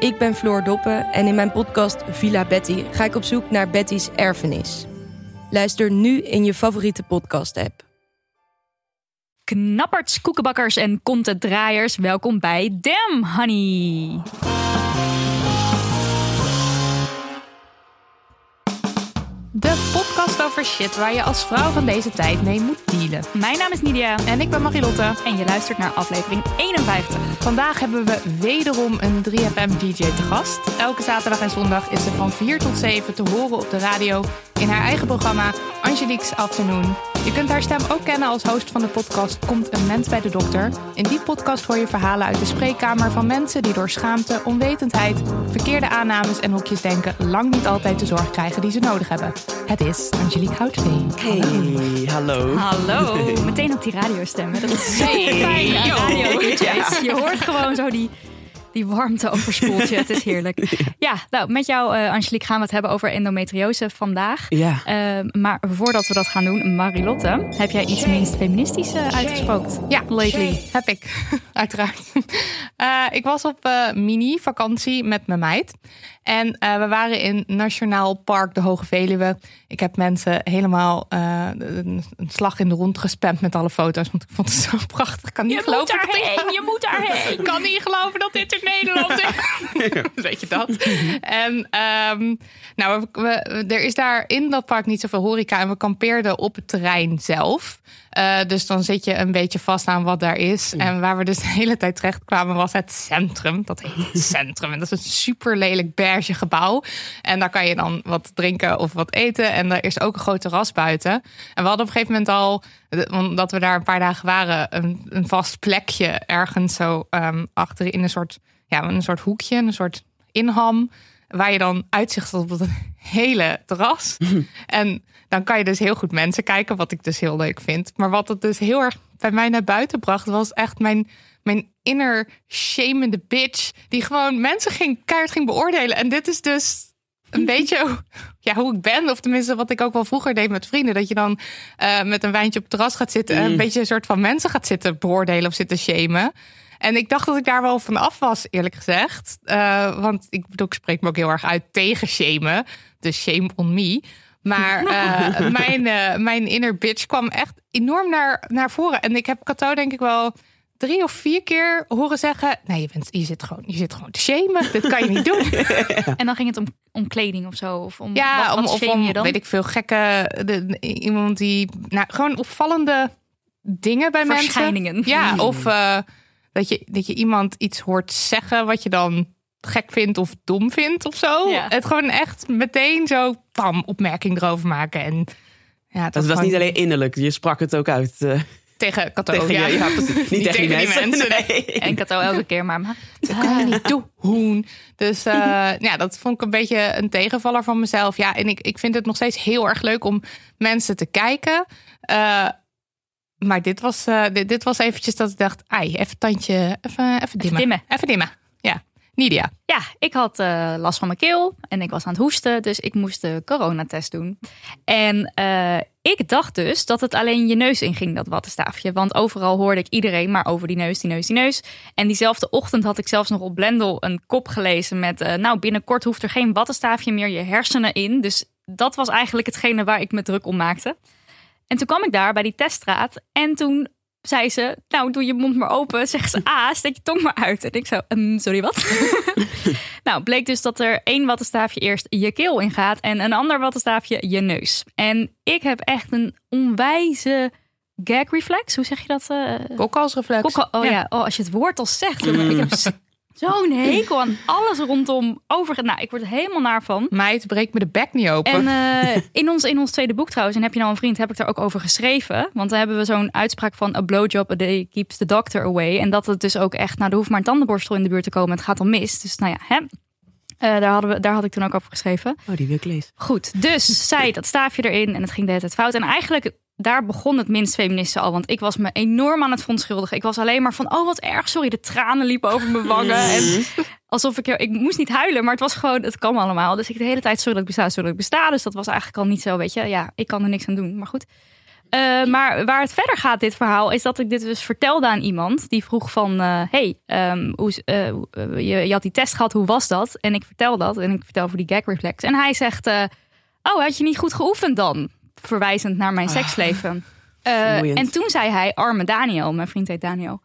Ik ben Floor Doppen en in mijn podcast Villa Betty ga ik op zoek naar Betty's erfenis. Luister nu in je favoriete podcast-app. Knapperts, koekenbakkers en contentdraaiers, welkom bij Damn Honey. De podcast over shit waar je als vrouw van deze tijd mee moet dealen. Mijn naam is Nidia En ik ben Marilotte. en je luistert naar aflevering 51. Vandaag hebben we wederom een 3FM-DJ te gast. Elke zaterdag en zondag is ze van 4 tot 7 te horen op de radio in haar eigen programma Angelique's Afternoon. Je kunt haar stem ook kennen als host van de podcast Komt een mens bij de dokter. In die podcast hoor je verhalen uit de spreekkamer van mensen die door schaamte, onwetendheid, verkeerde aannames en hokjes denken lang niet altijd de zorg krijgen die ze nodig hebben. Het is Angelique Houtveen. Hey, hallo. Hallo, meteen op die radiostem. hè. Dat is zo Hey, fijn yo. radio-dj's. Je hoort gewoon zo die, die warmte overspoelt je. Het is heerlijk. Ja, nou, met jou, eh, Angelique, gaan we het hebben over endometriose vandaag. Ja. Eh, maar voordat we dat gaan doen, Marilotte, heb jij iets minst feministisch uitgesproken? Ja, lately. Heb ik, uiteraard. Eh, ik was op eh, mini-vakantie met mijn meid. En eh, we waren in Nationaal Park de Hoge Veluwe. Ik heb mensen helemaal eh, een, een slag in de rond gespamd met alle foto's. Want ik vond het zo prachtig. Ik kan niet geloven dat dit- je moet daarheen. ik kan niet geloven dat dit in Nederland is. Weet je dat? En ehm, nou, we, we- er is daar in dat park niet zoveel horeca. En we kampeerden op het terrein zelf. Eh, dus dan zit je een beetje vast aan wat daar is. En waar we dus de hele tijd terecht kwamen was het centrum. Dat heet het centrum. En dat is een super lelijk beige gebouw. En daar kan je dan wat drinken of wat eten. En er is ook een groot terras buiten. En we hadden op een gegeven moment al, omdat we daar een paar dagen waren, een, een vast plekje ergens zo ehm achter in een soort, ja, een soort hoekje, een soort inham. Waar je dan uitzicht op het hele terras. En dan kan je dus heel goed mensen kijken, wat ik dus heel leuk vind. Maar wat het dus heel erg bij mij naar buiten bracht, was echt mijn, mijn inner shamende bitch. Die gewoon mensen ging, keihard ging beoordelen. En dit is dus een beetje hoe- ja, hoe ik ben. Of tenminste wat ik ook wel vroeger deed met vrienden. Dat je dan eh, met een wijntje op het terras gaat zitten. En een beetje een soort van mensen gaat zitten beoordelen of zitten shamen. En ik dacht dat ik daar wel van af was, eerlijk gezegd. Eh, want ik bedoel, ik spreek me ook heel erg uit tegen shamen. Dus shame on me. Maar eh, mijn, eh, mijn inner bitch kwam echt enorm naar, naar voren. En ik heb Cato denk ik wel drie of vier keer horen zeggen... nee, je, bent, je, zit gewoon, je zit gewoon te shamen. Dit kan je niet doen. En dan ging het om, om kleding of zo? Of om, Ja, wat, om, wat of shame om, je dan? weet ik veel, gekke... De, iemand die... Nou, gewoon opvallende dingen bij mensen. Verschijningen. Ja, of eh, dat, je, dat je iemand iets hoort zeggen wat je dan gek vindt of dom vindt of zo. Ja. Het gewoon echt meteen zo, pam, opmerking erover maken. En ja, dat, Dat was gewoon niet alleen innerlijk, je sprak het ook uit. eh, tegen Kato. tegen ja. je, ja, precies. Niet, tegen, die mensen. nee. En Kato elke keer maar. maar Dat kan je niet doen. Dus eh, ja, dat vond ik een beetje een tegenvaller van mezelf. Ja, en ik, ik vind het nog steeds heel erg leuk om mensen te kijken. Eh, maar dit was, eh, dit, dit was eventjes dat ik dacht, ai, even tandje, even, even dimmen. dimmen. Even dimmen. Ja, Nidia. Ja, ik had eh, last van mijn keel en ik was aan het hoesten, dus ik moest de coronatest doen. En eh, ik dacht dus dat het alleen je neus inging, dat wattenstaafje. Want overal hoorde ik iedereen maar over die neus, die neus, die neus. En diezelfde ochtend had ik zelfs nog op Blendel een kop gelezen met... nou, binnenkort hoeft er geen wattenstaafje meer je hersenen in. Dus dat was eigenlijk hetgene waar ik me druk om maakte. En toen kwam ik daar bij die teststraat. En toen zei ze, nou doe je mond maar open. Zegt ze, ah, steek je tong maar uit. En ik zo, um, sorry wat? nou, bleek dus dat er één wattenstaafje eerst je keel in gaat. En een ander wattenstaafje je neus. En ik heb echt een onwijze gag reflex. Hoe zeg je dat? Uh, Kokhalsreflex. Kokkel, oh ja. oh, als je het woord al zegt. jongen, Ik heb zo'n hekel aan alles rondom over. Nou, ik word er helemaal naar van. Meid, breekt me de bek niet open. En eh, in, ons, in ons tweede boek trouwens, en heb je nou een vriend, heb ik daar ook over geschreven. Want dan hebben we zo'n uitspraak van a blowjob a day keeps the doctor away. En dat het dus ook echt, nou, er hoeft maar een tandenborstel in de buurt te komen. Het gaat al mis. Dus nou ja, hè. Uh, daar, hadden we, daar had ik toen ook over geschreven. Oh, die wil ik lezen. Goed, dus zij dat staafje erin en het ging de hele tijd fout. En eigenlijk daar begon het minst feministen al. Want ik was me enorm aan het verontschuldigen. Ik was alleen maar van, oh wat erg, sorry. De tranen liepen over mijn wangen. en alsof ik, ik moest niet huilen, maar het was gewoon, het kwam allemaal. Dus ik de hele tijd, sorry dat ik besta, sorry dat ik besta. Dus dat was eigenlijk al niet zo, weet je. Ja, ik kan er niks aan doen, maar goed. Uh, maar waar het verder gaat, dit verhaal, is dat ik dit dus vertelde aan iemand. Die vroeg van, uh, hey, um, hoe, uh, je, je, had die test gehad, hoe was dat? En ik vertel dat en ik vertel voor die gag reflex. En hij zegt, oh, had je niet goed geoefend dan? Verwijzend naar mijn ah. seksleven. Uh, en toen zei hij, arme Daniel, mijn vriend heet Daniel.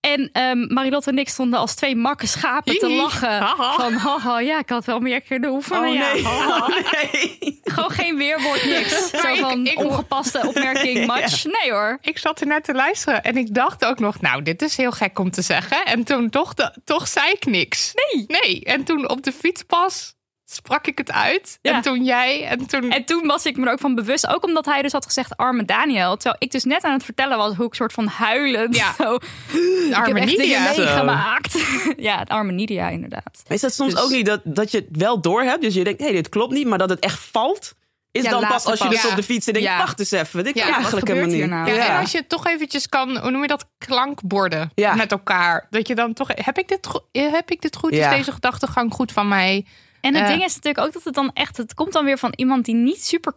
En um, Marilotte en ik stonden als twee makke schapen te lachen. Van, haha, ja, ik had wel meer kunnen oefenen. Oh, nee. Ja, oh, nee. Gewoon geen weerwoord, niks. Zo van ik, ongepaste opmerking, match. Nee hoor. Ik zat er net te luisteren en ik dacht ook nog, nou, dit is heel gek om te zeggen. En toen toch, de, toch zei ik niks. Nee. Nee. En toen op de fietspas sprak ik het uit. En toen jij. En toen... en toen was ik me er ook van bewust. Ook omdat hij dus had gezegd arme Daniel. Terwijl ik dus net aan het vertellen was hoe ik soort van huilend. Ja. Zo, arme Nidia. meegemaakt. ja, het arme Nidia inderdaad. is dat soms dus- ook niet dat, dat je het wel door hebt? Dus je denkt, hé, hey, dit klopt niet. Maar dat het echt valt? Is dan pas als je dus op de fiets en denkt, wacht eens even. Dit kan eigenlijk helemaal niet. Nou? Ja, en als je toch eventjes kan, hoe noem je dat, klankborden met elkaar. Dat je dan toch, heb ik dit, heb ik dit goed? Is deze gedachtegang goed van mij? En het ding is natuurlijk ook dat het dan echt, het komt dan weer van iemand die niet super,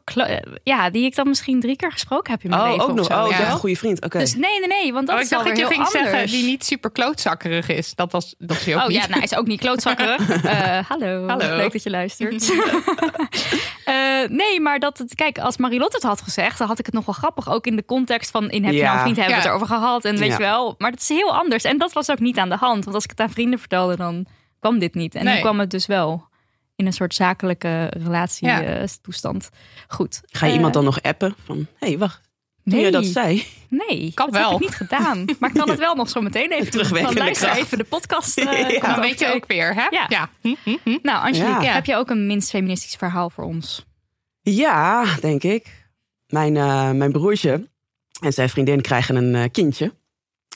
ja, die ik dan misschien drie keer gesproken heb in mijn oh, leven. Ook nog, zo, oh, ja. een goede vriend. Oké. Dus nee, nee, nee, want dat oh, is ik dacht dat je ging anders. zeggen die niet super klootzakkerig is. Dat was, dat is ook oh niet. ja, nou, hij is ook niet klootzakkerig. uh, hallo. hallo, leuk dat je luistert. uh, nee, maar dat het, kijk, als Marilotte het had gezegd, dan had ik het nog wel grappig. Ook in de context van in heb je ja. nou een vriend, hebben we het erover gehad en weet je wel. Maar dat is heel anders. En dat was ook niet aan de hand, want als ik het aan vrienden vertelde, dan kwam dit niet. En nee. nu kwam het dus wel in een soort zakelijke relatietoestand. Goed. Ga je iemand dan nog appen van, hé, hey, wacht. Toen nee. je dat zei. Nee, kan dat wel. heb ik niet gedaan. Maar ik kan het wel nog zo meteen even terugwerken. Dan luister even de podcast. Uh, ja. Weet je ook weer, hè? Ja. ja. Hm, hm, hm. Nou, Angelique, heb je ook een minst feministisch verhaal voor ons? Ja, denk ik. Mijn, uh, mijn broertje en zijn vriendin krijgen een uh, kindje.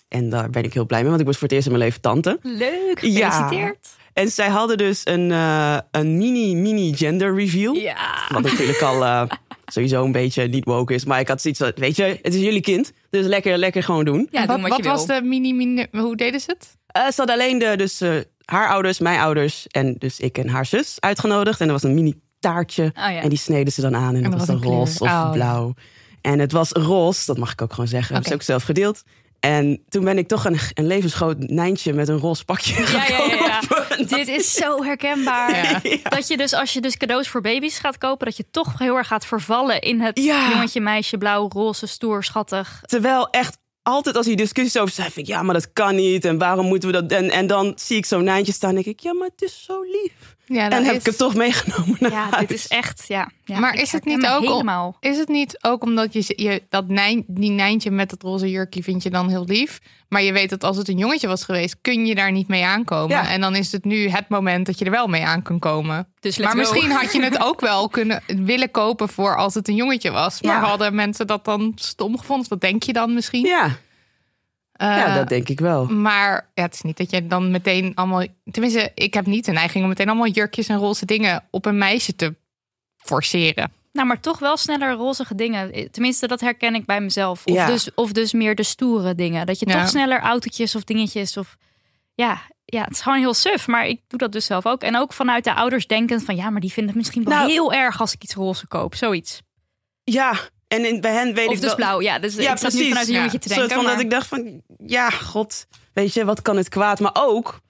En daar ben ik heel blij mee, want ik was voor het eerst in mijn leven tante. Leuk, gefeliciteerd. Ja. En zij hadden dus een, uh, een mini, mini gender reveal. Ja. Wat natuurlijk al uh, sowieso een beetje niet woke is. Maar ik had zoiets weet je, het is jullie kind. Dus lekker, lekker gewoon doen. Ja, wat, wat, wat was de mini, mini, hoe deden ze het? Uh, ze hadden alleen de, dus, haar ouders, mijn ouders en dus ik en haar zus uitgenodigd. En er was een mini taartje. Oh, ja. En die sneden ze dan aan. En, en dat was dan roze of oh, blauw. En het was roze, dat mag ik ook gewoon zeggen. Okay. Dat is ook zelf gedeeld. En toen ben ik toch een, een levensgroot Nijntje met een roze pakje ja, ja, ja, ja. Dit is zo herkenbaar. Dat je dus als je dus cadeaus voor baby's gaat kopen, dat je toch heel erg gaat vervallen in het jongetje, meisje, blauw, roze, stoer, schattig. Terwijl echt altijd als die discussies over zijn, vind ik ja, maar dat kan niet. En waarom moeten we dat? En, en dan zie ik zo'n Nijntje staan en denk ik, ja, maar het is zo lief. Ja, en heb ik het toch meegenomen. ja, dit is echt. Ja, ja maar is het niet ook helemaal. is het niet ook omdat je, je dat nijn, die Nijntje met het roze jurkje vind je dan heel lief, maar je weet dat als het een jongetje was geweest, kun je daar niet mee aankomen. En dan is het nu het moment dat je er wel mee aan kan komen. Dus maar misschien had je het ook wel kunnen willen kopen voor als het een jongetje was. Maar hadden mensen dat dan stom gevonden? Wat denk je dan misschien? Ja. Ja, dat denk ik wel. Maar ja, het is niet dat je dan meteen allemaal. Tenminste, ik heb niet de neiging om meteen allemaal jurkjes en roze dingen op een meisje te forceren. Nou, maar toch wel sneller rozige dingen. Tenminste, dat herken ik bij mezelf. Of, ja. dus, of dus meer de stoere dingen. Dat je ja. toch sneller autootjes of dingetjes of... Ja, ja, het is gewoon heel suf. Maar ik doe dat dus zelf ook. En ook vanuit de ouders denken van... Ja, maar die vinden het misschien wel nou, heel erg als ik iets roze koop. Zoiets. Ja, en in, bij hen weet of ik dus wel... blauw, ja. Dus ja, ik precies. nu vanuit een jongetje te denken. Soort van maar... dat ik dacht van... Ja, god, weet je, wat kan het kwaad? Maar ook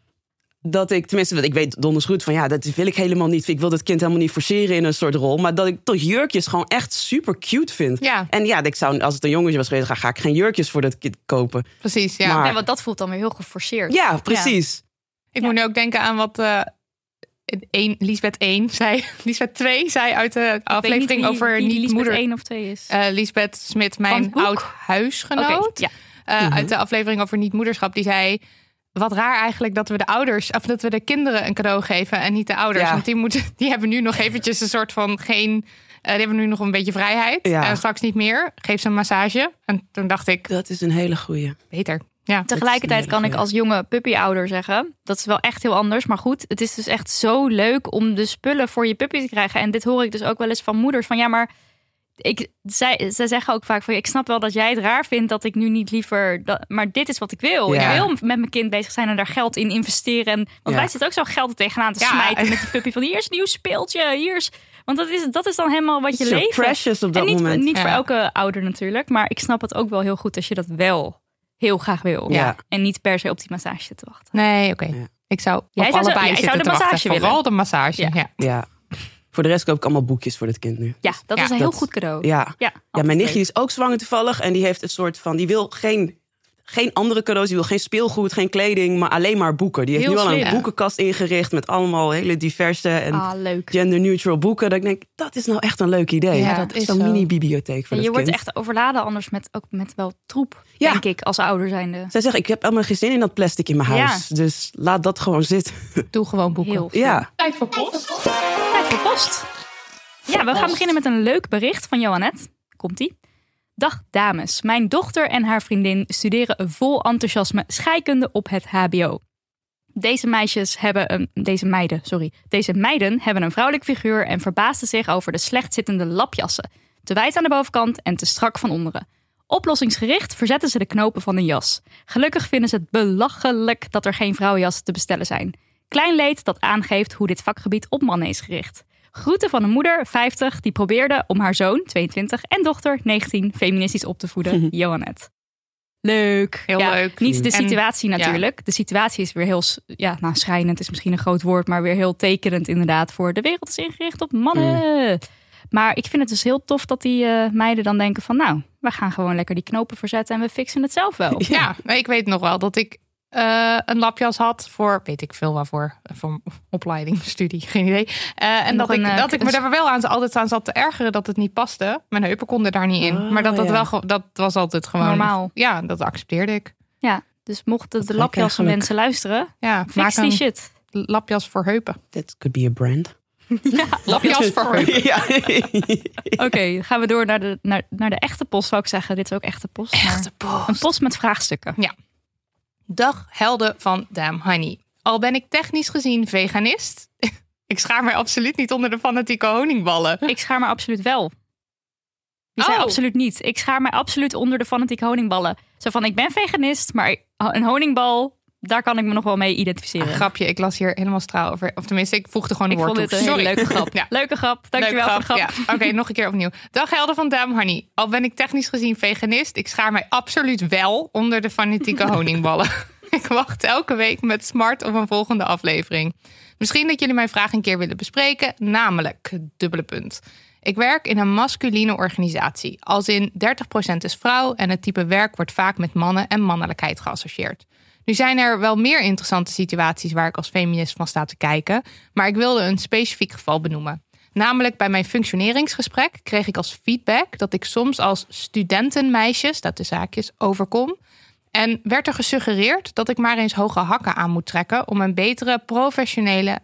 dat ik, tenminste, ik weet donders goed van ja, dat wil ik helemaal niet. Ik wil dat kind helemaal niet forceren in een soort rol. Maar dat ik toch jurkjes gewoon echt super cute vind. Ja. En ja, ik zou, als het een jongetje was geweest, ga, ga ik geen jurkjes voor dat kind kopen. Precies, ja. Maar, want dat voelt dan weer heel geforceerd. Ja, precies. Ik moet nu ook denken aan wat uh, een, Lisbeth 1 zei. Lisbeth 2 zei uit de aflevering wie, over wie niet Lisbeth moeder. 1 of 2 is. Uh, Lisbeth Smit, mijn oud huisgenoot. Okay, ja. uh, Uit de aflevering over niet moederschap. Die zei wat raar eigenlijk dat we de ouders, of dat we de kinderen een cadeau geven en niet de ouders. Ja. Want die, moeten, die hebben nu nog eventjes een soort van geen. Uh, die hebben nu nog een beetje vrijheid. Ja. En straks niet meer. Geef ze een massage. En toen dacht ik. Dat is een hele goeie. Beter. Ja. Tegelijkertijd kan ik als jonge puppyouder zeggen. Dat is wel echt heel anders. Maar goed, het is dus echt zo leuk om de spullen voor je puppy te krijgen. En dit hoor ik dus ook wel eens van moeders. Van ja, maar ik, zij, zij zeggen ook vaak van ik snap wel dat jij het raar vindt dat ik nu niet liever. Dat, maar dit is wat ik wil. Ja. Ik wil met mijn kind bezig zijn en daar geld in investeren. En, want Ja. wij zitten ook zo geld er tegenaan te Ja. smijten met die puppy. Van hier is een nieuw speeltje. Hier is. Want dat is, dat is dan helemaal wat je leeft. precious op dat en niet, moment. niet voor elke ouder natuurlijk. Maar ik snap het ook wel heel goed als je dat wel heel graag wil. Ja. En niet per se op die massage te wachten. Nee, oké. Ja. Ik zou Jij op zou zo- allebei jij zou zitten de te wachten. massage willen. Vooral de massage. Ja. Ja. Ja. Voor de rest koop ik allemaal boekjes voor dit kind nu. Ja, dat Ja, is een heel dat- goed cadeau. Ja. Ja, mijn nichtje is ook zwanger toevallig. En die heeft een soort van. Die wil geen, geen andere cadeaus. Die wil geen speelgoed, geen kleding. Maar alleen maar boeken. Die heeft Heel nu al een boekenkast ingericht. Met allemaal hele diverse en Ah, gender-neutral boeken. Dat ik denk, dat is nou echt een leuk idee. Ja, dat is Zo'n zo. mini-bibliotheek voor En je wordt kind. echt overladen anders met, ook met wel troep, Ja. denk ik, als ouder zijnde. Zij zegt, ik heb helemaal geen zin in dat plastic in mijn Ja. huis. Dus laat dat gewoon zitten. Doe gewoon boeken. Heel. Ja. Tijd voor post. Tijd voor post. Ja, we gaan beginnen met een leuk bericht van Johannet. Komt-ie. Dag dames. Mijn dochter en haar vriendin studeren vol enthousiasme scheikunde op het HBO. Deze meisjes hebben een, deze meiden, sorry, deze meiden hebben een vrouwelijk figuur en verbaasden zich over de slecht zittende lapjassen. Te wijd aan de bovenkant en te strak van onderen. Oplossingsgericht verzetten ze de knopen van een jas. Gelukkig vinden ze het belachelijk dat er geen vrouwenjassen te bestellen zijn. Klein leed dat aangeeft hoe dit vakgebied op mannen is gericht. Groeten van een moeder, 50, die probeerde om haar zoon, 22, en dochter, 19, feministisch op te voeden, Johannet. Leuk. Heel Ja, leuk. Niet de En- situatie natuurlijk. De situatie is weer heel, ja, nou, schrijnend is misschien een groot woord, maar weer heel tekenend inderdaad voor de wereld is ingericht op mannen. Maar ik vind het dus heel tof dat die eh, meiden dan denken van, nou, we gaan gewoon lekker die knopen verzetten en we fixen het zelf wel. Ja, ik weet nog wel dat ik eh, een lapjas had voor, weet ik veel waarvoor, voor opleiding, studie, geen idee. Eh, en dat, ik, een, eh, dat ik me daar wel aan, altijd aan zat te ergeren dat het niet paste. Mijn heupen konden daar niet in. Oh, maar dat, dat, ja. wel, dat was altijd gewoon... Normaal. Ja, dat accepteerde ik. Ja, dus mochten de lapjassen mensen luisteren, Ja, fix maak die shit. lapjas voor heupen. That could be a brand. Lapjas voor heupen. ja. Oké, gaan we door naar de, naar, naar de echte post, zou ik zeggen. Dit is ook echte post. maar post. Een post met vraagstukken. Dag helden van Damn Honey. Al ben ik technisch gezien veganist, ik schaar mij absoluut niet onder de fanatieke honingballen. Ik schaar me absoluut wel. Die Oh. absoluut niet. Ik schaar mij absoluut onder de fanatieke honingballen. Zo van, ik ben veganist, maar een honingbal, daar kan ik me nog wel mee identificeren. Grapje, ik las hier helemaal straal over. Of tenminste, ik voegde gewoon de ik vond dit een hele leuke grap. Ja. Leuke grap, dankjewel Leuke voor de grap. Ja. Oké, nog een keer opnieuw. Dag helden van Dame Honey. Al ben ik technisch gezien veganist, ik schaar mij absoluut wel onder de fanatieke honingballen. ik wacht elke week met smart op een volgende aflevering. Misschien dat jullie mijn vraag een keer willen bespreken, namelijk, dubbele punt. Ik werk in een masculine organisatie. Als in 30% is vrouw en het type werk wordt vaak met mannen en mannelijkheid geassocieerd. Nu zijn er wel meer interessante situaties waar ik als feminist van sta te kijken, maar ik wilde een specifiek geval benoemen. Namelijk bij mijn functioneringsgesprek kreeg ik als feedback dat ik soms als studentenmeisjes, dat de zaakjes, overkom. En werd er gesuggereerd dat ik maar eens hoge hakken aan moet trekken om een betere professionele,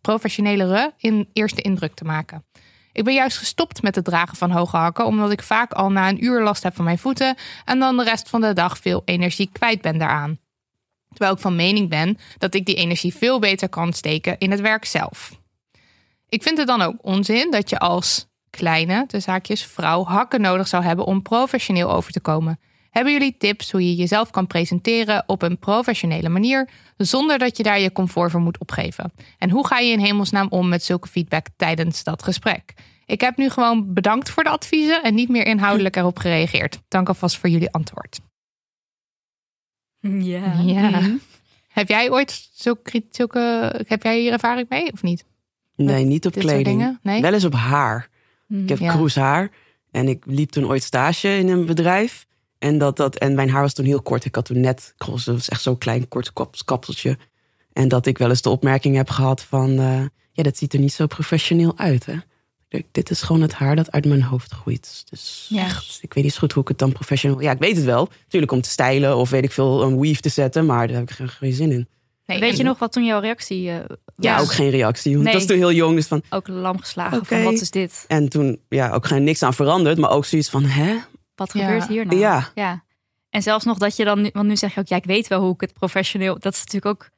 professionelere in eerste indruk te maken. Ik ben juist gestopt met het dragen van hoge hakken, omdat ik vaak al na een uur last heb van mijn voeten en dan de rest van de dag veel energie kwijt ben daaraan. Terwijl ik van mening ben dat ik die energie veel beter kan steken in het werk zelf. Ik vind het dan ook onzin dat je als kleine, de zaakjes, vrouw hakken nodig zou hebben om professioneel over te komen. Hebben jullie tips hoe je jezelf kan presenteren op een professionele manier zonder dat je daar je comfort voor moet opgeven? En hoe ga je in hemelsnaam om met zulke feedback tijdens dat gesprek? Ik heb nu gewoon bedankt voor de adviezen en niet meer inhoudelijk erop gereageerd. Dank alvast voor jullie antwoord. Ja. Ja. Mhm. Heb jij ooit zulke, zulke heb jij hier ervaring mee of niet? Nee, niet op kleding. Nee? Wel eens op haar. Ik heb ja. haar en ik liep toen ooit stage in een bedrijf. En, dat, dat, en mijn haar was toen heel kort. Ik had toen net, het was echt zo'n klein kort kapseltje. En dat ik wel eens de opmerking heb gehad van, uh, ja, dat ziet er niet zo professioneel uit. Hè? Dit is gewoon het haar dat uit mijn hoofd groeit. Dus ja. echt, ik weet niet zo goed hoe ik het dan professioneel... Ja, ik weet het wel. Natuurlijk om te stijlen of weet ik veel, een weave te zetten. Maar daar heb ik geen, zin in. Nee, weet je nog wat toen jouw reactie uh, Ja, ook geen reactie. Want nee. was toen heel jong. Dus van, ook lam geslagen van wat is dit? En toen ja, ook geen niks aan veranderd. Maar ook zoiets van, hè? Wat gebeurt hier nou? Ja. ja. En zelfs nog dat je dan, want nu zeg je ook, ja, ik weet wel hoe ik het professioneel. Dat is natuurlijk ook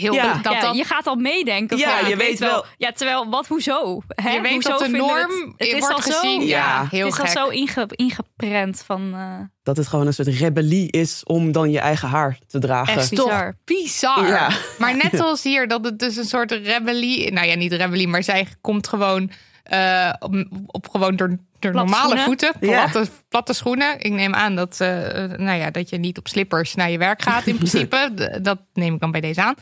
heel ja. Dat, ja, je gaat al meedenken. Ja, je weet wel. Ja, terwijl wat, hoezo? Hè? Je weet hoezo dat de norm het, het wordt gezien. Zo, ja, heel Het is al zo inge, ingeprent van. Uh... Dat het gewoon een soort rebellie is om dan je eigen haar te dragen. Echt bizar. bizar. Ja. Maar net als hier, dat het dus een soort rebellie. Nou ja, niet rebellie, maar zij komt gewoon. Uh, op, op, gewoon door de normale voeten, platte, platte, schoenen. Ik neem aan dat, uh, nou ja, dat je niet op slippers naar je werk gaat in principe. dat neem ik dan bij deze aan.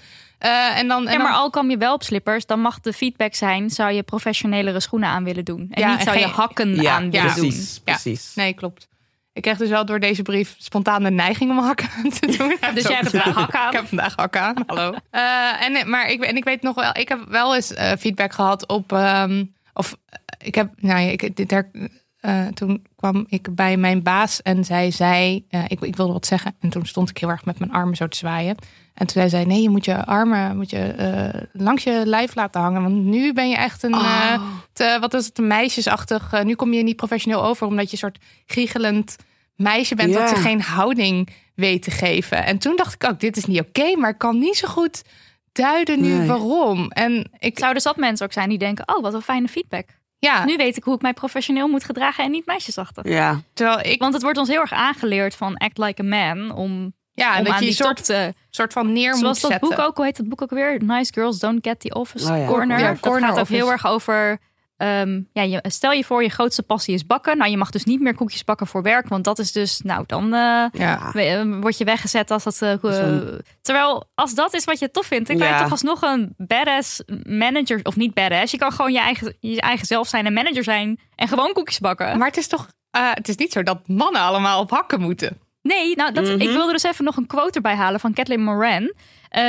Uh, en dan, en ja, maar al kwam je wel op slippers, dan mag de feedback zijn: zou je professionelere schoenen aan willen doen? En ja, niet zou je hakken ja, aan willen doen. Precies. Nee, klopt. Ik kreeg dus wel door deze brief spontaan de neiging om hakken aan te doen. dus jij hebt vandaag hakken aan? Ik heb vandaag hakken aan. Hallo. Uh, en, maar ik, en ik weet nog wel, ik heb wel eens uh, feedback gehad op. Um, of ik heb, nou ja, ik, dit her, uh, toen kwam ik bij mijn baas en zij zei, uh, ik, ik wilde wat zeggen. En toen stond ik heel erg met mijn armen zo te zwaaien. En toen zei zij, nee, je moet je armen moet je, uh, langs je lijf laten hangen. Want nu ben je echt een, oh. te, wat is het, een meisjesachtig. nu kom je niet professioneel over, omdat je een soort giechelend meisje bent. Yeah. Dat je geen houding weet te geven. En toen dacht ik ook, dit is niet oké, maar ik kan niet zo goed duiden nu nee. waarom. En ik zou dus dat mensen ook zijn die denken, oh, wat een fijne feedback. Ja. Nu weet ik hoe ik mij professioneel moet gedragen en niet meisjesachtig. Ja. Terwijl ik... Want het wordt ons heel erg aangeleerd van act like a man om ja, om dat je een soort, te, soort van neer Zoals moet dat boek ook, hoe heet het boek ook weer? Nice Girls Don't Get the Office oh, ja. Corner. Ja, corner dat gaat ook heel erg over Um, ja, je, stel je voor, je grootste passie is bakken. Nou, je mag dus niet meer koekjes bakken voor werk. Want dat is dus, nou, dan uh, ja. word je weggezet als dat. Uh, terwijl, als dat is wat je tof vindt, dan kan je toch alsnog een badass manager. Of niet badass. Je kan gewoon je eigen, je eigen zelf zijn en manager zijn. En gewoon koekjes bakken. Maar het is toch. Uh, het is niet zo dat mannen allemaal op hakken moeten. Nee, nou, dat, mm -hmm. ik wilde dus even nog een quote erbij halen van Kathleen Moran. Uh,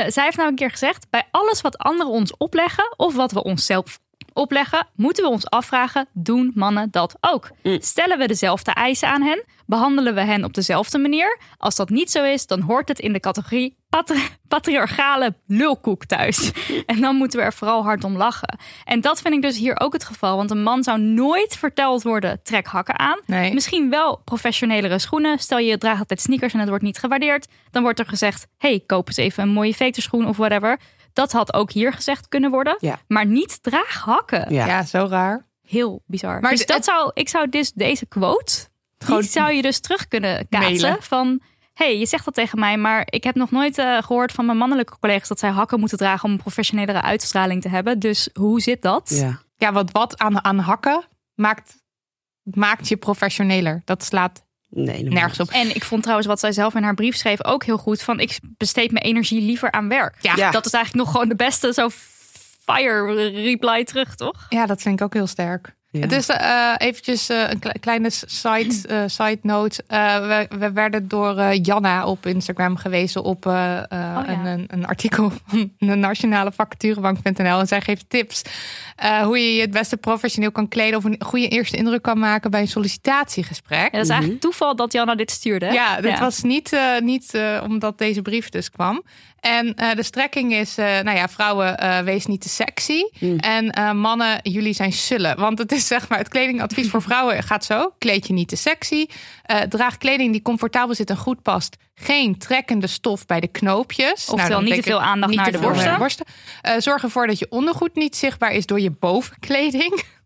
zij heeft nou een keer gezegd: bij alles wat anderen ons opleggen of wat we onszelf opleggen, moeten we ons afvragen: doen mannen dat ook? Mm. Stellen we dezelfde eisen aan hen? Behandelen we hen op dezelfde manier? Als dat niet zo is, dan hoort het in de categorie patri patriarchale lulkoek thuis. En dan moeten we er vooral hard om lachen. En dat vind ik dus hier ook het geval. Want een man zou nooit verteld worden: trek hakken aan. Nee. Misschien wel professionelere schoenen. Stel je draagt altijd sneakers en het wordt niet gewaardeerd. Dan wordt er gezegd: hey, koop eens even een mooie veterschoen of whatever. Dat had ook hier gezegd kunnen worden. Ja. Maar niet draaghakken. Ja. ja, zo raar. Heel bizar. Maar dus dat zou, ik zou dus deze quote, die zou je dus terug kunnen kaatsen mailen. van... hey, je zegt dat tegen mij, maar ik heb nog nooit uh, gehoord van mijn mannelijke collega's... dat zij hakken moeten dragen om een professionelere uitstraling te hebben. Dus hoe zit dat? Ja, ja want wat aan, aan hakken maakt, maakt je professioneler. Dat slaat Nee, nergens op. En ik vond trouwens wat zij zelf in haar brief schreef ook heel goed. Van ik besteed mijn energie liever aan werk. Ja, ja. dat is eigenlijk nog gewoon de beste zo fire reply terug, toch? Ja, dat vind ik ook heel sterk. Ja. Het is uh, eventjes uh, een kleine side, uh, side note. We, we, werden door Janna op Instagram gewezen op oh, ja. een, een, artikel van de nationale vacaturebank.nl. En zij geeft tips hoe je je het beste professioneel kan kleden of een goede eerste indruk kan maken bij een sollicitatiegesprek. Ja, dat is eigenlijk mhm. toeval dat Janna dit stuurde. Ja, dit was niet, niet omdat deze brief dus kwam. En uh, de strekking is, uh, nou ja, vrouwen, uh, wees niet te sexy. Mm. En mannen, jullie zijn sullen. Want het is zeg maar, het kledingadvies voor vrouwen gaat zo. Kleed je niet te sexy. draag kleding die comfortabel zit en goed past. Geen trekkende stof bij de knoopjes. Oftewel nou, niet te veel aandacht naar de borsten. borsten. zorg ervoor dat je ondergoed niet zichtbaar is door je bovenkleding.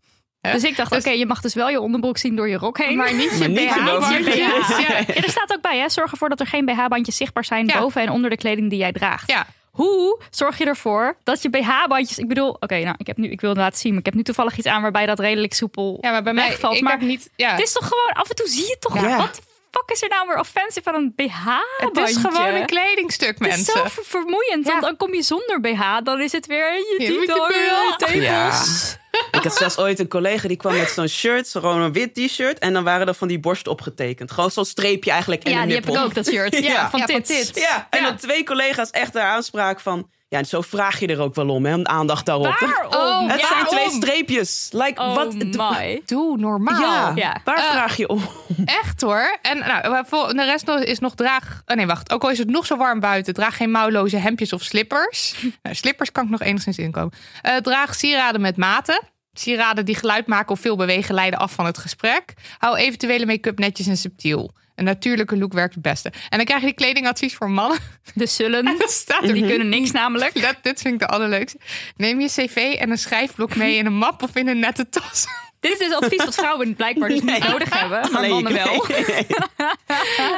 Dus ik dacht, dus, oké, okay, je mag dus wel je onderbroek zien door je rok heen. Maar niet je BH-bandjes. Ja. Ja. ja. er staat ook bij, hè, zorg ervoor dat er geen BH-bandjes zichtbaar zijn boven en onder de kleding die jij draagt. Ja. Hoe zorg je ervoor dat je BH-bandjes... Ik bedoel, oké, nou, ik heb nu, ik wil het laten zien, maar ik heb nu toevallig iets aan waarbij dat redelijk soepel Ja, maar bij mij, wegvalt. Ik maar heb niet, ja. het is toch gewoon, af en toe zie je toch wat fuck is er nou weer offensive van een BH? Het is gewoon een kledingstuk, mensen. Het is zo vermoeiend, want dan kom je zonder BH. Dan is het weer je titel, je tepels. Ik had zelfs ooit een collega die kwam met zo'n shirt, gewoon een wit t-shirt. En dan waren er van die borsten opgetekend. Gewoon zo'n streepje eigenlijk. En ja, die heb ik ook, dat shirt. Ja, van, ja, dit. Ja, en dan twee collega's echt de aanspraak van... Ja, en zo vraag je er ook wel om, hè? Aandacht daarop. Waarom? Het zijn twee streepjes. Like, oh wat? My. Doe normaal. Ja, waar uh, vraag je om? Echt hoor. En nou, de rest is nog draag... Oh nee, wacht. Ook al is het nog zo warm buiten, draag geen mouwloze hemdjes of slippers. nou, slippers kan ik nog enigszins inkomen. Uh, draag sieraden met maten. Sieraden die geluid maken of veel bewegen leiden af van het gesprek. Hou eventuele make-up netjes en subtiel. Een natuurlijke look werkt het beste. En dan krijg je die kledingadvies voor mannen. De zullen. staat er, die kunnen niks namelijk. Dat, dit vind ik de allerleukste. Neem je cv en een schrijfblok mee in een map of in een nette tas. Dit is dus advies wat vrouwen blijkbaar dus niet nodig hebben, maar mannen wel.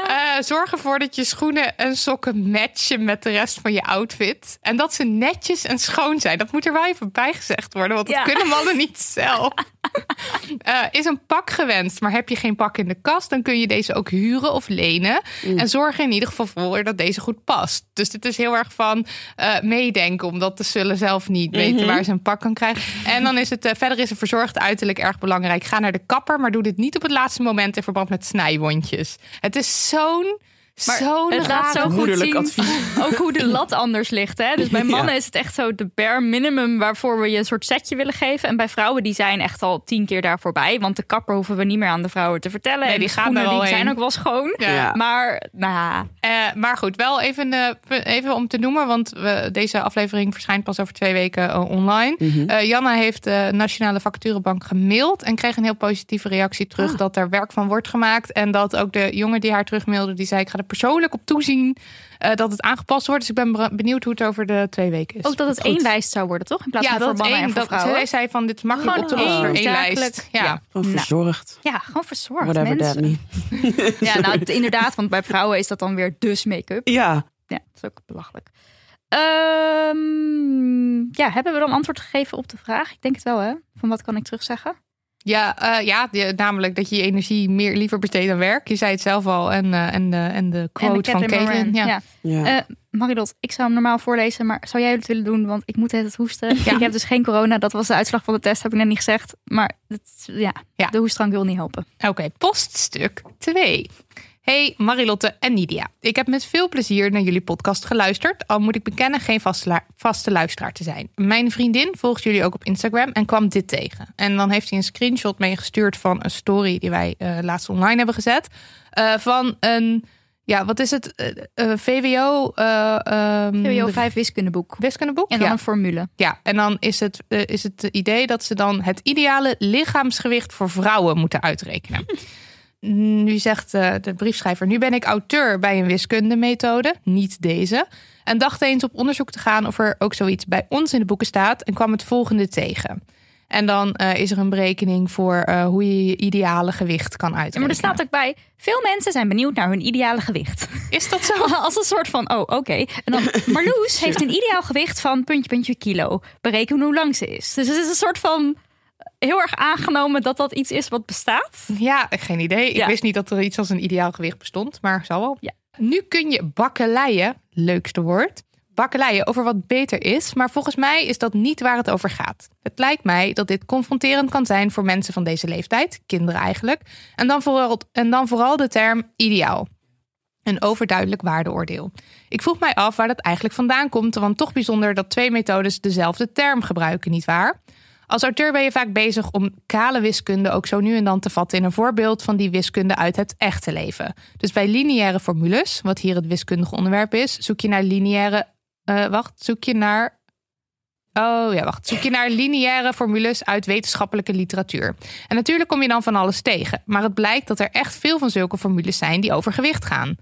uh, zorg ervoor dat je schoenen en sokken matchen met de rest van je outfit. En dat ze netjes en schoon zijn. Dat moet er wel even bij gezegd worden, want dat kunnen mannen niet zelf. Uh, is een pak gewenst, maar heb je geen pak in de kast, dan kun je deze ook huren of lenen. Mm. En zorg in ieder geval voor dat deze goed past. Dus dit is heel erg van uh, meedenken, omdat de zullen zelf niet weten mhm. waar ze een pak kan krijgen. En dan is het verder is een verzorgd uiterlijk erg belangrijk. Ga naar de kapper, maar doe dit niet op het laatste moment in verband met snijwondjes. Het is zo'n maar Zo'n het laat zo goed zien advies. ook hoe de lat anders ligt. Hè? Dus bij mannen is het echt zo de bare minimum waarvoor we je een soort setje willen geven. En bij vrouwen die zijn echt al tien keer daar voorbij. Want de kapper hoeven we niet meer aan de vrouwen te vertellen. Nee, die gaan er al die zijn ook wel schoon. Ja. Maar, nou. Uh, maar goed, wel even, uh, even om te noemen. Want we, deze aflevering verschijnt pas over twee weken uh, online. Mm -hmm. Janna heeft de Nationale Vacaturebank gemaild. En kreeg een heel positieve reactie terug. Ah. Dat er werk van wordt gemaakt. En dat ook de jongen die haar terugmailde, die zei ik ga persoonlijk op toezien uh, dat het aangepast wordt. Dus ik ben benieuwd hoe het over de twee weken is. Ook dat het één lijst zou worden, toch? In plaats ja, van voor mannen één, en voor dat, vrouwen. Zij zei van dit is makkelijk op te lossen voor één lijst. Ja. ja. Gewoon verzorgd. Ja, gewoon verzorgd. Whatever mensen. that ja, nou inderdaad, want bij vrouwen is dat dan weer dus make-up. Ja. Ja, dat is ook belachelijk. Um, ja, hebben we dan antwoord gegeven op de vraag? Ik denk het wel, hè? Van wat kan ik terugzeggen? Ja, uh, ja, namelijk dat je je energie meer liever besteedt aan werk. Je zei het zelf al. En, uh, en, de, en de quote en de van Caitlin. Ja. ja. ja. Uh, Maridot, ik zou hem normaal voorlezen, maar zou jij het willen doen? Want ik moet het hoesten. Ja. Ik heb dus geen corona. Dat was de uitslag van de test, heb ik net niet gezegd. Maar het, ja, ja, de hoestdrank wil niet helpen. Oké, poststuk 2. Hey Marilotte en Nidia. Ik heb met veel plezier naar jullie podcast geluisterd. Al moet ik bekennen geen vaste, vaste luisteraar te zijn. Mijn vriendin volgt jullie ook op Instagram en kwam dit tegen. En dan heeft hij een screenshot meegestuurd van een story die wij uh, laatst online hebben gezet. Uh, van een, ja, wat is het? Uh, VWO. Um, VWO 5 wiskundeboek. Wiskundeboek? En dan een formule. Ja, en dan is het, is het idee dat ze dan het ideale lichaamsgewicht voor vrouwen moeten uitrekenen. Nu zegt uh, de briefschrijver: Nu ben ik auteur bij een wiskundemethode, niet deze. En dacht eens op onderzoek te gaan of er ook zoiets bij ons in de boeken staat. En kwam het volgende tegen. En dan uh, is er een berekening voor uh, hoe je je ideale gewicht kan uitrekenen. maar er staat ook bij: veel mensen zijn benieuwd naar hun ideale gewicht. Is dat zo? Als een soort van: oh, oké. Okay. En dan Marloes heeft een ideaal gewicht van puntje, puntje, kilo. Bereken hoe lang ze is. Dus het is een soort van heel erg aangenomen dat dat iets is wat bestaat? Ja, geen idee. Ik wist niet dat er iets als een ideaal gewicht bestond, maar zal wel. Ja. Nu kun je bakkeleien, leukste woord, bakkeleien over wat beter is, maar volgens mij is dat niet waar het over gaat. Het lijkt mij dat dit confronterend kan zijn voor mensen van deze leeftijd, kinderen eigenlijk, en dan vooral, en dan vooral de term ideaal. Een overduidelijk waardeoordeel. Ik vroeg mij af waar dat eigenlijk vandaan komt, want toch bijzonder dat twee methodes dezelfde term gebruiken, nietwaar? Als auteur ben je vaak bezig om kale wiskunde ook zo nu en dan te vatten in een voorbeeld van die wiskunde uit het echte leven. Dus bij lineaire formules, wat hier het wiskundige onderwerp is, zoek je naar lineaire. Uh, wacht, zoek je naar. Oh ja, wacht. Zoek je naar lineaire formules uit wetenschappelijke literatuur. En natuurlijk kom je dan van alles tegen. Maar het blijkt dat er echt veel van zulke formules zijn die over gewicht gaan.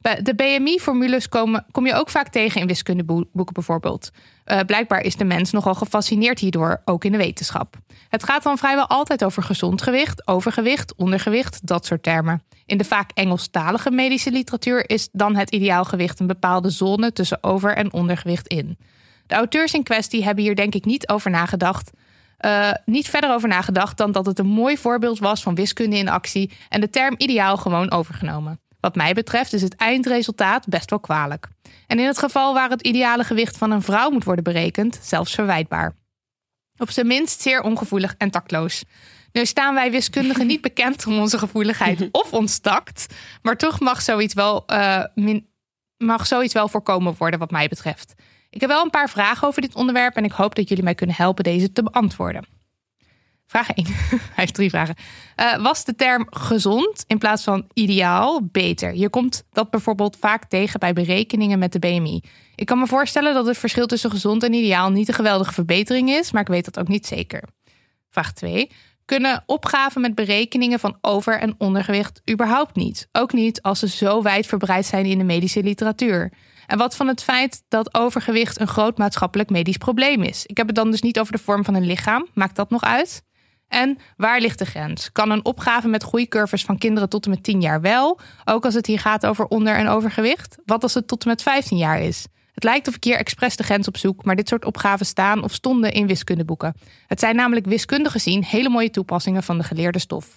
De BMI-formules kom je ook vaak tegen in wiskundeboeken bijvoorbeeld. Uh, blijkbaar is de mens nogal gefascineerd hierdoor, ook in de wetenschap. Het gaat dan vrijwel altijd over gezond gewicht, overgewicht, ondergewicht, dat soort termen. In de vaak Engelstalige medische literatuur is dan het ideaalgewicht een bepaalde zone tussen over- en ondergewicht in. De auteurs in kwestie hebben hier denk ik niet over nagedacht uh, niet verder over nagedacht dan dat het een mooi voorbeeld was van wiskunde in actie en de term ideaal gewoon overgenomen. Wat mij betreft is het eindresultaat best wel kwalijk. En in het geval waar het ideale gewicht van een vrouw moet worden berekend, zelfs verwijtbaar. Op zijn minst zeer ongevoelig en tactloos. Nu staan wij wiskundigen niet bekend om onze gevoeligheid of ons tact, maar toch mag zoiets wel, uh, min, mag zoiets wel voorkomen worden, wat mij betreft. Ik heb wel een paar vragen over dit onderwerp en ik hoop dat jullie mij kunnen helpen deze te beantwoorden. Vraag 1. Hij heeft drie vragen. Uh, was de term gezond in plaats van ideaal beter? Je komt dat bijvoorbeeld vaak tegen bij berekeningen met de BMI. Ik kan me voorstellen dat het verschil tussen gezond en ideaal niet een geweldige verbetering is, maar ik weet dat ook niet zeker. Vraag 2. Kunnen opgaven met berekeningen van over- en ondergewicht überhaupt niet? Ook niet als ze zo wijdverbreid zijn in de medische literatuur. En wat van het feit dat overgewicht een groot maatschappelijk medisch probleem is? Ik heb het dan dus niet over de vorm van een lichaam. Maakt dat nog uit? En waar ligt de grens? Kan een opgave met groeicurves van kinderen tot en met 10 jaar wel? Ook als het hier gaat over onder- en overgewicht? Wat als het tot en met 15 jaar is? Het lijkt of ik hier expres de grens op zoek, maar dit soort opgaven staan of stonden in wiskundeboeken. Het zijn namelijk wiskundig gezien hele mooie toepassingen van de geleerde stof.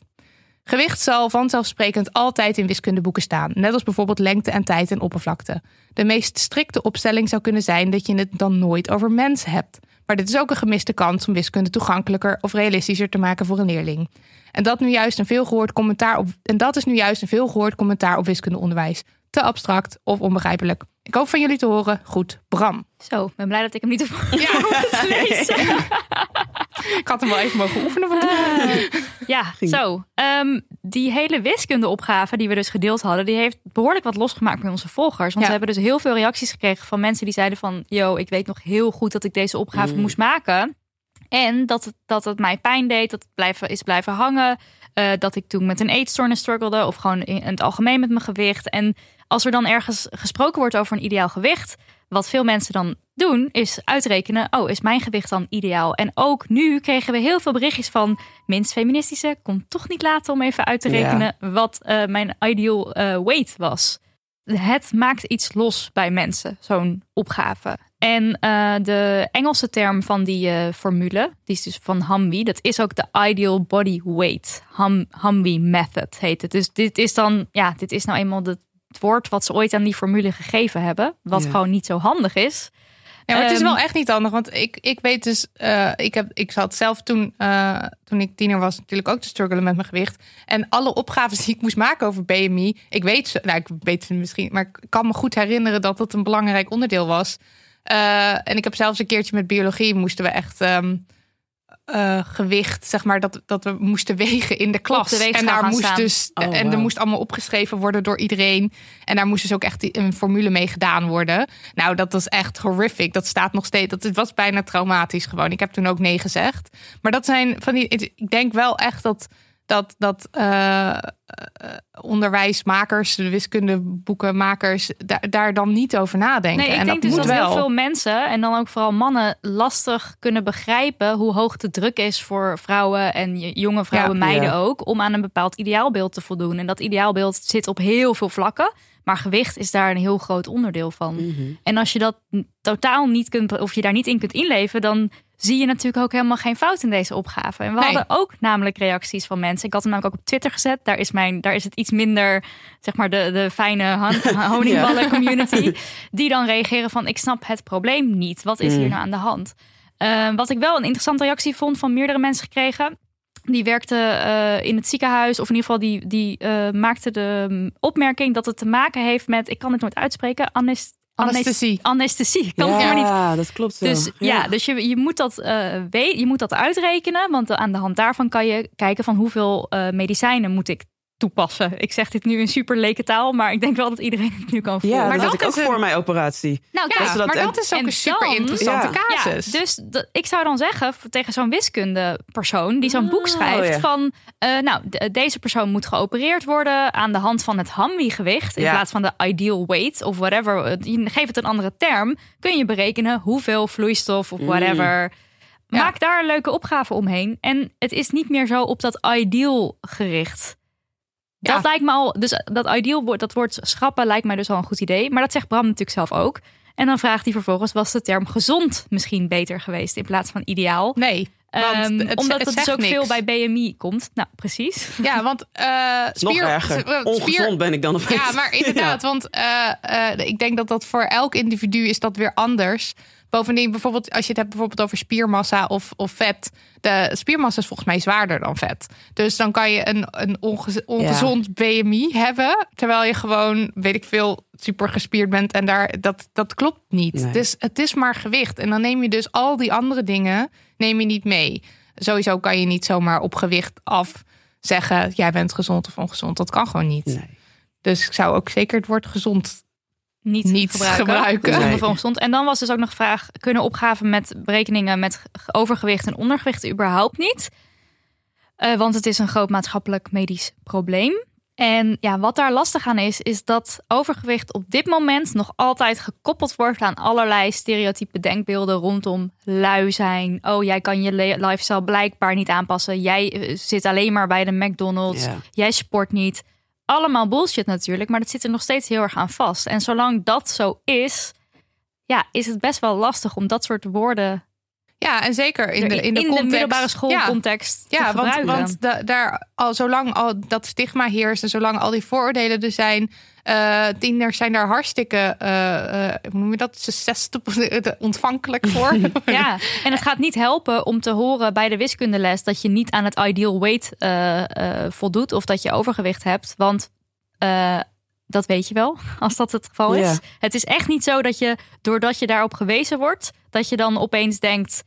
Gewicht zal vanzelfsprekend altijd in wiskundeboeken staan, net als bijvoorbeeld lengte en tijd en oppervlakte. De meest strikte opstelling zou kunnen zijn dat je het dan nooit over mensen hebt. Maar dit is ook een gemiste kans om wiskunde toegankelijker of realistischer te maken voor een leerling. En dat, nu juist een commentaar op, en dat is nu juist een veelgehoord commentaar op wiskundeonderwijs. Te abstract of onbegrijpelijk. Ik hoop van jullie te horen. Goed, Bram. Zo, ik ben blij dat ik hem niet heb ja. te lezen. ik had hem wel even mogen oefenen uh, Ja, zo. Um, die hele wiskundeopgave die we dus gedeeld hadden, die heeft behoorlijk wat losgemaakt bij onze volgers. Want we hebben dus heel veel reacties gekregen van mensen die zeiden van, yo, ik weet nog heel goed dat ik deze opgave mm. moest maken. En dat het, dat het mij pijn deed, dat het blijven, is blijven hangen. Uh, dat ik toen met een eetstoornis struggelde of gewoon in het algemeen met mijn gewicht. En als er dan ergens gesproken wordt over een ideaal gewicht, wat veel mensen dan doen, is uitrekenen: oh, is mijn gewicht dan ideaal? En ook nu kregen we heel veel berichtjes van minst feministische. Kon toch niet laten om even uit te rekenen wat uh, mijn ideal uh, weight was. Het maakt iets los bij mensen, zo'n opgave. En uh, de Engelse term van die formule, die is dus van Humvee, dat is ook de ideal body weight. Hum, Humvee method heet het. Dus dit is dan, ja, dit is nou eenmaal de het woord wat ze ooit aan die formule gegeven hebben. Wat gewoon niet zo handig is. Ja, maar het is wel ehm, echt niet handig. Want ik, ik weet dus, uh, ik, heb, ik zat zelf toen, uh, toen ik tiener was, natuurlijk ook te struggelen met mijn gewicht. En alle opgaves die ik moest maken over BMI, ik weet ze, nou, ik weet ze misschien, maar ik kan me goed herinneren dat het een belangrijk onderdeel was. Uh, en ik heb zelfs een keertje met biologie moesten we echt. Um, uh, gewicht, zeg maar, dat, dat we moesten wegen in de klas. en daar moest dus oh, en er moest allemaal opgeschreven worden door iedereen. En daar moest dus ook echt een formule mee gedaan worden. Nou, dat was echt horrific. Dat staat nog steeds. Dat was bijna traumatisch gewoon. Ik heb toen ook nee gezegd. Maar dat zijn van die. Ik denk wel echt dat dat, dat uh, onderwijsmakers, de wiskundeboekenmakers, daar, daar dan niet over nadenken. Nee, ik en denk dat dus moet dat wel. heel veel mensen, en dan ook vooral mannen, lastig kunnen begrijpen hoe hoog de druk is voor vrouwen en jonge vrouwen, ja, meiden ja. ook, om aan een bepaald ideaalbeeld te voldoen. En dat ideaalbeeld zit op heel veel vlakken. Maar gewicht is daar een heel groot onderdeel van. Mm -hmm. En als je dat totaal niet kunt, of je daar niet in kunt inleven, dan zie je natuurlijk ook helemaal geen fout in deze opgave. En we nee. hadden ook namelijk reacties van mensen. Ik had hem namelijk ook op Twitter gezet. Daar is, mijn, daar is het iets minder, zeg maar, de, de fijne honingballen community. Die dan reageren van, ik snap het probleem niet. Wat is hier nou aan de hand? Uh, wat ik wel een interessante reactie vond van meerdere mensen gekregen. Die werkte uh, in het ziekenhuis, of in ieder geval die, die uh, maakte de opmerking dat het te maken heeft met, ik kan het nooit uitspreken, anest Anesthesie. Anesthesie. Kan ja, maar niet. dat klopt. Dus ja, ja dus je, je, moet dat, uh, weet, je moet dat uitrekenen. Want aan de hand daarvan kan je kijken van hoeveel uh, medicijnen moet ik toepassen. Ik zeg dit nu in super leke taal, maar ik denk wel dat iedereen het nu kan voelen. Ja, maar dat, dat ik ook een... voor mijn operatie. Nou, ja, dat maar dat is ook een super dan, interessante ja. casus. Ja, dus dat, ik zou dan zeggen tegen zo'n wiskundepersoon die zo'n oh, boek schrijft ja. van, uh, nou, de, deze persoon moet geopereerd worden aan de hand van het Humvee-gewicht in plaats van de ideal weight of whatever. Geef het een andere term, kun je berekenen hoeveel vloeistof of whatever. Mm. Maak daar een leuke opgave omheen. En het is niet meer zo op dat ideal gericht. Ja. Dat lijkt me al, dus dat ideal, dat woord schrappen lijkt mij dus al een goed idee. Maar dat zegt Bram natuurlijk zelf ook. En dan vraagt hij vervolgens, was de term gezond misschien beter geweest in plaats van ideaal? Nee. Um, het, omdat het, dus ook niks. veel bij BMI komt. Nou, precies. Ja, want uh, spier, Nog erger. Ongezond ben ik dan opeens. Ja, maar inderdaad. Want uh, uh, ik denk dat dat voor elk individu is dat weer anders. Bovendien, bijvoorbeeld als je het hebt bijvoorbeeld over spiermassa of, of vet. De spiermassa is volgens mij zwaarder dan vet. Dus dan kan je een, een ongezond BMI hebben. Terwijl je gewoon, weet ik veel, super gespierd bent. En daar, dat, dat klopt niet. Dus het is maar gewicht. En dan neem je dus al die andere dingen neem je niet mee. Sowieso kan je niet zomaar op gewicht af zeggen... jij bent gezond of ongezond. Dat kan gewoon niet. Nee. Dus ik zou ook zeker het woord gezond niet, niet gebruiken. gebruiken. En dan was dus ook nog de vraag: kunnen opgaven met berekeningen met overgewicht en ondergewicht überhaupt niet? Uh, want het is een groot maatschappelijk medisch probleem. En ja, wat daar lastig aan is, is dat overgewicht op dit moment nog altijd gekoppeld wordt aan allerlei stereotype denkbeelden rondom lui zijn. Oh, jij kan je lifestyle blijkbaar niet aanpassen. Jij eh, zit alleen maar bij de McDonald's. Jij sport niet allemaal bullshit natuurlijk, maar dat zit er nog steeds heel erg aan vast. En zolang dat zo is, ja, is het best wel lastig om dat soort woorden. Ja, en zeker in de, in de, in context, de middelbare schoolcontext. Ja, ja want, want daar al zolang al dat stigma heerst en zolang al die vooroordelen er zijn, uh, tieners zijn daar hartstikke, uh, uh, hoe noem je dat, ontvankelijk voor. ja, en het gaat niet helpen om te horen bij de wiskundeles dat je niet aan het ideal weight voldoet of dat je overgewicht hebt, want dat weet je wel, als dat het geval is. Het is echt niet zo dat je, doordat je daarop gewezen wordt, dat je dan opeens denkt: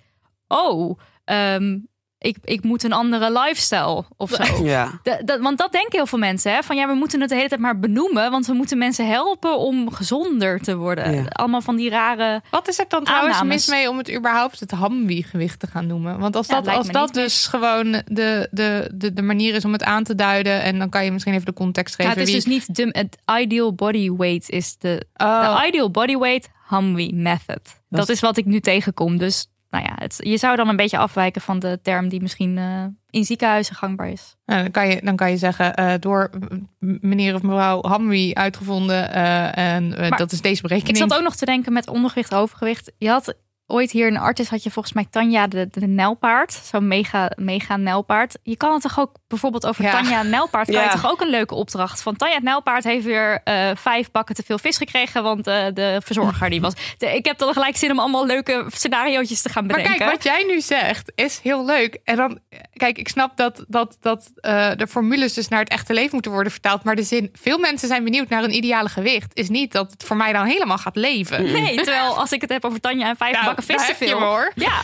oh, um, ik, ik moet een andere lifestyle of zo. Ja. dat, want dat denken heel veel mensen. Hè? Van ja, we moeten het de hele tijd maar benoemen. Want we moeten mensen helpen om gezonder te worden. Allemaal van die rare. Wat is er dan trouwens mis mee om het überhaupt het Hamwi-gewicht te gaan noemen? Want als dat, als dat dus gewoon de, de, de, de manier is om het aan te duiden. En dan kan je misschien even de context geven. Ja, het is dus niet de, het ideal body weight is de, oh. de ideal body weight Humvee method. Dat, dat is wat ik nu tegenkom. Dus nou ja, het, je zou dan een beetje afwijken van de term die misschien uh, in ziekenhuizen gangbaar is. Nou, dan, kan je, dan kan je zeggen, uh, door meneer of mevrouw Hamwi uitgevonden. Uh, en dat is deze berekening. Ik zat ook nog te denken met ondergewicht, overgewicht. Je had ooit hier een artis had je volgens mij Tanja de, de Nelpaard. Zo'n mega, mega Nelpaard. Je kan het toch ook bijvoorbeeld over Tanja Nelpaard. Kan je toch ook een leuke opdracht van Tanja Nelpaard heeft weer uh, vijf bakken te veel vis gekregen. Want uh, de verzorger die was. ik heb dan gelijk zin om allemaal leuke scenario's te gaan bedenken. Maar kijk, wat jij nu zegt is heel leuk. En dan, kijk, ik snap dat, dat, dat uh, de formules dus naar het echte leven moeten worden vertaald. Maar de zin, veel mensen zijn benieuwd naar een ideale gewicht. Is niet dat het voor mij dan helemaal gaat leven. Nee, terwijl als ik het heb over Tanja en vijf nou, bakken vis te veel. hoor. Ja.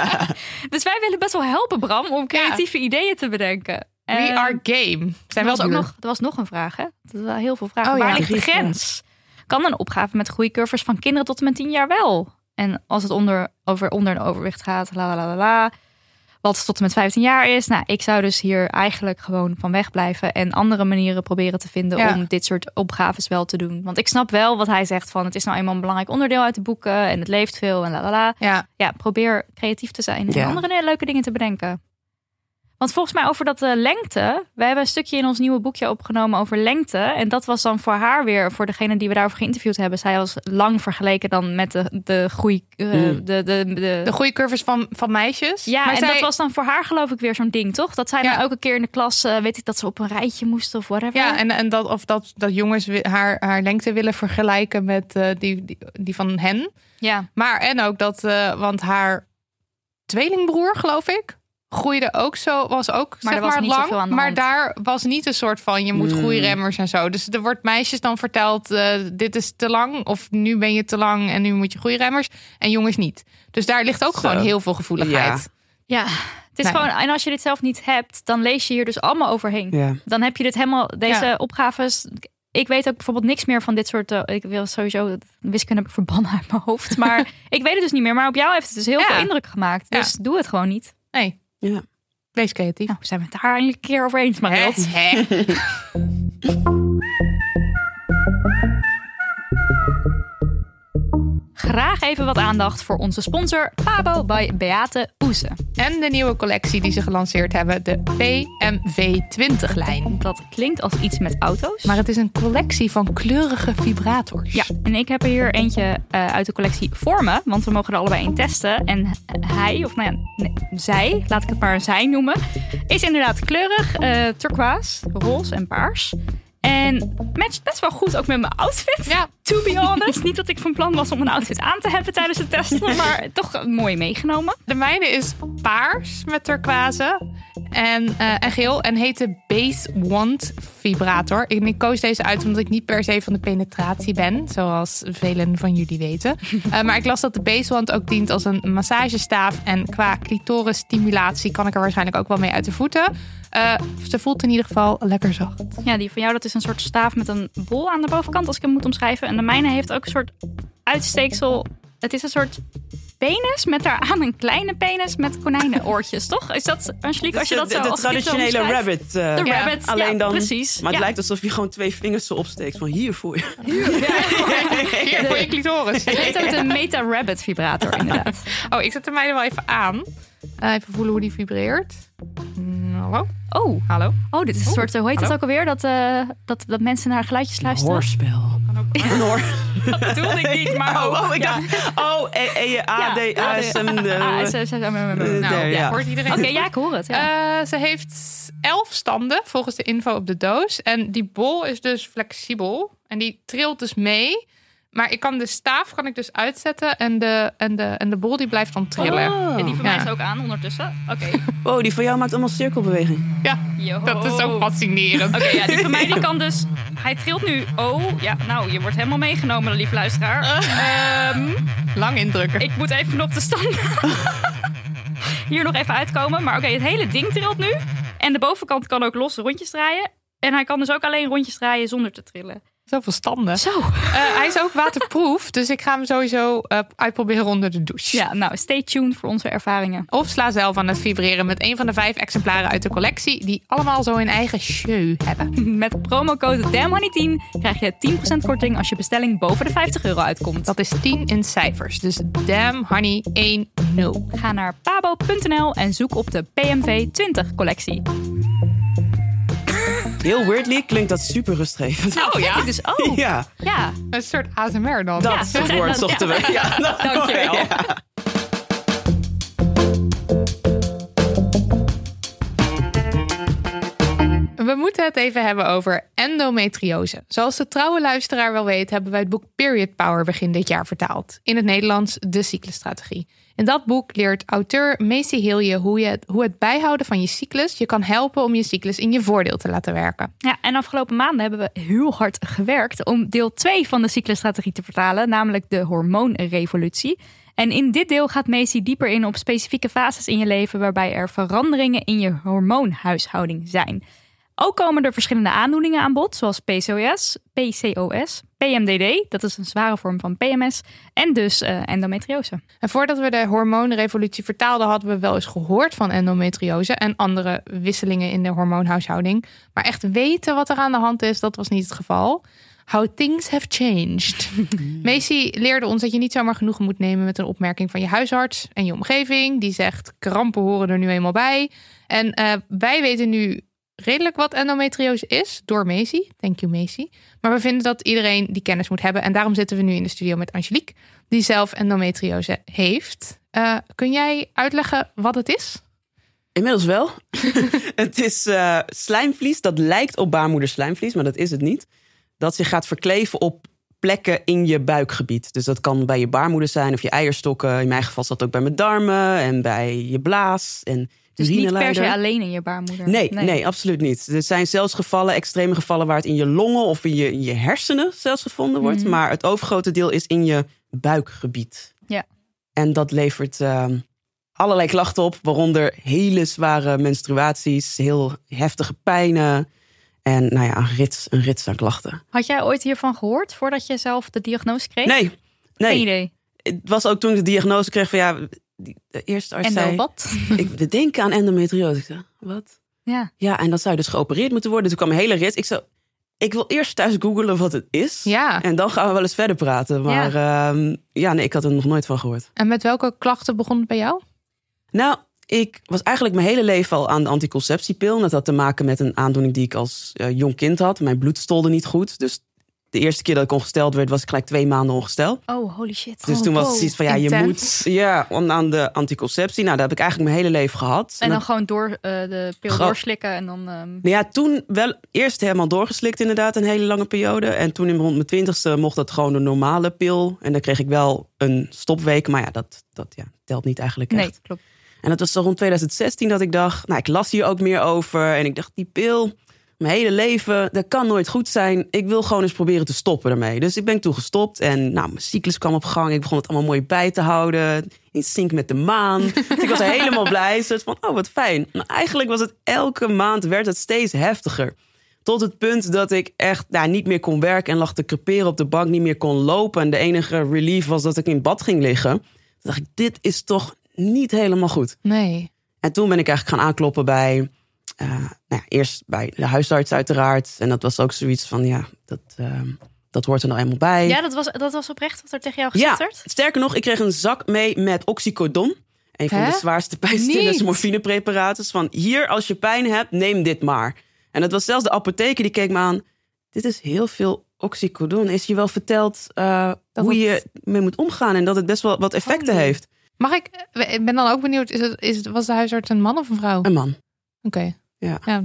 dus wij willen best wel helpen, Bram, om creatieve ideeën te bedenken. We uh, are game. Zijn er, was ook nog, er was nog een vraag, hè? Er waren heel veel vragen. Oh, Waar ligt de grens? Kan een opgave met groeicurves van kinderen tot en met tien jaar wel? En als het onder, over onder en overwicht gaat, la la la la wat tot en met 15 jaar is. Nou, ik zou dus hier eigenlijk gewoon van weg blijven en andere manieren proberen te vinden om dit soort opgaves wel te doen. Want ik snap wel wat hij zegt van het is nou eenmaal een belangrijk onderdeel uit de boeken en het leeft veel en la la la. Ja, ja probeer creatief te zijn en andere leuke dingen te bedenken. Want volgens mij over dat uh, lengte. We hebben een stukje in ons nieuwe boekje opgenomen over lengte. En dat was dan voor haar weer, voor degene die we daarover geïnterviewd hebben. Zij was lang vergeleken dan met de, de groei. Uh, de, de, de, de groeicurves van, van meisjes. Ja, maar en dat was dan voor haar geloof ik weer zo'n ding, toch? Dat zij ja. dan elke keer in de klas, uh, weet ik, dat ze op een rijtje moesten of whatever. Ja, en, en dat, of dat, dat jongens haar, haar lengte willen vergelijken met die, die, die van hen. Ja. Maar en ook dat, want haar tweelingbroer, geloof ik groeide ook zo, was ook maar zeg maar lang. maar daar was niet een soort van je moet mm. groeiremmers en zo. Dus er wordt meisjes dan verteld: uh, dit is te lang, of nu ben je te lang en nu moet je groeiremmers. En jongens niet. Dus daar ligt ook gewoon heel veel gevoeligheid. Ja. Het is gewoon, en als je dit zelf niet hebt, dan lees je hier dus allemaal overheen. Ja. Dan heb je dit helemaal, deze opgaves. Ik weet ook bijvoorbeeld niks meer van dit soort. Uh, ik wil sowieso wiskunde heb ik verbannen uit mijn hoofd. Maar ik weet het dus niet meer. Maar op jou heeft het dus heel veel indruk gemaakt. Dus doe het gewoon niet. Nee. Ja. Wees creatief. Nou, zijn we het daar eindelijk een keer over eens, Mariot. Graag even wat aandacht voor onze sponsor Pabo bij Beate Oeze. En de nieuwe collectie die ze gelanceerd hebben, de PMV20-lijn. Dat klinkt als iets met auto's. Maar het is een collectie van kleurige vibrators. Ja, en ik heb er hier eentje uh, uit de collectie voor me, want we mogen er allebei in testen. En hij, of nou ja, nee, zij, laat ik het maar zij noemen, is inderdaad kleurig, uh, turquoise, roze en paars. En matcht best wel goed ook met mijn outfit. Ja. To be honest. Niet dat ik van plan was om een outfit aan te hebben tijdens het testen. Maar toch mooi meegenomen. De mijne is paars met turquoise. En, uh, en geel. En heet de Base Wand Vibrator. Ik, ik, koos deze uit omdat ik niet per se van de penetratie ben. Zoals velen van jullie weten. Uh, maar ik las dat de Base Wand ook dient als een massagestaaf. En qua clitoris stimulatie kan ik er waarschijnlijk ook wel mee uit de voeten. Uh, ze voelt in ieder geval lekker zacht. Ja, die van jou dat is een soort staaf met een bol aan de bovenkant, als ik hem moet omschrijven. En de mijne heeft ook een soort uitsteeksel. Het is een soort penis met daaraan een kleine penis met konijnenoortjes, toch? Is dat, Angelique, als je dat zo De, de traditionele rabbit. Uh, de ja. rabbit, alleen ja, dan, precies. Maar het lijkt alsof je gewoon twee vingers zo opsteekt van hier voor je. Hier, hier voor je clitoris. Het heet ook de Meta Rabbit vibrator, inderdaad. Oh, ik zet de mijne wel even aan. Uh, even voelen hoe die vibreert. Hallo? Oh, hallo. Oh, dit is een soort, hoe heet het ook alweer? Dat, uh, dat, dat mensen naar geluidjes luisteren. Hoorspel. Kan ook een hoor. dat bedoelde ik niet, maar oh, oh ik dacht, oh, e, e, A, D, A, S, M, Nou, ja, hoort iedereen. Oké, ja, ik hoor het. Ja. Uh, ze heeft elf standen volgens de info op de doos. En die bol is dus flexibel. En die trilt dus mee. Maar ik kan de staaf kan ik dus uitzetten en de, en de, en de bol die blijft dan trillen. Oh. En die van mij is ook aan ondertussen. Oké. Okay. Oh, die van jou maakt allemaal cirkelbeweging. Ja, dat is ook fascinerend. Oké, ja, die van mij die kan dus... Hij trilt nu. Oh, ja, nou, je wordt helemaal meegenomen, lieve luisteraar. Um, Lang indrukken. Ik moet even op de stand hier nog even uitkomen. Maar oké, het hele ding trilt nu. En de bovenkant kan ook losse rondjes draaien. En hij kan dus ook alleen rondjes draaien zonder te trillen. Zoveel standen. Zo. Uh, hij is ook waterproof, dus ik ga hem sowieso uh, uitproberen onder de douche. Ja, nou, stay tuned voor onze ervaringen. Of sla zelf aan het vibreren met een van de vijf exemplaren uit de collectie, die allemaal zo hun eigen show hebben. Met promocode DAMHoney10 krijg je 10% korting als je bestelling boven de 50 euro uitkomt. Dat is 10 in cijfers, dus DAMHoney10. Ga naar pabo.nl en zoek op de PMV 20 collectie. Heel weirdly klinkt dat super rustgevend. Nou, oh ja? Dus ook. Ja. ja. Een soort ASMR dan. Dat ja, soort woord zochten we. Ja. Dankjewel. Ja. We moeten het even hebben over endometriose. Zoals de trouwe luisteraar wel weet, hebben wij het boek Period Power begin dit jaar vertaald. In het Nederlands De Cyclusstrategie. In dat boek leert auteur Macy Hilje hoe, je, hoe het bijhouden van je cyclus je kan helpen om je cyclus in je voordeel te laten werken. Ja, en afgelopen maanden hebben we heel hard gewerkt om deel 2 van de cyclusstrategie te vertalen, namelijk de hormoonrevolutie. En in dit deel gaat Macy dieper in op specifieke fases in je leven waarbij er veranderingen in je hormoonhuishouding zijn. Ook komen er verschillende aandoeningen aan bod, zoals PCOS, PCOS, PMDD, dat is een zware vorm van PMS, en dus uh, endometriose. En voordat we de hormoonrevolutie vertaalden, hadden we wel eens gehoord van endometriose en andere wisselingen in de hormoonhuishouding. Maar echt weten wat er aan de hand is, dat was niet het geval. How things have changed. Macy leerde ons dat je niet zomaar genoegen moet nemen met een opmerking van je huisarts en je omgeving. Die zegt: krampen horen er nu eenmaal bij. En uh, wij weten nu redelijk wat endometriose is door Macy. Thank you, Macy. Maar we vinden dat iedereen die kennis moet hebben. En daarom zitten we nu in de studio met Angelique, die zelf endometriose heeft. Uh, kun jij uitleggen wat het is? Inmiddels wel. het is uh, slijmvlies dat lijkt op baarmoederslijmvlies, maar dat is het niet. Dat zich gaat verkleven op plekken in je buikgebied. Dus dat kan bij je baarmoeder zijn of je eierstokken. In mijn geval zat dat ook bij mijn darmen en bij je blaas. En dus niet per se alleen in je baarmoeder? Nee, nee, absoluut niet. Er zijn zelfs gevallen, extreme gevallen, waar het in je longen of in je, in je hersenen zelfs gevonden wordt. Mhm. Maar het overgrote deel is in je buikgebied. Ja. En dat levert uh, allerlei klachten op, waaronder hele zware menstruaties, heel heftige pijnen. En nou ja, een rits, een rits aan klachten. Had jij ooit hiervan gehoord voordat je zelf de diagnose kreeg? Nee, nee. Geen idee. Het was ook toen ik de diagnose kreeg van ja, de eerste arts Endo zei... wat? Ik denk aan endometriose. Ik zei, wat? Ja. Ja, en dat zou dus geopereerd moeten worden. Dus toen kwam een hele rit. Ik zo, ik wil eerst thuis googelen wat het is. Ja. En dan gaan we wel eens verder praten. Maar ja, ehm, ja nee, ik had er nog nooit van gehoord. En met welke klachten begon het bij jou? Nou, ik was eigenlijk mijn hele leven al aan de anticonceptiepil. Dat had te maken met een aandoening die ik als uh, jong kind had. Mijn bloed stolde niet goed. Dus de eerste keer dat ik ongesteld werd, was ik gelijk twee maanden ongesteld. Oh, holy shit. Dus toen was het zoiets van, ja, je moet ja, aan de anticonceptie. Nou, dat heb ik eigenlijk mijn hele leven gehad. En dan, gewoon door uh, de pil doorslikken en dan... Um... Nou ja, toen wel eerst helemaal doorgeslikt inderdaad, een hele lange periode. En toen in rond mijn twintigste mocht dat gewoon de normale pil. En dan kreeg ik wel een stopweek, maar ja, dat, dat ja, telt niet eigenlijk echt. Nee, klopt. En dat was zo rond 2016 dat ik dacht, nou, ik las hier ook meer over. En ik dacht, die pil, mijn hele leven, dat kan nooit goed zijn. Ik wil gewoon eens proberen te stoppen ermee. Dus ik ben toen gestopt en nou, mijn cyclus kwam op gang. Ik begon het allemaal mooi bij te houden. In sync met de maan. dus ik was helemaal blij. Zo van, oh wat fijn. Maar eigenlijk was het elke maand, werd het steeds heftiger. Tot het punt dat ik echt nou, niet meer kon werken en lag te creperen op de bank, niet meer kon lopen. En de enige relief was dat ik in bad ging liggen. Toen dacht ik, dit is toch niet helemaal goed. Nee. En toen ben ik eigenlijk gaan aankloppen bij, uh, nou ja, eerst bij de huisarts uiteraard. En dat was ook zoiets van, ja, dat, uh, dat hoort er nou eenmaal bij. Ja, dat was, dat was oprecht wat er tegen jou gezegd ja, werd? sterker nog, ik kreeg een zak mee met oxycodon. Een van de zwaarste pijnstillers, morfinepreparaten. Van hier, als je pijn hebt, neem dit maar. En dat was zelfs de apotheker die keek me aan. Dit is heel veel oxycodon. Is je wel verteld uh, hoe het... je mee moet omgaan en dat het best wel wat effecten oh, heeft. Mag ik? Ik ben dan ook benieuwd. Is het, is het, was de huisarts een man of een vrouw? Een man. Oké. Ja. Ja,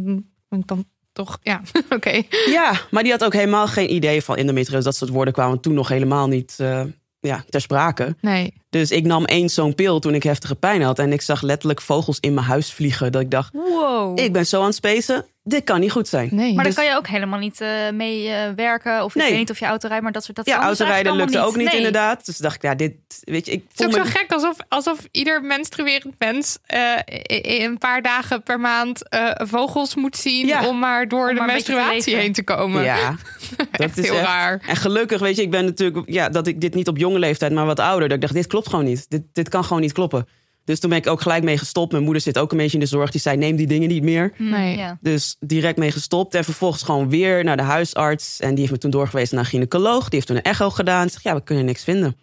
ik dan toch. Ja, oké. Ja, maar die had ook helemaal geen idee van endometriose. Dat soort woorden kwamen toen nog helemaal niet uh, ja, ter sprake. Nee. Dus ik nam één zo'n pil toen ik heftige pijn had. En ik zag letterlijk vogels in mijn huis vliegen. Dat ik dacht, wow. ik ben zo aan het spacen dit kan niet goed zijn. Nee, maar dus... dan kan je ook helemaal niet uh, mee uh, werken. Of ik weet niet of je autorijdt, maar dat soort dat Ja, dus autorijden lukte niet. ook niet nee. inderdaad. Dus dacht ik, ja, dit, weet je, ik Het is ook zo gek alsof, alsof ieder menstruerend mens uh, een paar dagen per maand vogels moet zien ja. om maar door om de maar menstruatie heen te komen. Ja, dat is heel echt... raar. En gelukkig, weet je, ik ben natuurlijk, ja, dat ik dit niet op jonge leeftijd, maar wat ouder. Dat ik dacht, dit klopt gewoon niet. Dit, dit kan gewoon niet kloppen. Dus toen ben ik ook gelijk mee gestopt. Mijn moeder zit ook een beetje in de zorg. Die zei: neem die dingen niet meer. Nee. Ja. Dus direct mee gestopt. En vervolgens gewoon weer naar de huisarts. En die heeft me toen doorgewezen naar een gynaecoloog. Die heeft toen een echo gedaan. Zegt: ja, we kunnen niks vinden.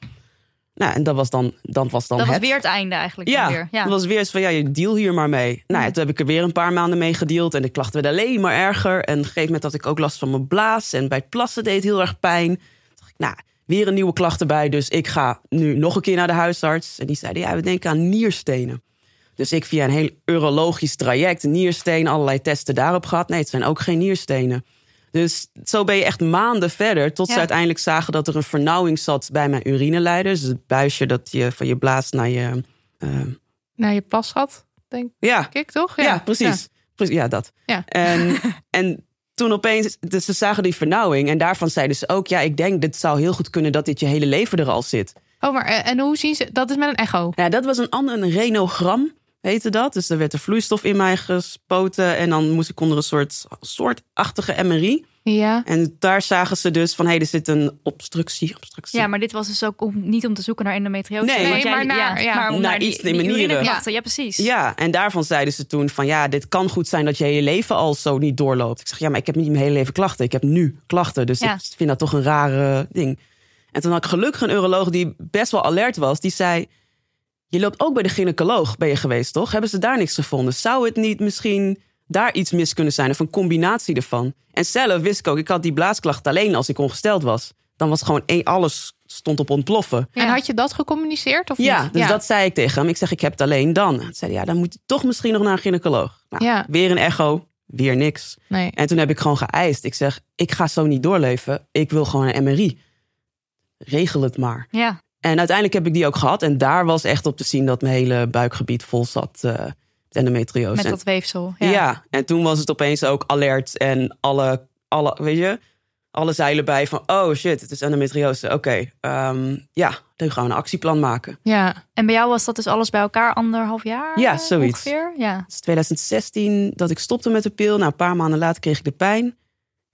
Nou, en dat was dan, dat was dan dat het. was weer het einde eigenlijk. Ja, weer. ja. dat was weer eens van ja, je deal hier maar mee. Nou, ja, toen heb ik er weer een paar maanden mee gedeeld. En de klachten werden alleen maar erger. En op een gegeven moment had ik ook last van mijn blaas. En bij het plassen deed het heel erg pijn. Toen dacht ik, nou, weer een nieuwe klacht erbij. Dus ik ga nu nog een keer naar de huisarts. En die zeiden, ja, we denken aan nierstenen. Dus ik via een heel urologisch traject, niersteen, allerlei testen daarop gehad. Nee, het zijn ook geen nierstenen. Dus zo ben je echt maanden verder, tot Ja. ze uiteindelijk zagen dat er een vernauwing zat bij mijn urineleider. Dus het buisje dat je van je blaast naar je. eh, Naar je plasgat, denk ja, ik toch? ja, precies. Precies, Ja, dat. Ja. En, en toen opeens, dus ze zagen die vernauwing. En daarvan zeiden ze ook, ja, ik denk, dit zou heel goed kunnen dat dit je hele leven er al zit. Oh, maar eh, en hoe zien ze? Dat is met een echo. Ja, dat was een ander, een renogram heette dat. Dus er werd er vloeistof in mij gespoten. En dan moest ik onder een soort soortachtige MRI. Ja. En daar zagen ze dus van, hé, hey, er zit een obstructie. obstructie. Ja, maar dit was dus ook om, niet om te zoeken naar endometriose. Nee, nee, jij- maar naar- ja. maar om Naar naar die, iets in mijn die nieren. urineklachten. Ja, precies. Ja, en daarvan zeiden ze toen van ja, dit kan goed zijn dat je je leven al zo niet doorloopt. Ik zeg ja, maar ik heb niet mijn hele leven klachten. Ik heb nu klachten, dus Ja. ik vind dat toch een rare ding. En toen had ik gelukkig een uroloog die best wel alert was. Die zei, je loopt ook bij de gynaecoloog ben je geweest, toch? Hebben ze daar niks gevonden? Zou het niet misschien daar iets mis kunnen zijn of een combinatie ervan? En zelf wist ik ook, ik had die blaasklacht alleen als ik ongesteld was. Dan was gewoon één, alles stond op ontploffen. En had je dat gecommuniceerd of Ja, niet? dus dat zei ik tegen hem. Ik zeg, ik heb het alleen dan. Toen zei hij, ja, dan moet je toch misschien nog naar een gynaecoloog. Nou, Ja. Weer een echo, weer niks. Nee. En toen heb ik gewoon geëist. Ik zeg, ik ga zo niet doorleven. Ik wil gewoon een MRI. Regel het maar. Ja. En uiteindelijk heb ik die ook gehad. En daar was echt op te zien dat mijn hele buikgebied vol zat. eh endometriose. Met dat weefsel. ja. Ja. en toen was het opeens ook alert. En alle, alle weet je, alle zeilen bij van... oh shit, het is endometriose. Oké, ehm, ja, dan gaan we een actieplan maken. Ja. En bij jou was dat dus alles bij elkaar anderhalf jaar? Ja, zoiets. Ongeveer? Ja. Het is 2016 dat ik stopte met de pil. Nou, een paar maanden later kreeg ik de pijn.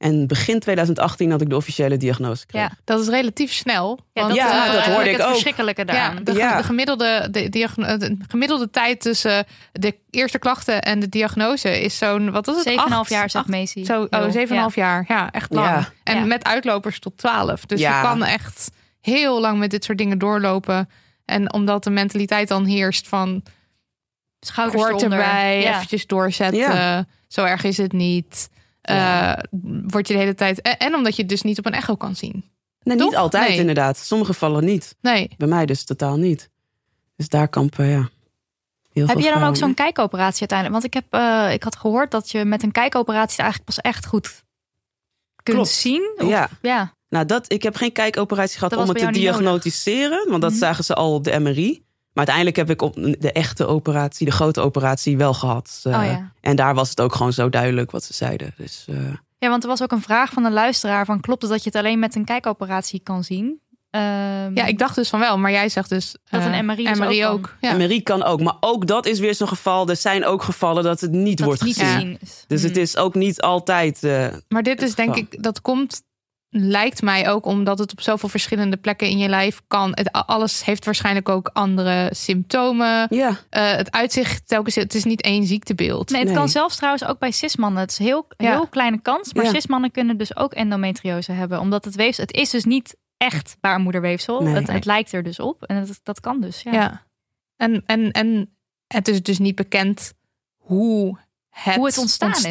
En begin 2018 had ik de officiële diagnose gekregen. Ja, dat is relatief snel. Ja, want, ja, dat hoorde ik het ook. verschrikkelijke daaraan. Ja, de, Ja. de gemiddelde, de, diagno- de gemiddelde tijd tussen de eerste klachten en de diagnose is zo'n, wat was het? 7,5 Acht- jaar, zegt Macy. Zo, oh, 7,5 jaar. Ja, echt lang. Ja. En Ja. met uitlopers tot 12. Dus Ja. je kan echt heel lang met dit soort dingen doorlopen. En omdat de mentaliteit dan heerst van Schouders hoort eronder. erbij, Ja. eventjes doorzetten. Ja. Zo erg is het niet. Ja. Eh, word je de hele tijd. En, omdat je het dus niet op een echo kan zien. Nee, niet altijd Nee. inderdaad. Sommige gevallen niet. Nee. Bij mij dus totaal niet. Dus daar kampen, ja. Heel Heb je dan ook zo'n kijkoperatie uiteindelijk? Want ik, heb, eh, ik had gehoord dat je met een kijkoperatie eigenlijk pas echt goed kunt Klopt. zien. Of- Ja. ja. Nou, dat, ik heb geen kijkoperatie gehad Dat om het te diagnosticeren. Want dat Mhm. zagen ze al op de MRI. Maar uiteindelijk heb ik op de echte operatie, de grote operatie, wel gehad. Eh, Oh ja. En daar was het ook gewoon zo duidelijk wat ze zeiden. Dus eh, ja, want er was ook een vraag van een luisteraar: van, klopt het dat je het alleen met een kijkoperatie kan zien? Ehm, Ja, ik dacht dus van wel. Maar jij zegt dus. Dat een eh, MRI dus MRI ook ook. Ja. MRI kan ook. Maar ook dat is weer zo'n geval. Er zijn ook gevallen dat het niet dat wordt het niet gezien. Dus het Hmm. is ook niet altijd. eh, Maar dit is denk ik, dat komt, lijkt mij ook omdat het op zoveel verschillende plekken in je lijf kan. Het, alles heeft waarschijnlijk ook andere symptomen. ja, Eh, het uitzicht telkens, het is niet één ziektebeeld. Nee, het Nee. kan zelfs trouwens ook bij cismannen. Het is een heel, Ja. heel kleine kans. Maar Ja. cismannen kunnen dus ook endometriose hebben. Omdat het weefsel... Het is dus niet echt baarmoederweefsel. Nee. het, het lijkt er dus op. En dat, dat kan dus, ja. Ja. En, en, en het is dus niet bekend hoe het, Hoe het ontstaan is,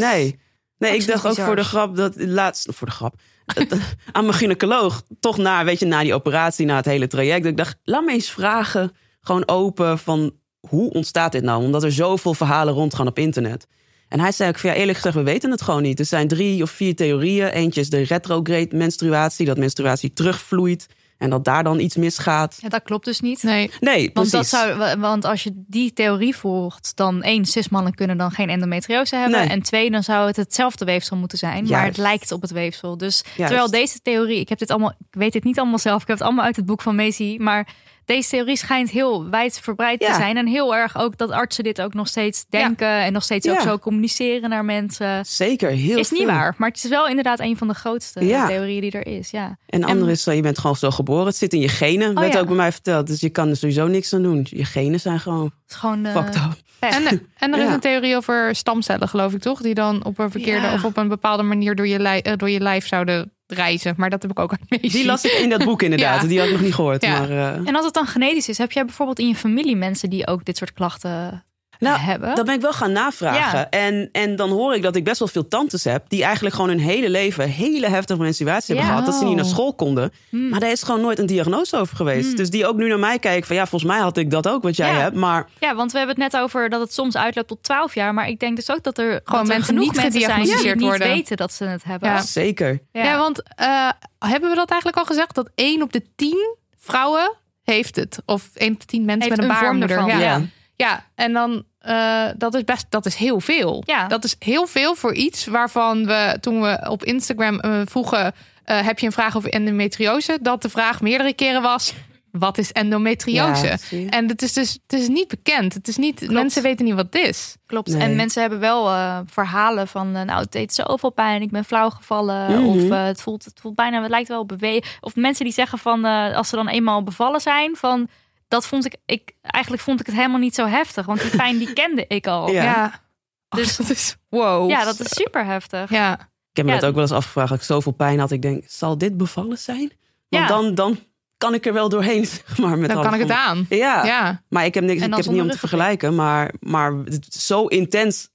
nee. nee. Ik dacht ook voor de grap dat laatst voor de grap aan mijn gynaecoloog toch na weet je na die operatie na het hele traject. Ik dacht laat me eens vragen gewoon open van hoe ontstaat dit nou? Omdat er zoveel verhalen rondgaan op internet. En hij zei ook eerlijk gezegd we weten het gewoon niet. Er zijn drie of vier theorieën. Eentje is de retrograde menstruatie, dat menstruatie terugvloeit en dat daar dan iets misgaat. Ja, dat klopt dus niet. Nee, Nee, Want, dat zou, want als je die theorie volgt, dan één, cismannen kunnen dan geen endometriose hebben. Nee. En twee, dan zou het hetzelfde weefsel moeten zijn. Maar het lijkt op het weefsel. Dus Juist. terwijl deze theorie, ik heb dit allemaal, ik weet dit niet allemaal zelf, ik heb het allemaal uit het boek van Macy. Maar deze theorie schijnt heel wijdverbreid te zijn. En heel erg ook dat artsen dit ook nog steeds denken. En nog steeds ook zo communiceren naar mensen. Zeker, heel Is niet waar, maar het is wel inderdaad een van de grootste Ja. theorieën die er is. Ja. En de andere is, eh, je bent gewoon zo geboren. Het zit in je genen, werd ja. ook bij mij verteld. Dus je kan er sowieso niks aan doen. Je genen zijn gewoon Het is gewoon eh, fucked up. En, en er is Ja. een theorie over stamcellen, geloof ik toch? Die dan op een verkeerde Ja. of op een bepaalde manier door je, lijf, door je lijf zouden reizen. Maar dat heb ik ook uit Macy. Die las ik in dat boek inderdaad. Ja. Die had ik nog niet gehoord. Ja. Maar, eh, En als het dan genetisch is, heb jij bijvoorbeeld in je familie mensen die ook dit soort klachten nou, hebben? dat ben ik wel gaan navragen. Ja. En, en dan hoor ik dat ik best wel veel tantes heb... die eigenlijk gewoon hun hele leven hele heftige menstruatie hebben Ja. gehad. Dat ze niet naar school konden. Hmm. Maar daar is gewoon nooit een diagnose over geweest. Hmm. Dus die ook nu naar mij kijken van... ja, volgens mij had ik dat ook wat jij Ja. hebt. Maar Ja, want we hebben het net over dat het soms uitloopt tot 12 jaar. Maar ik denk dus ook dat er, dat er mensen genoeg mensen zijn die gediagnosticeerd niet worden. weten dat ze het hebben. Ja. zeker. Ja, want eh, hebben we dat eigenlijk al gezegd? Dat één op de tien vrouwen heeft het. Of één op de tien mensen Heeft met een, een vorm baarmoeder. ja. Ja. En dan eh, dat is best, dat is heel veel. Ja. Dat is heel veel voor iets waarvan we toen we op Instagram eh, vroegen: eh, heb je een vraag over endometriose? Dat de vraag meerdere keren was: wat is endometriose? Ja, en het is dus het is niet bekend. Het is niet, Klopt. mensen weten niet wat het is. Klopt. Nee. En mensen hebben wel eh, verhalen van, nou, het deed zoveel pijn, ik ben flauw gevallen. Mhm. Of eh, het, voelt, het voelt bijna, het lijkt wel bewegen. Of mensen die zeggen van, eh, als ze dan eenmaal bevallen zijn, van, dat vond ik, ik, eigenlijk vond ik het helemaal niet zo heftig. Want die pijn, die kende ik al. Ja. Ja. Dus- dat is wow. Ja, dat is super heftig. Ja. Ik heb me Ja. dat ook wel eens afgevraagd. Dat ik zoveel pijn had. Ik denk, zal dit bevallen zijn? Want Ja. dan, dan kan ik er wel doorheen. zeg Maar met Dan kan ik het aan. Ja. Ja. Maar ik heb, niks, ik heb het niet om te vergelijken. Maar, maar het zo intens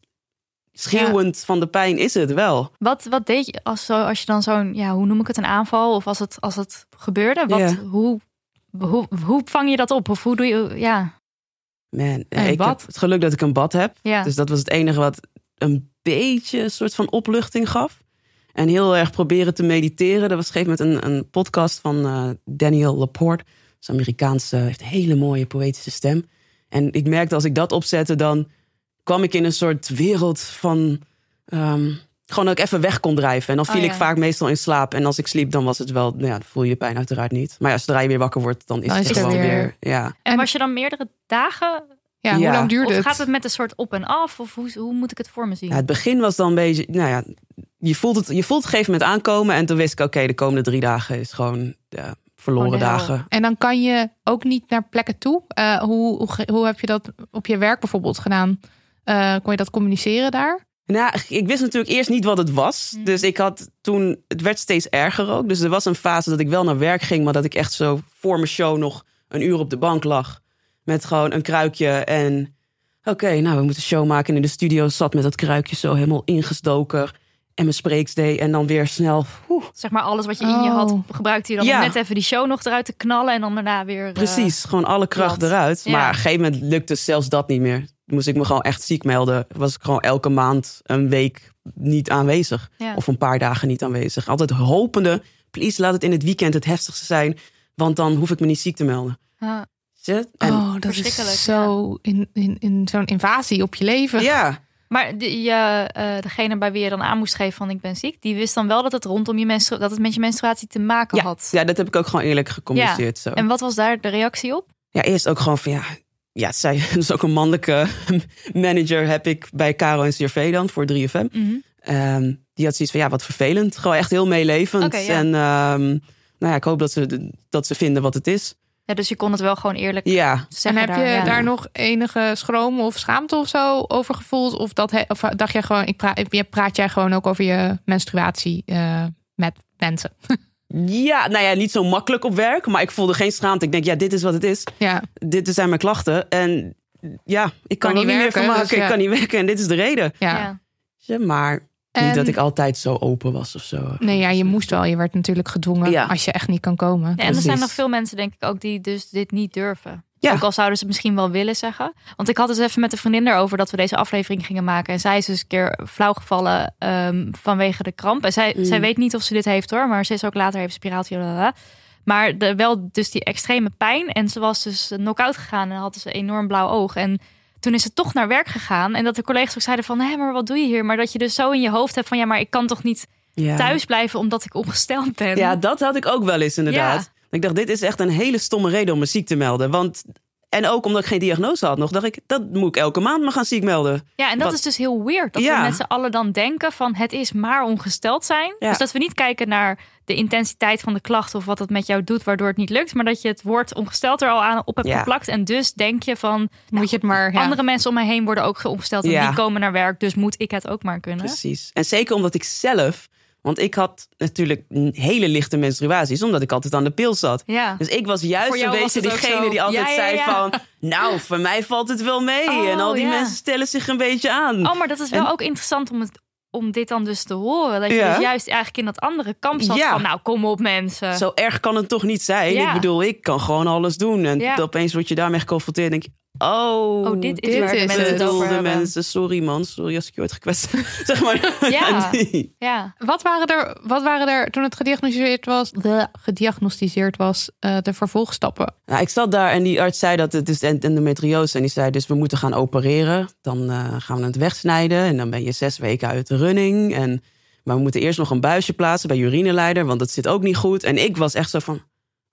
schreeuwend van de pijn is het wel. Wat, wat deed je als, zo, als je dan zo'n, ja, hoe noem ik het, een aanval? Of als het, als het gebeurde? Wat, hoe, hoe, hoe vang je dat op? Of hoe doe je, ja. Man, ik bad? heb het geluk dat ik een bad heb. ja. Dus dat was het enige wat een beetje een soort van opluchting gaf. En heel erg proberen te mediteren. Dat was op een gegeven moment een, een podcast van eh, Daniel Laporte. Dat is Amerikaanse, heeft een hele mooie poëtische stem. En ik merkte als ik dat opzette, dan kwam ik in een soort wereld van... ehm, gewoon dat ik even weg kon drijven. En dan viel Oh, ja. ik vaak meestal in slaap. En als ik sliep, dan was het wel... Nou ja, dan voel je je pijn uiteraard niet. Maar ja, zodra je weer wakker wordt, dan is Dan het is het gewoon weer- weer... Ja. En was je dan meerdere dagen? Ja, hoe lang duurde Of het? gaat het met een soort op en af? Of hoe, hoe moet ik het voor me zien? Ja, het begin was dan een beetje, nou ja, je voelt het, je voelt het gegeven moment aankomen. En toen wist ik, oké, de komende drie dagen is gewoon ja, verloren oh, dagen. En dan kan je ook niet naar plekken toe. Uh, hoe, hoe, hoe, heb je dat op je werk bijvoorbeeld gedaan? Uh, kon je dat communiceren daar? Nou, ik wist natuurlijk eerst niet wat het was. Mm. Dus ik had toen, het werd steeds erger ook. Dus er was een fase dat ik wel naar werk ging, maar dat ik echt zo voor mijn show nog een uur op de bank lag. Met gewoon een kruikje en oké, nou we moeten show maken. En in de studio zat met dat kruikje zo helemaal ingestoken en mijn spreeks deed. En dan weer snel. Zeg maar alles wat je in je had, oh. gebruikte je dan om net even die show nog eruit te knallen. En dan daarna weer. Eh, Precies, gewoon alle kracht eruit. Maar op een gegeven moment lukte zelfs dat niet meer. Moest ik me gewoon echt ziek melden. Was ik gewoon elke maand een week niet aanwezig. Of een paar dagen niet aanwezig. Altijd hopende, please laat het in het weekend het heftigste zijn. Want dan hoef ik me niet ziek te melden. Ja. En, oh, dat is zo in, in, in zo'n invasie op je leven. Ja, maar de, je, uh, degene bij wie je dan aan moest geven van ik ben ziek, die wist dan wel dat het rondom je menstru dat het met je menstruatie te maken had. Ja, dat heb ik ook gewoon eerlijk gecommuniceerd. Zo. En wat was daar de reactie op? Ja, eerst ook gewoon van ja, ja, zij is ook een mannelijke manager heb ik bij Caro en CRV dan voor 3FM. Mm ehm, die had zoiets van ja, wat vervelend. Gewoon echt heel meelevend. En um, nou ja, ik hoop dat ze, dat ze vinden wat het is. Ja, dus je kon het wel gewoon eerlijk ja. zeggen. En heb je daar nog enige schroom of schaamte of zo over gevoeld? Of, dat, of dacht jij gewoon, ik praat, praat jij gewoon ook over je menstruatie uh, met mensen? Ja, nou ja, niet zo makkelijk op werk, maar ik voelde geen schaamte. Ik denk, ja, dit is wat het is. Ja. Dit zijn mijn klachten. En ja, ik kan, kan niet, meer van maken. Dus ik kan niet werken en dit is de reden. Ja. ja. Maar niet dat ik altijd zo open was of zo. Nee, ja, je moest wel. Je werd natuurlijk gedwongen als je echt niet kan komen. Ja, en er zijn nog veel mensen, denk ik, ook die dus dit niet durven. Ja. Ook al zouden ze het misschien wel willen zeggen. Want ik had het even met een vriendin erover dat we deze aflevering gingen maken. En zij is dus een keer flauw gevallen um, vanwege de kramp. En zij, mm. zij weet niet of ze dit heeft hoor. Maar ze is ook later heeft spiraaltje. Maar de, wel dus die extreme pijn. En ze was dus knock-out gegaan en had dus een enorm blauw oog. En toen is het toch naar werk gegaan. En dat de collega's ook zeiden van, hé, maar wat doe je hier? Maar dat je dus zo in je hoofd hebt van, ja, maar ik kan toch niet thuis blijven omdat ik ongesteld ben. Ja, dat had ik ook wel eens inderdaad. Ik dacht, dit is echt een hele stomme reden om me ziek te melden. Want en ook omdat ik geen diagnose had nog, dacht ik, dat moet ik elke maand me gaan ziek melden. Ja, en dat is dus heel weird. Dat we met z'n allen dan denken van het is maar ongesteld zijn. Dus dat we niet kijken naar de intensiteit van de klacht of wat het met jou doet, waardoor het niet lukt. Maar dat je het woord ongesteld er al aan op hebt geplakt. En dus denk je van, moet je het maar. Andere mensen om mij heen worden ook ongesteld. En die komen naar werk, dus moet ik het ook maar kunnen. Precies. En zeker omdat ik zelf want ik had natuurlijk hele lichte menstruaties, omdat ik altijd aan de pil zat. Ja. Dus ik was juist een beetje diegene die altijd zei van... Nou, voor mij valt het wel mee. Oh, en al die mensen stellen zich een beetje aan. Oh, maar dat is wel ook interessant om, het, om dit dan dus te horen. Dat je dus juist eigenlijk in dat andere kamp zat van... Nou, kom op mensen. Zo erg kan het toch niet zijn? Ik bedoel, ik kan gewoon alles doen. En opeens word je daarmee geconfronteerd en denk je... Oh, oh, dit is dit waar de mensen het over hebben. mensen. Sorry man, sorry als ik je ooit gekwetst zeg maar. Ja. ja. Wat waren er, wat waren er toen het gediagnosticeerd was, de, gediagnosticeerd was, uh, de vervolgstappen? Nou, ik zat daar en die arts zei dat het is endometriose en die zei dus we moeten gaan opereren. Dan uh, gaan we het wegsnijden en dan ben je zes weken uit de running en maar we moeten eerst nog een buisje plaatsen bij urineleider, want dat zit ook niet goed. En ik was echt zo van,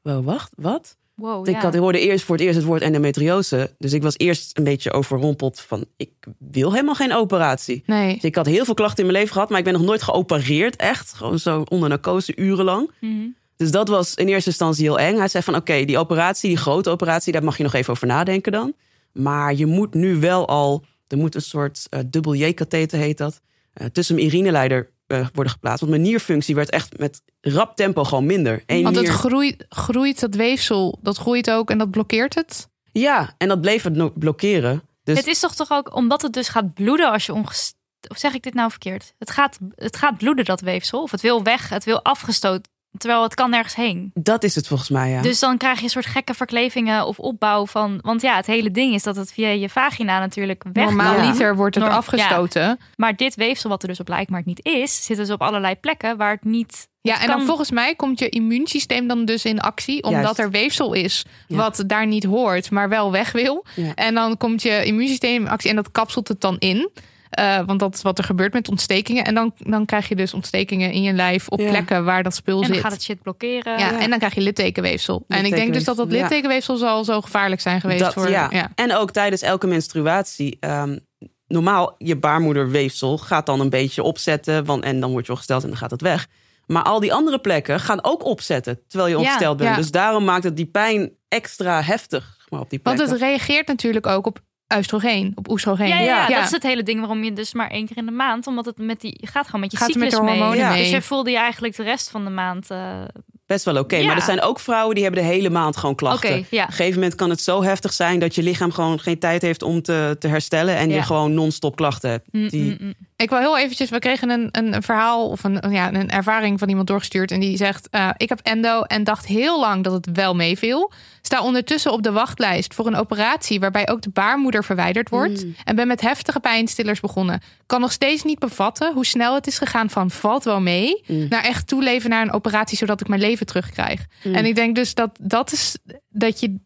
wow, wacht, wat? Wow, ik, had, ik hoorde eerst voor het eerst het woord endometriose. Dus ik was eerst een beetje overrompeld van... ik wil helemaal geen operatie. Nee. Dus ik had heel veel klachten in mijn leven gehad... maar ik ben nog nooit geopereerd, echt. Gewoon zo onder narcose, urenlang. Mm Dus dat was in eerste instantie heel eng. Hij zei van oké, die operatie, die grote operatie... daar mag je nog even over nadenken dan. Maar je moet nu wel al... er moet een soort uh, dubbel J-katheter heet dat... Uh, tussen mijn urineleider worden geplaatst. Want mijn nierfunctie werd echt met rap tempo gewoon minder. Eén Want het groeit, groeit, dat weefsel, dat groeit ook en dat blokkeert het? Ja, en dat bleef het blokkeren. Dus... Het is toch toch ook omdat het dus gaat bloeden als je ongesteld... Of zeg ik dit nou verkeerd? Het gaat, het gaat bloeden, dat weefsel. Of het wil weg, het wil afgestoten Terwijl het kan nergens heen. Dat is het volgens mij, ja. Dus dan krijg je een soort gekke verklevingen of opbauw van... Want ja, het hele ding is dat het via je vagina natuurlijk weg... Normaal liter wordt het afgestoten. Maar dit weefsel wat er dus op lijkt, maar het niet is... zit dus op allerlei plekken waar het niet... Ja, en dan volgens mij komt je immuunsysteem dan dus in actie... omdat er weefsel is wat daar niet hoort, maar wel weg wil. En dan komt je immuunsysteem in actie en dat kapselt het dan in... Uh, want dat is wat er gebeurt met ontstekingen. En dan, dan krijg je dus ontstekingen in je lijf op plekken waar dat spul zit. En dan gaat het shit blokkeren. Ja, en dan krijg je littekenweefsel. En ik denk dus dat dat littekenweefsel zal zo gevaarlijk zijn geweest. voor, ja. En ook tijdens elke menstruatie um, normaal, je baarmoederweefsel gaat dan een beetje opzetten. Want, en dan word je ongesteld en dan gaat het weg. Maar al die andere plekken gaan ook opzetten terwijl je ongesteld bent. Dus daarom maakt het die pijn extra heftig. Maar op die plekken. Want het reageert natuurlijk ook op oestrogeen, op oestrogeen. Ja, ja, dat is het hele ding waarom je dus maar één keer in de maand, omdat het met die je gaat gewoon met je gaat cyclus met de hormonen mee. Dus je voelde je eigenlijk de rest van de maand uh, best wel oké. Maar er zijn ook vrouwen die hebben de hele maand gewoon klachten. Op een gegeven moment kan het zo heftig zijn dat je lichaam gewoon geen tijd heeft om te, te herstellen en je gewoon non-stop klachten hebt. Mm, die... Mm, mm. Ik wil heel eventjes, we kregen een, een verhaal of een, ja, een ervaring van iemand doorgestuurd en die zegt: uh, Ik heb endo en dacht heel lang dat het wel meeviel. Sta ondertussen op de wachtlijst voor een operatie waarbij ook de baarmoeder verwijderd wordt. En ben met heftige pijnstillers begonnen. Kan nog steeds niet bevatten hoe snel het is gegaan van valt wel mee naar echt toeleven naar een operatie zodat ik mijn leven terugkrijg. Mm. En ik denk dus dat dat is dat je.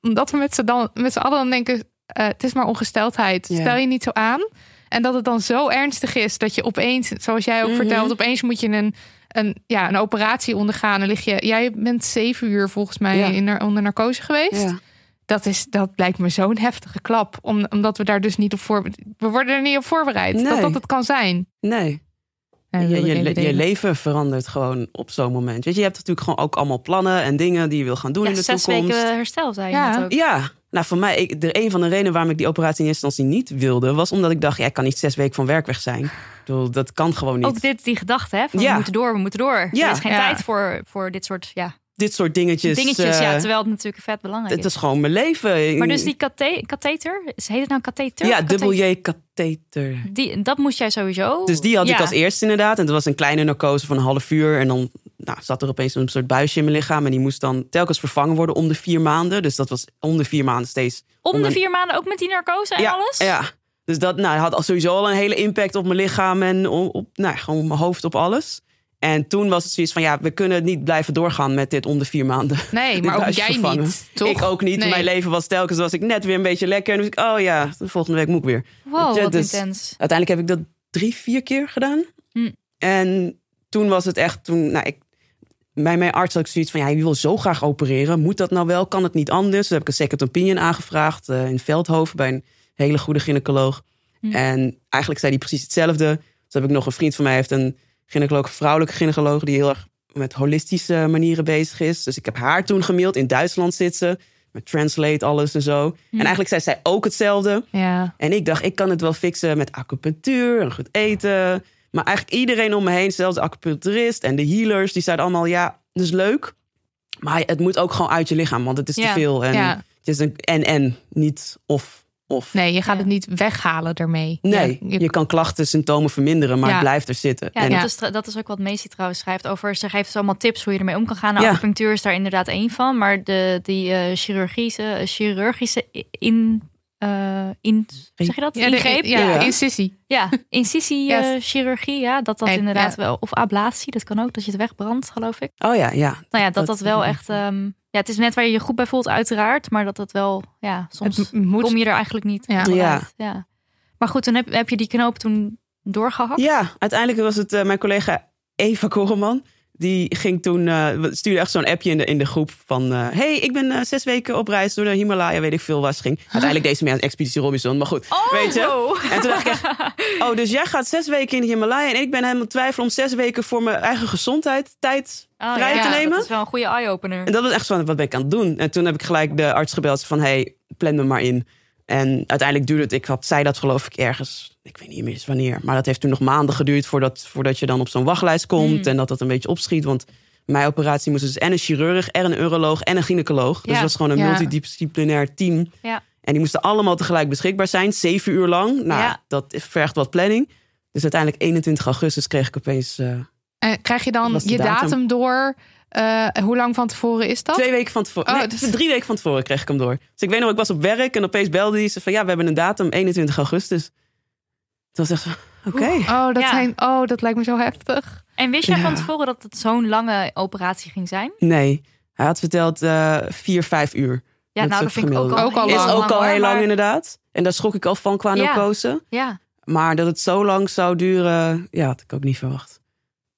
Dat we met z'n, dan, met z'n allen dan denken: uh, het is maar ongesteldheid. Stel je niet zo aan. En dat het dan zo ernstig is dat je opeens, zoals jij ook mm vertelt, opeens moet je een, een, ja, een operatie ondergaan. En lig je, jij bent zeven uur volgens mij in, onder narcose geweest. Ja. Dat, is, dat lijkt me zo'n heftige klap. Om, omdat we daar dus niet op voor. We worden er niet op voorbereid. Nee. Dat dat het kan zijn. Nee je, je, je, leven verandert gewoon op zo'n moment. Weet je, je hebt natuurlijk gewoon ook allemaal plannen en dingen die je wil gaan doen in de zes toekomst. Zes weken herstel, zei je ja. net ook. Ja, nou voor mij, ik, de, een van de redenen waarom ik die operatie in eerste instantie niet wilde, was omdat ik dacht, ja, ik kan niet zes weken van werk weg zijn. Bedoel, dat kan gewoon niet. Ook dit, die gedachte, hè? Van, ja. We moeten door, we moeten door. Ja. Er is geen tijd voor, voor dit soort, ja, dit soort dingetjes. Dingetjes, ja, eh, terwijl het natuurlijk vet belangrijk is. Het is gewoon mijn leven. Maar dus die katheter, heet het nou katheter? Ja, dubbel J katheter. Die, dat moest jij sowieso. Dus die had ik als eerste inderdaad. En dat was een kleine narcose van een half uur. En dan nou, zat er opeens een soort buisje in mijn lichaam. En die moest dan telkens vervangen worden om de vier maanden. Dus dat was om de vier maanden steeds. Om de vier maanden ook met die narcose en ja, alles? Ja. Dus dat nou, had sowieso al een hele impact op mijn lichaam en op, op nou, gewoon mijn hoofd, op alles. En toen was het zoiets van, ja, we kunnen niet blijven doorgaan met dit om de vier maanden. Nee, maar ook jij niet, toch? Ik ook niet. Mijn leven was telkens, was ik net weer een beetje lekker. En dus ik, oh ja, de volgende week moet ik weer. Wow, wat dus intens. Uiteindelijk heb ik dat drie, vier keer gedaan. Hm. En toen was het echt, toen, nou, ik, bij mijn arts had ik zoiets van, ja, je wil zo graag opereren. Moet dat nou wel? Kan het niet anders? Dus heb ik een second opinion aangevraagd uh, in Veldhoven bij een hele goede gynaecoloog. Hm. En eigenlijk zei hij precies hetzelfde. Dus heb ik nog een vriend van mij heeft een gynaecoloog, vrouwelijke gynaecoloog, die heel erg met holistische manieren bezig is. Dus ik heb haar toen gemaild. In Duitsland zit ze. Met translate alles en zo. En eigenlijk zei zij ook hetzelfde. Ja. En ik dacht, ik kan het wel fixen met acupunctuur en goed eten. Maar eigenlijk iedereen om me heen, zelfs de acupuncturist en de healers, die zeiden allemaal: ja, dat is leuk. Maar het moet ook gewoon uit je lichaam, want het is te veel. En het is een en-en, niet of. Of, nee, je gaat het niet weghalen ermee. Nee, je, kan klachten, symptomen verminderen, maar het blijft er zitten. Ja, en dat, is, dat is ook wat Macy trouwens schrijft over. Ze geeft allemaal tips hoe je ermee om kan gaan. Nou, acupunctuur is daar inderdaad één van. Maar de, die uh, chirurgische, chirurgische in, uh, in, zeg je dat? Ja, Ingreep? ja, ja. incisie. Ja, incisiechirurgie, yes. ja, dat dat inderdaad wel. Of ablatie, dat kan ook, dat je het wegbrandt, geloof ik. Oh ja, ja. Nou ja, dat dat, dat wel echt... Um, ja, het is net waar je je goed bij voelt, uiteraard. Maar dat het wel, ja, soms moet... kom je er eigenlijk niet ja. ja. ja. Maar goed, toen heb, heb je die knoop toen doorgehakt? Ja, uiteindelijk was het uh, mijn collega Eva Koreman. Die ging toen, uh, stuurde echt zo'n appje in de, in de groep van... Uh, hey, ik ben uh, zes weken op reis door de Himalaya, weet ik veel waar ze ging. Uiteindelijk deze mee aan Expeditie Robinson, maar goed, oh, weet je. En toen dacht ik echt, oh, dus jij gaat zes weken in de Himalaya... en ik ben helemaal twijfel om zes weken voor mijn eigen gezondheid tijd oh, vrij ja, te nemen. dat is wel een goede eye-opener. En dat was echt zo, wat ben ik aan het doen? En toen heb ik gelijk de arts gebeld van, hey, plan me maar in. En uiteindelijk duurde het, ik had, zei dat geloof ik ergens, ik weet niet meer eens wanneer. Maar dat heeft toen nog maanden geduurd voordat, voordat je dan op zo'n wachtlijst komt. Hmm. En dat dat een beetje opschiet. Want mijn operatie moest dus en een chirurg, en een uroloog en een gynaecoloog. Dus het was gewoon een multidisciplinair team. Ja. En die moesten allemaal tegelijk beschikbaar zijn, zeven uur lang. Nou, dat vergt wat planning. Dus uiteindelijk 21 augustus kreeg ik opeens. Uh, en krijg je dan je datum door uh, hoe lang van tevoren is dat? Twee weken van tevoren. Oh, nee, dus... Drie weken van tevoren kreeg ik hem door. Dus ik weet nog, ik was op werk en opeens belde hij ze van ja, we hebben een datum, 21 augustus. Toen was echt zo, oké. Oh, dat zijn, oh, dat lijkt me zo heftig. En wist jij van tevoren dat het zo'n lange operatie ging zijn? Nee, hij had verteld uh, vier, vijf uur. Ja, nou, dat vind ik ook al, ook al lang. Is ook al heel lang inderdaad. En daar schrok ik al van qua narcose. Ja. Maar dat het zo lang zou duren, ja, had ik ook niet verwacht.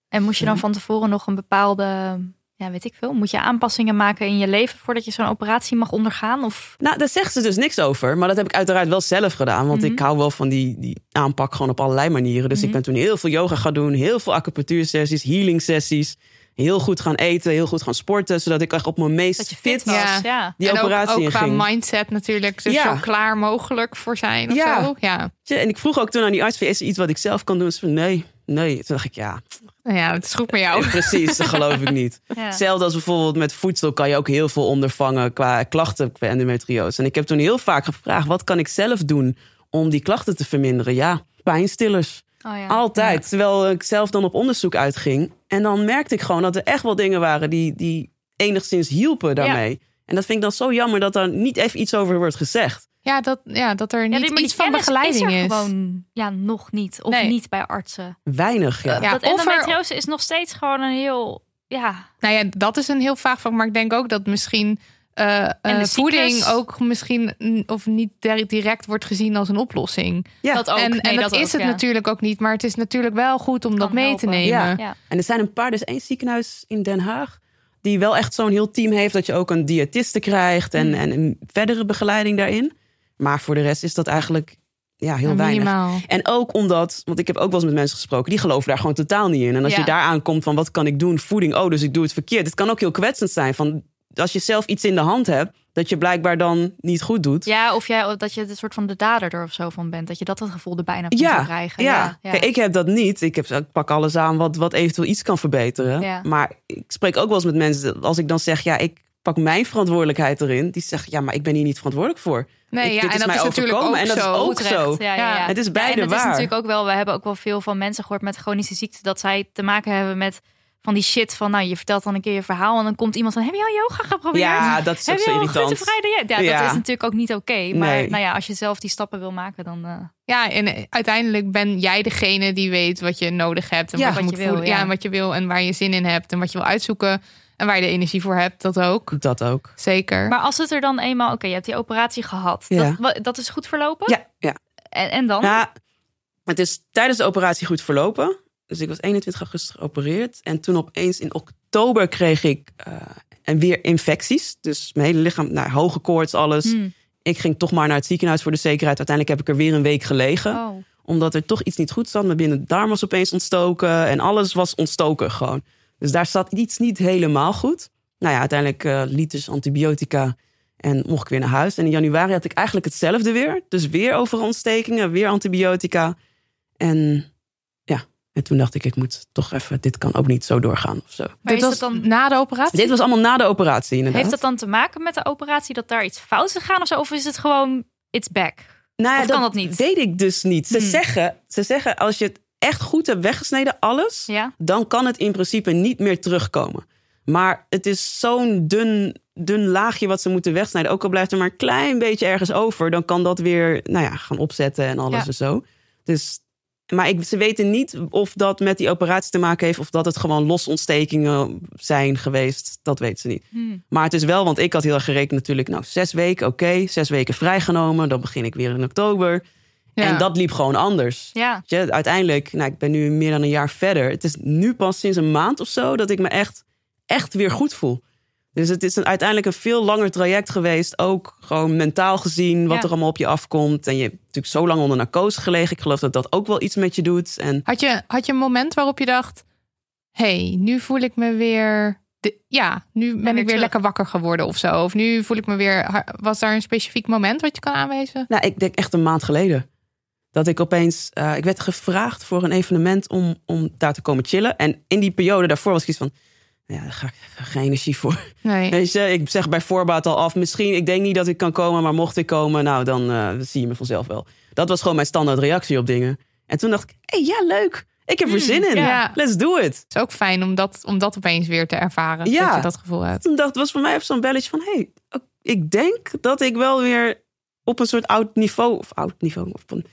En moest je dan van tevoren nog een bepaalde ja, weet ik veel. Moet je aanpassingen maken in je leven voordat je zo'n operatie mag ondergaan? Of? Nou, daar zegt ze dus niks over. Maar dat heb ik uiteraard wel zelf gedaan. Want ik mhm. hou wel van die, die aanpak gewoon op allerlei manieren. Dus ik mhm. ben toen heel veel yoga gaan doen. Heel veel acupunctuursessies, healing sessies. Heel goed gaan eten, heel goed gaan sporten. Zodat ik echt op mijn meest fit was. Ja. Die operatie ook, ook qua mindset natuurlijk. Dus zo klaar mogelijk voor zijn of ja. zo. Ja. En ik vroeg ook toen aan die arts, is er iets wat ik zelf kan doen? Ze van, nee, nee. Toen dacht ik, ja, nou ja, het is goed met jou. Precies, dat geloof ik niet. Ja. Hetzelfde als bijvoorbeeld met voedsel kan je ook heel veel ondervangen qua klachten qua endometriose. En ik heb toen heel vaak gevraagd, wat kan ik zelf doen om die klachten te verminderen? Ja, pijnstillers. Oh ja. Altijd. Terwijl ik zelf dan op onderzoek uitging. En dan merkte ik gewoon dat er echt wel dingen waren die, die enigszins hielpen daarmee. En dat vind ik dan zo jammer dat er niet even iets over wordt gezegd. Ja, dat, ja, dat er niet iets van begeleiding is. Er gewoon ja, nog niet. Of niet bij artsen. Weinig, ja. ja dat endometriose is nog steeds gewoon een heel... Ja. Nou ja, dat is een heel vaag vak. Maar ik denk ook dat misschien uh, uh, voeding ook misschien of niet direct wordt gezien als een oplossing. Ja, dat ook. En, en dat, is het natuurlijk ook niet. Maar het is natuurlijk wel goed om dat mee te nemen. Ja. En er zijn een paar, dus één ziekenhuis in Den Haag die wel echt zo'n heel team heeft dat je ook een diëtiste krijgt en, mm. en een verdere begeleiding daarin. Maar voor de rest is dat eigenlijk ja, heel weinig. En ook omdat, want ik heb ook wel eens met mensen gesproken, die geloven daar gewoon totaal niet in. En als je daar aankomt van wat kan ik doen, voeding, oh, dus ik doe het verkeerd. Het kan ook heel kwetsend zijn van als je zelf iets in de hand hebt, dat je blijkbaar dan niet goed doet. Ja, of jij, dat je een soort van de dader er of zo van bent. Dat je dat het gevoel er bijna van ja, krijgen. Ja, ja. Kijk, ik heb dat niet. Ik, heb, ik pak alles aan wat, wat eventueel iets kan verbeteren. Maar ik spreek ook wel eens met mensen, als ik dan zeg, ja, ik pak mijn verantwoordelijkheid erin. Die zeggen, ja, maar ik ben hier niet verantwoordelijk voor. Nee, ja, en dat is natuurlijk ook en dat zo. is ook zo. Ja, ja, ja, Het is beide ja, waar. Het is natuurlijk ook wel, we hebben ook wel veel van mensen gehoord met chronische ziekte dat zij te maken hebben met van die shit van, nou, je vertelt dan een keer je verhaal en dan komt iemand van, heb je al yoga geprobeerd? Ja, dat is heb zo irritant. Ja, ja, dat is natuurlijk ook niet oké. maar nou ja, als je zelf die stappen wil maken, dan. Uh... Ja, en uiteindelijk ben jij degene die weet wat je nodig hebt en ja, wat, je, wat je wil, ja. en wat je wil en waar je zin in hebt en wat je wil uitzoeken. En waar je de energie voor hebt, dat ook. Dat ook. Zeker. Maar als het er dan eenmaal, oké, je hebt die operatie gehad. Ja. Dat, dat is goed verlopen? Ja, ja. En, en dan? Ja, het is tijdens de operatie goed verlopen. Dus ik was 21 augustus geopereerd. En toen opeens in oktober kreeg ik uh, en weer infecties. Dus mijn hele lichaam, nou, hoge koorts, alles. Hmm. Ik ging toch maar naar het ziekenhuis voor de zekerheid. Uiteindelijk heb ik er weer een week gelegen. Oh. Omdat er toch iets niet goed zat. Mijn binnendarm was opeens ontstoken. En alles was ontstoken gewoon. Dus daar zat iets niet helemaal goed. Nou ja, uiteindelijk uh, liters antibiotica. En mocht ik weer naar huis. En in januari had ik eigenlijk hetzelfde weer. Dus weer over ontstekingen, weer antibiotica. En en toen dacht ik, ik moet toch even, dit kan ook niet zo doorgaan of zo. Maar dit was dan na de operatie? Dit was allemaal na de operatie inderdaad. Heeft dat dan te maken met de operatie dat daar iets fout is gegaan of zo? Of is het gewoon, it's back? Nou, of kan dat, niet? weet ik dus niet. Ze, hmm. zeggen, ze zeggen, als je het echt goed hebt weggesneden, alles, ja. dan kan het in principe niet meer terugkomen. Maar het is zo'n dun, dun laagje wat ze moeten wegsnijden. Ook al blijft er maar een klein beetje ergens over, dan kan dat weer nou ja, gaan opzetten en alles en zo. Dus maar ik, ze weten niet of dat met die operatie te maken heeft... of dat het gewoon losontstekingen zijn geweest. Dat weten ze niet. Hmm. Maar het is wel, want ik had heel erg gerekend natuurlijk... nou, zes weken, oké, zes weken vrijgenomen. Dan begin ik weer in oktober. En dat liep gewoon anders. Ja. uiteindelijk, nou, ik ben nu meer dan een jaar verder. Het is nu pas sinds een maand of zo... dat ik me echt, echt weer goed voel. Dus het is een, uiteindelijk een veel langer traject geweest. Ook gewoon mentaal gezien, wat er allemaal op je afkomt. En je hebt natuurlijk zo lang onder narcose gelegen. Ik geloof dat dat ook wel iets met je doet. En... Had, je, had je een moment waarop je dacht... hey, nu voel ik me weer... De, ja, nu ben, ik weer lekker wakker geworden of zo. Of nu voel ik me weer... Was daar een specifiek moment wat je kan aanwijzen? Nou, ik denk echt een maand geleden. Dat ik opeens... Uh, ik werd gevraagd voor een evenement om, om daar te komen chillen. En in die periode daarvoor was ik iets van ja, daar ga ik geen energie voor. Nee. Weet je, ik zeg bij voorbaat al af, misschien, ik denk niet dat ik kan komen, maar mocht ik komen, nou, dan uh, zie je me vanzelf wel. Dat was gewoon mijn standaard reactie op dingen. En toen dacht ik, hé, hey, ja, leuk. Ik heb er hmm, zin in. Ja. Let's do it. Het is ook fijn om dat, om dat opeens weer te ervaren. Ja. Dat je dat gevoel hebt. Toen dacht, was voor mij even zo'n belletje van, hé, hey, ik denk dat ik wel weer op een soort oud niveau, of oud niveau, of een,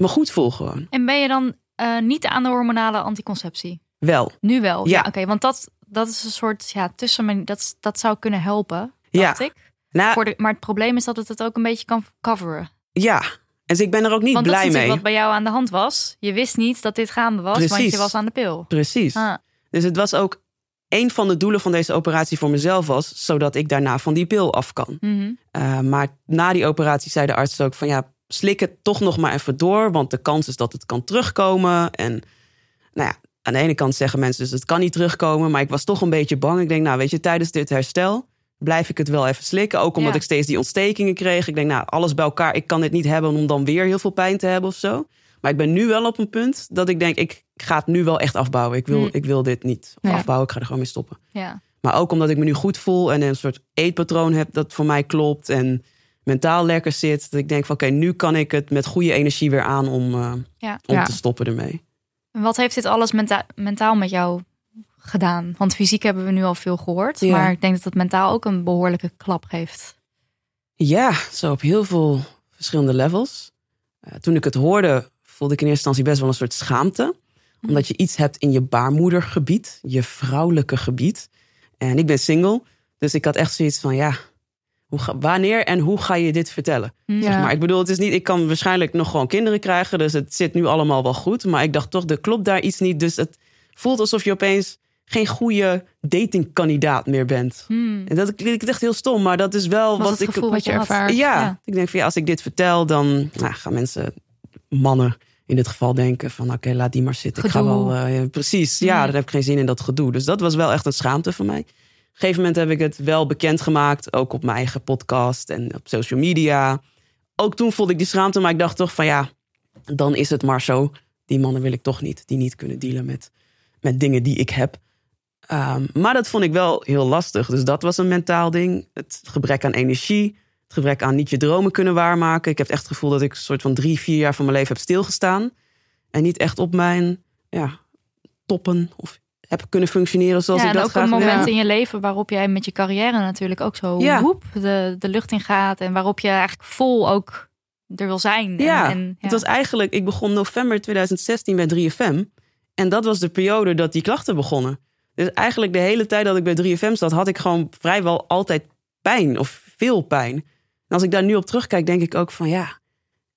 me goed voel gewoon. En ben je dan uh, niet aan de hormonale anticonceptie? Wel. Nu wel. Ja, oké. want dat, dat is een soort ja, tussen dat, dat zou kunnen helpen, dacht ja. ik. Nou, Voor de, maar het probleem is dat het het ook een beetje kan coveren. Ja, en dus ik ben er ook niet want blij dat mee. wat bij jou aan de hand was. Je wist niet dat dit gaande was, want je was aan de pil. Precies. Ah. Dus het was ook een van de doelen van deze operatie voor mezelf was, zodat ik daarna van die pil af kan. Mhm. Uh, maar na die operatie zei de arts ook van ja, slik het toch nog maar even door, want de kans is dat het kan terugkomen. En nou ja, aan de ene kant zeggen mensen dus het kan niet terugkomen, maar ik was toch een beetje bang. Ik denk, nou weet je, tijdens dit herstel blijf ik het wel even slikken. Ook omdat ik steeds die ontstekingen kreeg. Ik denk, nou, alles bij elkaar, ik kan dit niet hebben om dan weer heel veel pijn te hebben of zo. Maar ik ben nu wel op een punt dat ik denk, ik ga het nu wel echt afbouwen. Ik wil, Hmm. ik wil dit niet afbouwen, ik ga er gewoon mee stoppen. Ja. Maar ook omdat ik me nu goed voel en een soort eetpatroon heb dat voor mij klopt. En mentaal lekker zit. Dat ik denk van oké, nu kan ik het met goede energie weer aan om, uh, ja. om Ja. te stoppen ermee. En wat heeft dit alles menta mentaal met jou gedaan? Want fysiek hebben we nu al veel gehoord. Ja. Maar ik denk dat het mentaal ook een behoorlijke klap geeft. Ja, zo op heel veel verschillende levels. Uh, toen ik het hoorde, voelde ik in eerste instantie best wel een soort schaamte. Omdat je iets hebt in je baarmoedergebied, je vrouwelijke gebied. En ik ben single, dus ik had echt zoiets van ja, hoe ga, wanneer en hoe ga je dit vertellen? Hm. Zeg maar ik bedoel, het is niet, ik kan waarschijnlijk nog gewoon kinderen krijgen, dus het zit nu allemaal wel goed. Maar ik dacht toch, er klopt daar iets niet. Dus het voelt alsof je opeens geen goede datingkandidaat meer bent. Hmm. En dat klinkt echt heel stom, maar dat is wel Was wat het ik gevoel wat je ervaart? ja, ik denk van ja, als ik dit vertel, dan nou, gaan mensen, mannen in dit geval, denken van oké, laat die maar zitten. Ik ga wel, eh, precies, ja, Mm. dan heb ik geen zin in dat gedoe. Dus dat was wel echt een schaamte voor mij. Een gegeven moment heb ik het wel bekendgemaakt, ook op mijn eigen podcast en op social media. Ook toen voelde ik die schaamte, maar ik dacht toch van ja, dan is het maar zo. Die mannen wil ik toch niet, die niet kunnen dealen met, met dingen die ik heb. Ehm, maar dat vond ik wel heel lastig. Dus dat was een mentaal ding. Het gebrek aan energie. Het gebrek aan niet je dromen kunnen waarmaken. Ik heb echt het gevoel dat ik een soort van drie, vier jaar van mijn leven heb stilgestaan. En niet echt op mijn ja, toppen of heb kunnen functioneren zoals ja, ik en dat ook graag een wil. moment Ja. in je leven waarop jij met je carrière natuurlijk ook zo Ja. woep de, de lucht in gaat. En waarop je eigenlijk vol ook er wil zijn. Ja, en, het was eigenlijk, ik begon november 2016 bij 3FM. En dat was de periode dat die klachten begonnen. Dus eigenlijk de hele tijd dat ik bij 3FM zat, had ik gewoon vrijwel altijd pijn of veel pijn. En als ik daar nu op terugkijk, denk ik ook van ja,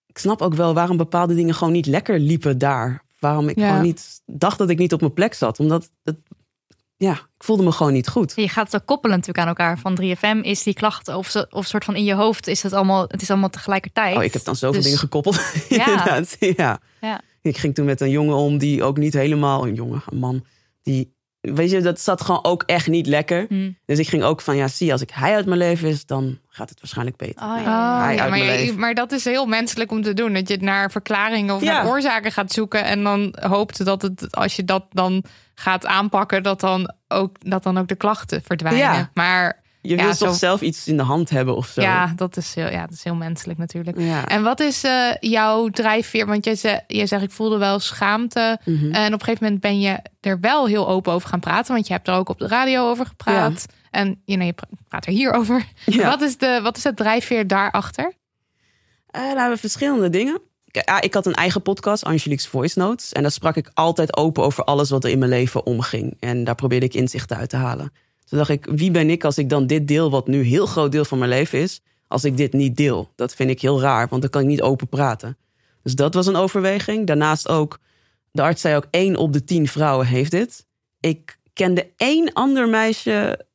ik snap ook wel waarom bepaalde dingen gewoon niet lekker liepen daar. Waarom ik Ja. gewoon niet dacht dat ik niet op mijn plek zat. Omdat het, ja, ik voelde me gewoon niet goed. Je gaat het koppelen natuurlijk aan elkaar. Van 3FM is die klachten of, of soort van in je hoofd is het allemaal, het is allemaal tegelijkertijd. Oh, ik heb dan zoveel Dus- dingen gekoppeld. Ja. Inderdaad, ja. Ja. Ik ging toen met een jongen om die ook niet helemaal... Een jongen, een man. Die, weet je, dat zat gewoon ook echt niet lekker. Hm. Dus ik ging ook van, ja, zie, als ik hij uit mijn leven is... dan gaat het waarschijnlijk beter. Oh, ja. Oh, Hij ja, uit maar, mijn leven. maar dat is heel menselijk om te doen. Dat je naar verklaringen of Ja. naar oorzaken gaat zoeken. En dan hoopt dat het, als je dat dan gaat aanpakken, dat dan ook, dat dan ook de klachten verdwijnen. Ja. Maar Je Ja, wil zo- toch zelf iets in de hand hebben of zo? ja, dat is heel, ja, dat is heel menselijk natuurlijk. Ja. En wat is eh, jouw drijfveer? Want jij zegt, jij zegt, ik voelde wel schaamte. Mhm. En op een gegeven moment ben je er wel heel open over gaan praten. Want je hebt er ook op de radio over gepraat. En je pra- praat er hier over. Wat, is de, wat is het drijfveer daarachter? Eh, daar hebben we verschillende dingen. Ah, ik had een eigen podcast, Angelique's Voice Notes. En daar sprak ik altijd open over alles wat er in mijn leven omging. En daar probeerde ik inzichten uit te halen. Toen dacht ik, wie ben ik als ik dan dit deel, wat nu een heel groot deel van mijn leven is, als ik dit niet deel? Dat vind ik heel raar, want dan kan ik niet open praten. Dus dat was een overweging. Daarnaast ook, de arts zei ook, één op de tien vrouwen heeft dit. Ik kende één ander meisje,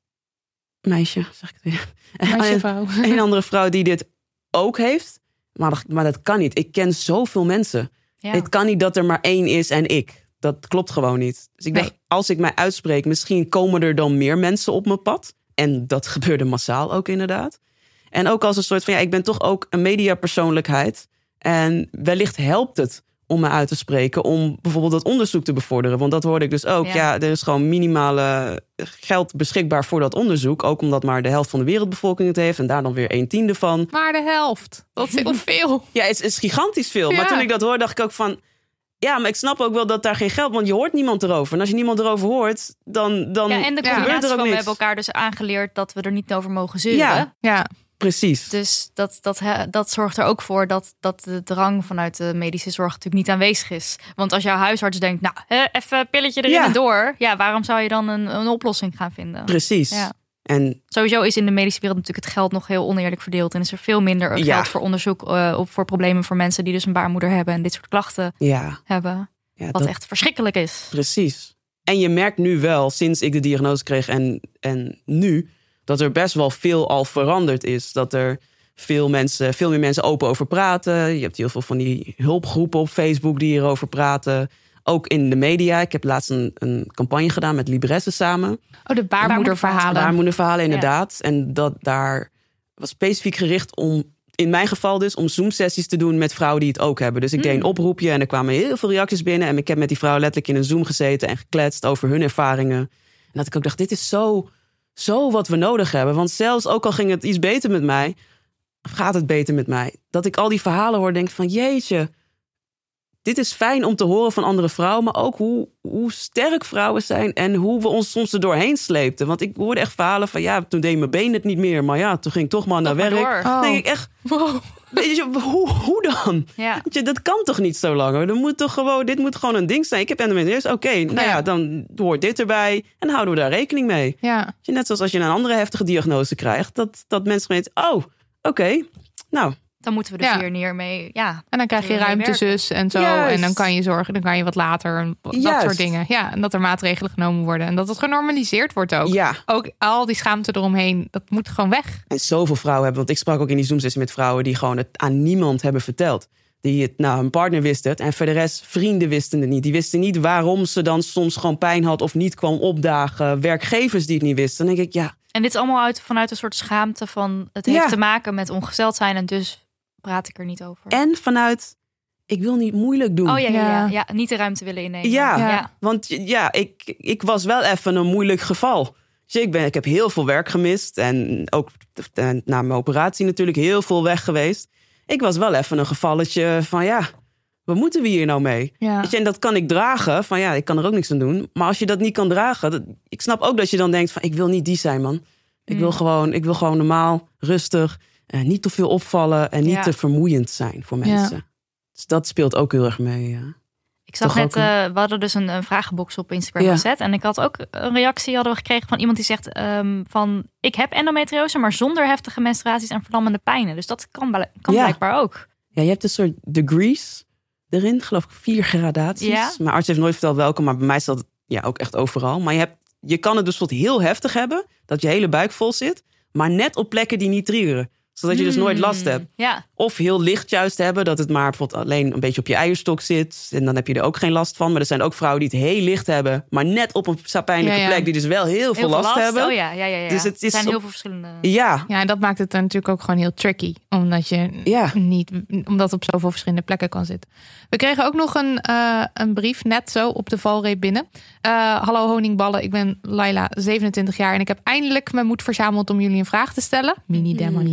meisje, zeg ik het weer. Meisje, vrouw. een andere vrouw die dit ook heeft. Maar dat, maar dat kan niet. Ik ken zoveel mensen. Ja. Het kan niet dat er maar één is en ik. Dat klopt gewoon niet. Dus ik dacht, Nee. als ik mij uitspreek, misschien komen er dan meer mensen op mijn pad. En dat gebeurde massaal ook inderdaad. En ook als een soort van, ja, ik ben toch ook een mediapersoonlijkheid. En wellicht helpt het om me uit te spreken, om bijvoorbeeld dat onderzoek te bevorderen. Want dat hoorde ik dus ook. Ja. Ja, er is gewoon minimale geld beschikbaar voor dat onderzoek. Ook omdat maar de helft van de wereldbevolking het heeft en daar dan weer een tiende van. Maar de helft. Dat is heel veel. Ja, het is, gigantisch veel. Ja. Maar toen ik dat hoorde, dacht ik ook van... Ja, maar ik snap ook wel dat daar geen geld... Want je hoort niemand erover. En als je niemand erover hoort, dan... dan ja, en de Ja. combinatie gebeurt er ook van we hebben elkaar dus aangeleerd dat we er niet over mogen zeuren. Ja. Ja, Precies. Dus dat, dat, dat zorgt er ook voor dat, dat de drang vanuit de medische zorg natuurlijk niet aanwezig is. Want als jouw huisarts denkt, nou, hè, even een pilletje erin Ja. en door. Ja, waarom zou je dan een, een oplossing gaan vinden? Precies. Ja. En Sowieso is in de medische wereld natuurlijk het geld nog heel oneerlijk verdeeld. En is er veel minder geld Ja. voor onderzoek eh, op voor problemen voor mensen die dus een baarmoeder hebben en dit soort klachten ja, hebben. ja Wat dat, echt verschrikkelijk is. precies. En je merkt nu wel, sinds ik de diagnose kreeg en, en nu, dat er best wel veel al veranderd is. Dat er veel, mensen, veel meer mensen open over praten. Je hebt heel veel van die hulpgroepen op Facebook die hierover praten. Ook in de media. Ik heb laatst een, een campagne gedaan met Libresse samen. Oh, de baarmoederverhalen. Baarmoederverhalen, inderdaad. En dat daar was specifiek gericht om in mijn geval dus om Zoom-sessies te doen met vrouwen die het ook hebben. Dus ik deed een hmm. oproepje en er kwamen heel veel reacties binnen. En ik heb met die vrouwen letterlijk in een Zoom gezeten en gekletst over hun ervaringen. En dat ik ook dacht, dit is zo, zo wat we nodig hebben. Want zelfs ook al ging het iets beter met mij, gaat het beter met mij. Dat ik al die verhalen hoor, denk van jeetje, dit is fijn om te horen van andere vrouwen, maar ook hoe, hoe sterk vrouwen zijn en hoe we ons soms er doorheen sleepten. Want ik hoorde echt verhalen van ja, toen deed mijn been het niet meer, maar ja, toen ging ik toch maar naar werk. Dan denk ik echt, wow. weet je, hoe, hoe dan? Ja. Je, dat kan toch niet zo lang? Dan moet toch gewoon, dit moet gewoon een ding zijn. Ik heb endometriose, oké, okay, nou ja. dan hoort dit erbij en houden we daar rekening mee. Ja. Net zoals als je een andere heftige diagnose krijgt, dat, dat mensen weten, oh, oké, nou, dan moeten we dus hier neer mee. Ja, en dan krijg je ruimtezus en zo. En dan kan je zorgen, dan kan je wat later. Dat soort dingen. Ja, en dat er maatregelen genomen worden. En dat het genormaliseerd wordt ook. Ja. Ook al die schaamte eromheen, dat moet gewoon weg. En zoveel vrouwen hebben, want ik sprak ook in die zoom met vrouwen die gewoon het aan niemand hebben verteld. Die het, nou, een partner wist het. En voor de rest, vrienden wisten het niet. Die wisten niet waarom ze dan soms gewoon pijn had of niet kwam opdagen. Werkgevers die het niet wisten. Dan denk ik, ja. En dit is allemaal uit, vanuit een soort schaamte van het heeft te maken met ongesteld zijn en dus praat ik er niet over. En vanuit, ik wil niet moeilijk doen. Oh ja, ja, ja. ja niet de ruimte willen innemen. Ja, ja. want ja, ik, ik was wel even een moeilijk geval. Dus ik, ben, ik heb heel veel werk gemist. En ook na mijn operatie natuurlijk heel veel weg geweest. Ik was wel even een gevalletje van ja, wat moeten we hier nou mee? Ja. je, en dat kan ik dragen. Van ja, ik kan er ook niks aan doen. Maar als je dat niet kan dragen, dat, ik snap ook dat je dan denkt van ik wil niet die zijn, man. Ik wil mm. gewoon, ik wil gewoon normaal, rustig. Uh, niet te veel opvallen en niet te vermoeiend zijn voor mensen. Dus dat speelt ook heel erg mee. Ja. Ik zag net, uh, we hadden dus een, een vragenbox op Instagram gezet. En ik had ook een reactie hadden we gekregen van iemand die zegt um, van... ik heb endometriose, maar zonder heftige menstruaties en verlammende pijnen. Dus dat kan, kan blijkbaar ook. Ja, je hebt een soort degrees erin. Geloof ik vier gradaties. Mijn arts heeft nooit verteld welke, maar bij mij staat het ja, ook echt overal. Maar je, hebt, je kan het dus tot heel heftig hebben. Dat je hele buik vol zit. Maar net op plekken die niet triggeren zodat je dus nooit last hmm, hebt. Ja. Of heel licht juist hebben, dat het maar bijvoorbeeld alleen een beetje op je eierstok zit. En dan heb je er ook geen last van. Maar er zijn ook vrouwen die het heel licht hebben, maar net op een pijnlijke plek, die dus wel heel, veel, last, hebben. Oh ja, ja, ja. ja. Dus het is zijn heel veel verschillende. Ja. ja, en dat maakt het dan natuurlijk ook gewoon heel tricky. Omdat je niet, omdat het op zoveel verschillende plekken kan zitten. We kregen ook nog een, uh, een brief net zo op de valreep binnen. Uh, hallo honingballen, ik ben Laila, 27 jaar en ik heb eindelijk mijn moed verzameld om jullie een vraag te stellen. Mini demon,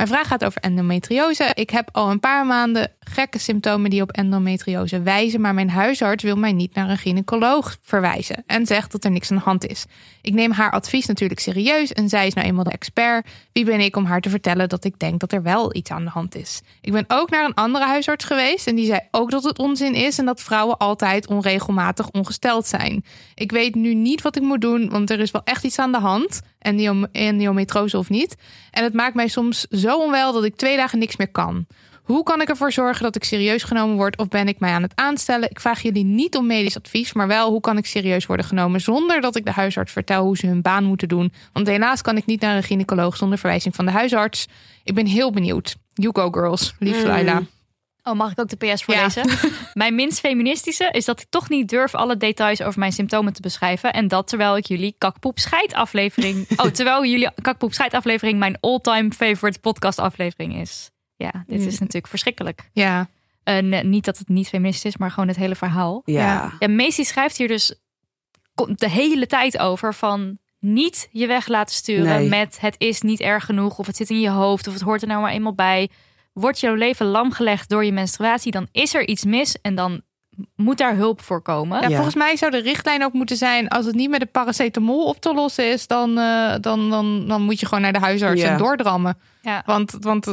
Mijn vraag gaat over endometriose. Ik heb al een paar maanden gekke symptomen die op endometriose wijzen, maar mijn huisarts wil mij niet naar een gynaecoloog verwijzen en zegt dat er niks aan de hand is. Ik neem haar advies natuurlijk serieus en zij is nou eenmaal de expert. Wie ben ik om haar te vertellen dat ik denk dat er wel iets aan de hand is? Ik ben ook naar een andere huisarts geweest en die zei ook dat het onzin is en dat vrouwen altijd onregelmatig ongesteld zijn. Ik weet nu niet wat ik moet doen, want er is wel echt iets aan de hand. Endometriose of niet. En het maakt mij soms zo onwel dat ik twee dagen niks meer kan. Hoe kan ik ervoor zorgen dat ik serieus genomen word of ben ik mij aan het aanstellen? Ik vraag jullie niet om medisch advies, maar wel hoe kan ik serieus worden genomen zonder dat ik de huisarts vertel hoe ze hun baan moeten doen. Want helaas kan ik niet naar een gynaecoloog zonder verwijzing van de huisarts. Ik ben heel benieuwd. You go girls, lief Laila. Oh, mag ik ook de PS voorlezen? Ja. mijn minst feministische is dat ik toch niet durf alle details over mijn symptomen te beschrijven. En dat terwijl ik jullie kakpoep scheid aflevering... oh, terwijl jullie kakpoep scheid aflevering mijn all-time favorite podcast aflevering is. Ja, dit is mm. natuurlijk verschrikkelijk. Ja. Uh, niet dat het niet feministisch is, maar gewoon het hele verhaal. Ja. ja. Macy schrijft hier dus de hele tijd over van niet je weg laten sturen met het is niet erg genoeg of het zit in je hoofd of het hoort er nou maar eenmaal bij wordt jouw leven lam gelegd door je menstruatie, dan is er iets mis en dan moet daar hulp voor komen. Ja, Volgens mij zou de richtlijn ook moeten zijn: als het niet met de paracetamol op te lossen is, dan, uh, dan, dan, dan moet je gewoon naar de huisarts en doordrammen. Ja. Want, want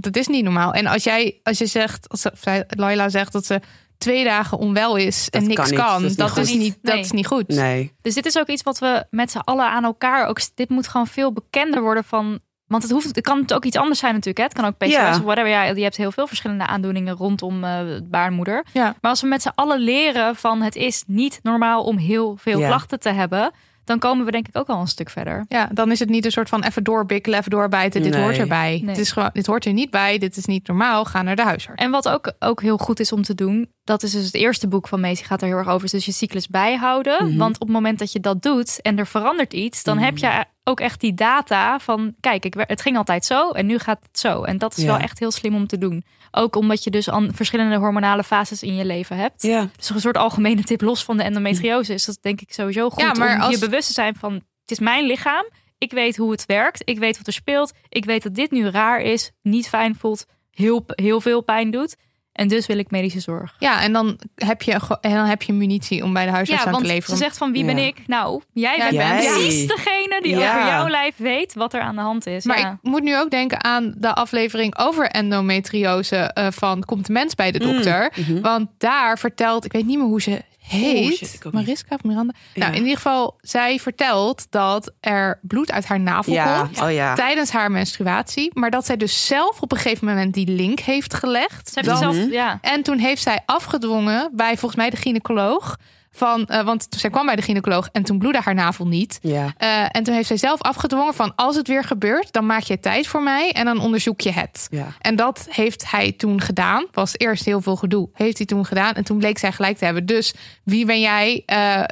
het is niet normaal. En als jij, als je zegt, als Laila zegt dat ze twee dagen onwel is en niks kan, dat, is, niet, dat is niet goed. Nee. Dus dit is ook iets wat we met z'n allen aan elkaar ook. Dit moet gewoon veel bekender worden van Want het, hoeft, het kan ook iets anders zijn natuurlijk. Hè? Het kan ook PCOS ja. of whatever. Ja, je hebt heel veel verschillende aandoeningen rondom uh, baarmoeder. Ja. Maar als we met z'n allen leren van het is niet normaal om heel veel klachten te hebben dan komen we denk ik ook al een stuk verder. Ja, dan is het niet een soort van even doorbikkelen, even doorbijten. Dit hoort erbij. Nee. Dit, is gewoon, dit hoort er niet bij. Dit is niet normaal. Ga naar de huisarts. En wat ook, ook heel goed is om te doen, dat is dus het eerste boek van Macy gaat er heel erg over. Dus je cyclus bijhouden. Mhm. Want op het moment dat je dat doet en er verandert iets, dan heb je mhm. ook echt die data van, kijk, ik, het ging altijd zo en nu gaat het zo. En dat is wel echt heel slim om te doen. Ook omdat je dus aan verschillende hormonale fases in je leven hebt. Ja. Dus een soort algemene tip los van de endometriose is dat denk ik sowieso goed. Ja, maar om als... je bewust te zijn van het is mijn lichaam. Ik weet hoe het werkt. Ik weet wat er speelt. Ik weet dat dit nu raar is, niet fijn voelt, heel, heel veel pijn doet. En dus wil ik medische zorg. Ja, en dan heb je, en dan heb je munitie om bij de huisarts aan te leveren. Ze zegt van wie ben ik? Nou, jij bent precies degene die over jouw lijf weet wat er aan de hand is. Maar ik moet nu ook denken aan de aflevering over endometriose uh, van Komt de mens bij de mm, dokter. Mhm. Want daar vertelt, ik weet niet meer hoe ze heet. Oh, Mariska of Miranda. Nou, in ieder geval, zij vertelt dat er bloed uit haar navel komt oh, ja. tijdens haar menstruatie. Maar dat zij dus zelf op een gegeven moment die link heeft gelegd. Ze heeft zelf, ja. En toen heeft zij afgedwongen bij volgens mij de gynaecoloog van, uh, want zij kwam bij de gynaecoloog en toen bloedde haar navel niet. Ja. Uh, en toen heeft zij zelf afgedwongen van als het weer gebeurt, dan maak je tijd voor mij en dan onderzoek je het. Ja. En dat heeft hij toen gedaan. Was eerst heel veel gedoe. Heeft hij toen gedaan en toen bleek zij gelijk te hebben. Dus wie ben jij? Uh,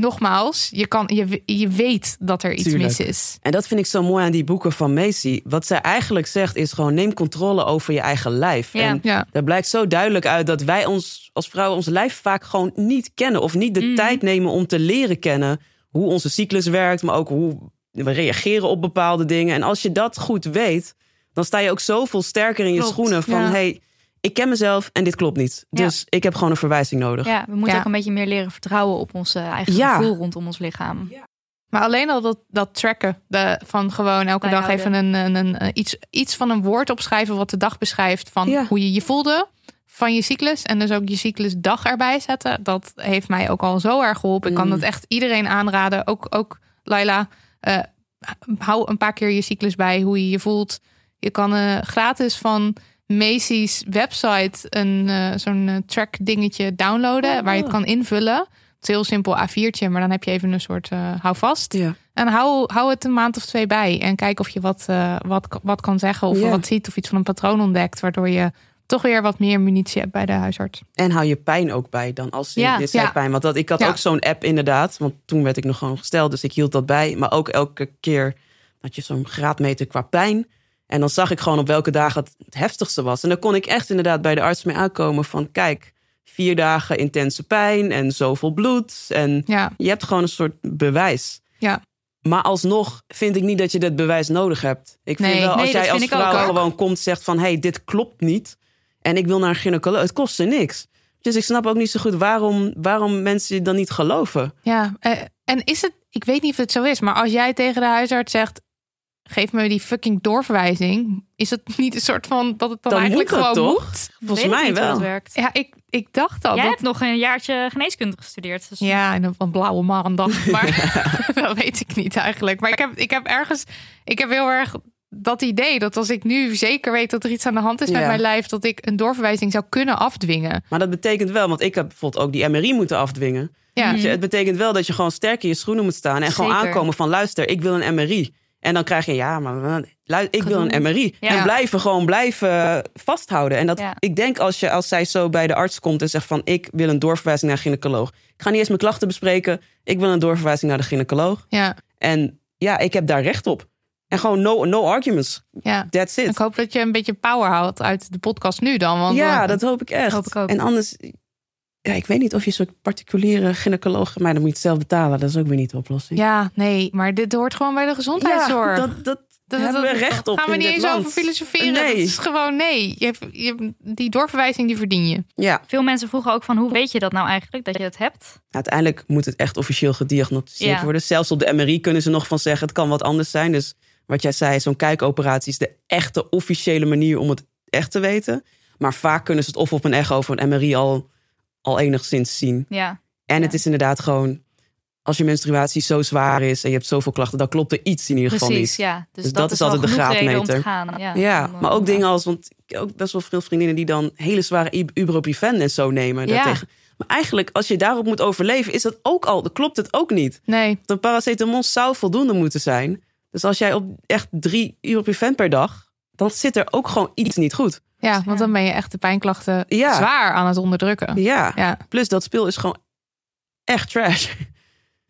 nogmaals, je, kan, je, je weet dat er iets mis is. En dat vind ik zo mooi aan die boeken van Macy. Wat zij eigenlijk zegt is gewoon neem controle over je eigen lijf. Ja. En ja. daar blijkt zo duidelijk uit dat wij ons als vrouwen ons lijf vaak gewoon niet kennen. Of niet de mm. tijd nemen om te leren kennen hoe onze cyclus werkt. Maar ook hoe we reageren op bepaalde dingen. En als je dat goed weet, dan sta je ook zoveel sterker in je schoenen. Van hey, ik ken mezelf en dit klopt niet. Dus ik heb gewoon een verwijzing nodig. Ja, we moeten ook een beetje meer leren vertrouwen op ons eigen gevoel rondom ons lichaam. Maar alleen al dat, dat tracken de, van gewoon elke dag even een, een, een, iets, iets van een woord opschrijven wat de dag beschrijft van hoe je je voelde van je cyclus. En dus ook je cyclusdag erbij zetten. Dat heeft mij ook al zo erg geholpen. Ik kan dat mm. echt iedereen aanraden. Ook, ook Laila, uh, hou een paar keer je cyclus bij, hoe je je voelt. Je kan uh, gratis van Macy's website een uh, zo'n uh, track dingetje downloaden waar je het oh. kan invullen. Het is heel simpel A4'tje, maar dan heb je even een soort uh, houvast. Ja. En hou, hou het een maand of twee bij en kijk of je wat, wat, wat kan zeggen of wat ziet of iets van een patroon ontdekt, waardoor je toch weer wat meer munitie hebt bij de huisarts. En hou je pijn ook bij dan als je ja, dit ja. pijn. Want dat, ik had ook zo'n app inderdaad, want toen werd ik nog gewoon gesteld, dus ik hield dat bij. Maar ook elke keer dat je zo'n graadmeter qua pijn. En dan zag ik gewoon op welke dagen het het heftigste was. En dan kon ik echt inderdaad bij de arts mee aankomen van... kijk, vier dagen intense pijn en zoveel bloed. En je hebt gewoon een soort bewijs. Ja. Maar alsnog vind ik niet dat je dat bewijs nodig hebt. Ik vind wel, als jij als vrouw gewoon komt zegt van... hé, hey, dit klopt niet en ik wil naar een gynaecoloog. Het kostte niks. Dus ik snap ook niet zo goed waarom, waarom mensen dan niet geloven. Ja, eh, en is het... Ik weet niet of het zo is, maar als jij tegen de huisarts zegt geef me die fucking doorverwijzing. Is het niet een soort van dat het dan, eigenlijk gewoon moet? Volgens mij wel. werkt. Ja, ik, ik dacht al. Jij hebt nog een jaartje geneeskunde gestudeerd. Dus... Ja, en een blauwe maandag. Maar dat weet ik niet eigenlijk. Maar ik heb, ik heb ergens, ik heb heel erg dat idee dat als ik nu zeker weet dat er iets aan de hand is met mijn lijf, dat ik een doorverwijzing zou kunnen afdwingen. Maar dat betekent wel, want ik heb bijvoorbeeld ook die MRI moeten afdwingen. Ja. Dus het betekent wel dat je gewoon sterk in je schoenen moet staan en gewoon aankomen van luister, ik wil een MRI. En dan krijg je, ja, maar ik wil een MRI. En blijven gewoon blijven vasthouden. En dat, ik denk als, je, als zij zo bij de arts komt en zegt van... ik wil een doorverwijzing naar gynaecoloog. Ik ga niet eens mijn klachten bespreken. Ik wil een doorverwijzing naar de gynaecoloog. Ja. En ja, ik heb daar recht op. En gewoon no, no arguments. Ja. That's it. Ik hoop dat je een beetje power houdt uit de podcast nu dan. Want ja, dat hoop ik echt. Hoop ik ook. En anders, ja, ik weet niet of je een soort particuliere gynaecoloog, maar dan moet je het zelf betalen. Dat is ook weer niet de oplossing. Ja, nee, maar dit hoort gewoon bij de gezondheidszorg. Ja, dat, dat, dat hebben we recht op. Gaan we niet eens over filosoferen? Nee. Het is gewoon nee. Je, je, die doorverwijzing die verdien je. Ja. Veel mensen vroegen ook van hoe weet je dat nou eigenlijk dat je het hebt? Uiteindelijk moet het echt officieel gediagnosticeerd worden. Zelfs op de MRI kunnen ze nog van zeggen het kan wat anders zijn. Dus wat jij zei, zo'n kijkoperatie is de echte officiële manier om het echt te weten. Maar vaak kunnen ze het of op een echo of een MRI al al enigszins zien. Ja. En het is inderdaad gewoon als je menstruatie zo zwaar is en je hebt zoveel klachten, dan klopt er iets in ieder geval niet. Precies, ja. Dus, dus dat, is altijd de graadmeter. Ja, ja maar ook dingen als, want ik heb ook best wel veel vriendinnen die dan hele zware ibuprofen en zo nemen. Ja. Daartegen. Maar eigenlijk, als je daarop moet overleven, is dat ook al, klopt het ook niet. Nee. De paracetamol zou voldoende moeten zijn. Dus als jij op echt drie ibuprofen per dag, dan zit er ook gewoon iets niet goed. Ja, want dan ben je echt de pijnklachten zwaar aan het onderdrukken. Ja. ja. Plus dat speel is gewoon echt trash.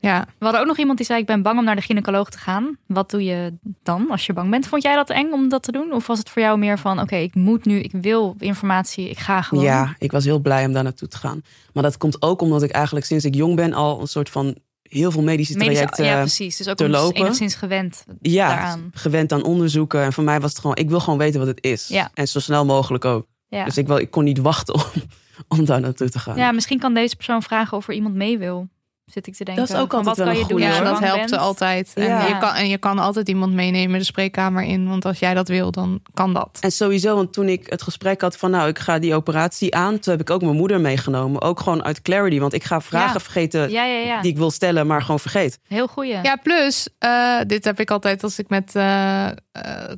Ja. We hadden ook nog iemand die zei: Ik ben bang om naar de gynaecoloog te gaan. Wat doe je dan als je bang bent? Vond jij dat eng om dat te doen? Of was het voor jou meer van: Oké, ik moet nu, ik wil informatie, ik ga gewoon? Ja, ik was heel blij om daar naartoe te gaan. Maar dat komt ook omdat ik eigenlijk sinds ik jong ben al een soort van heel veel medische trajecten ja, precies. Dus ook te lopen. enigszins gewend ja, daaraan. gewend aan onderzoeken. En voor mij was het gewoon: ik wil gewoon weten wat het is. Ja. En zo snel mogelijk ook. Ja. Dus ik, wil, ik kon niet wachten om, om daar naartoe te gaan. Ja, misschien kan deze persoon vragen of er iemand mee wil zit ik te denken. Dat is ook altijd wat kan je doen? Ja, dat helpt bent. altijd. En, ja. je kan, en je kan altijd iemand meenemen de spreekkamer in. Want als jij dat wil, dan kan dat. En sowieso, want toen ik het gesprek had van... nou, ik ga die operatie aan... toen heb ik ook mijn moeder meegenomen. Ook gewoon uit clarity. Want ik ga vragen vergeten die ik wil stellen... maar gewoon vergeet. Heel goeie. Ja, plus, uh, dit heb ik altijd als ik met uh,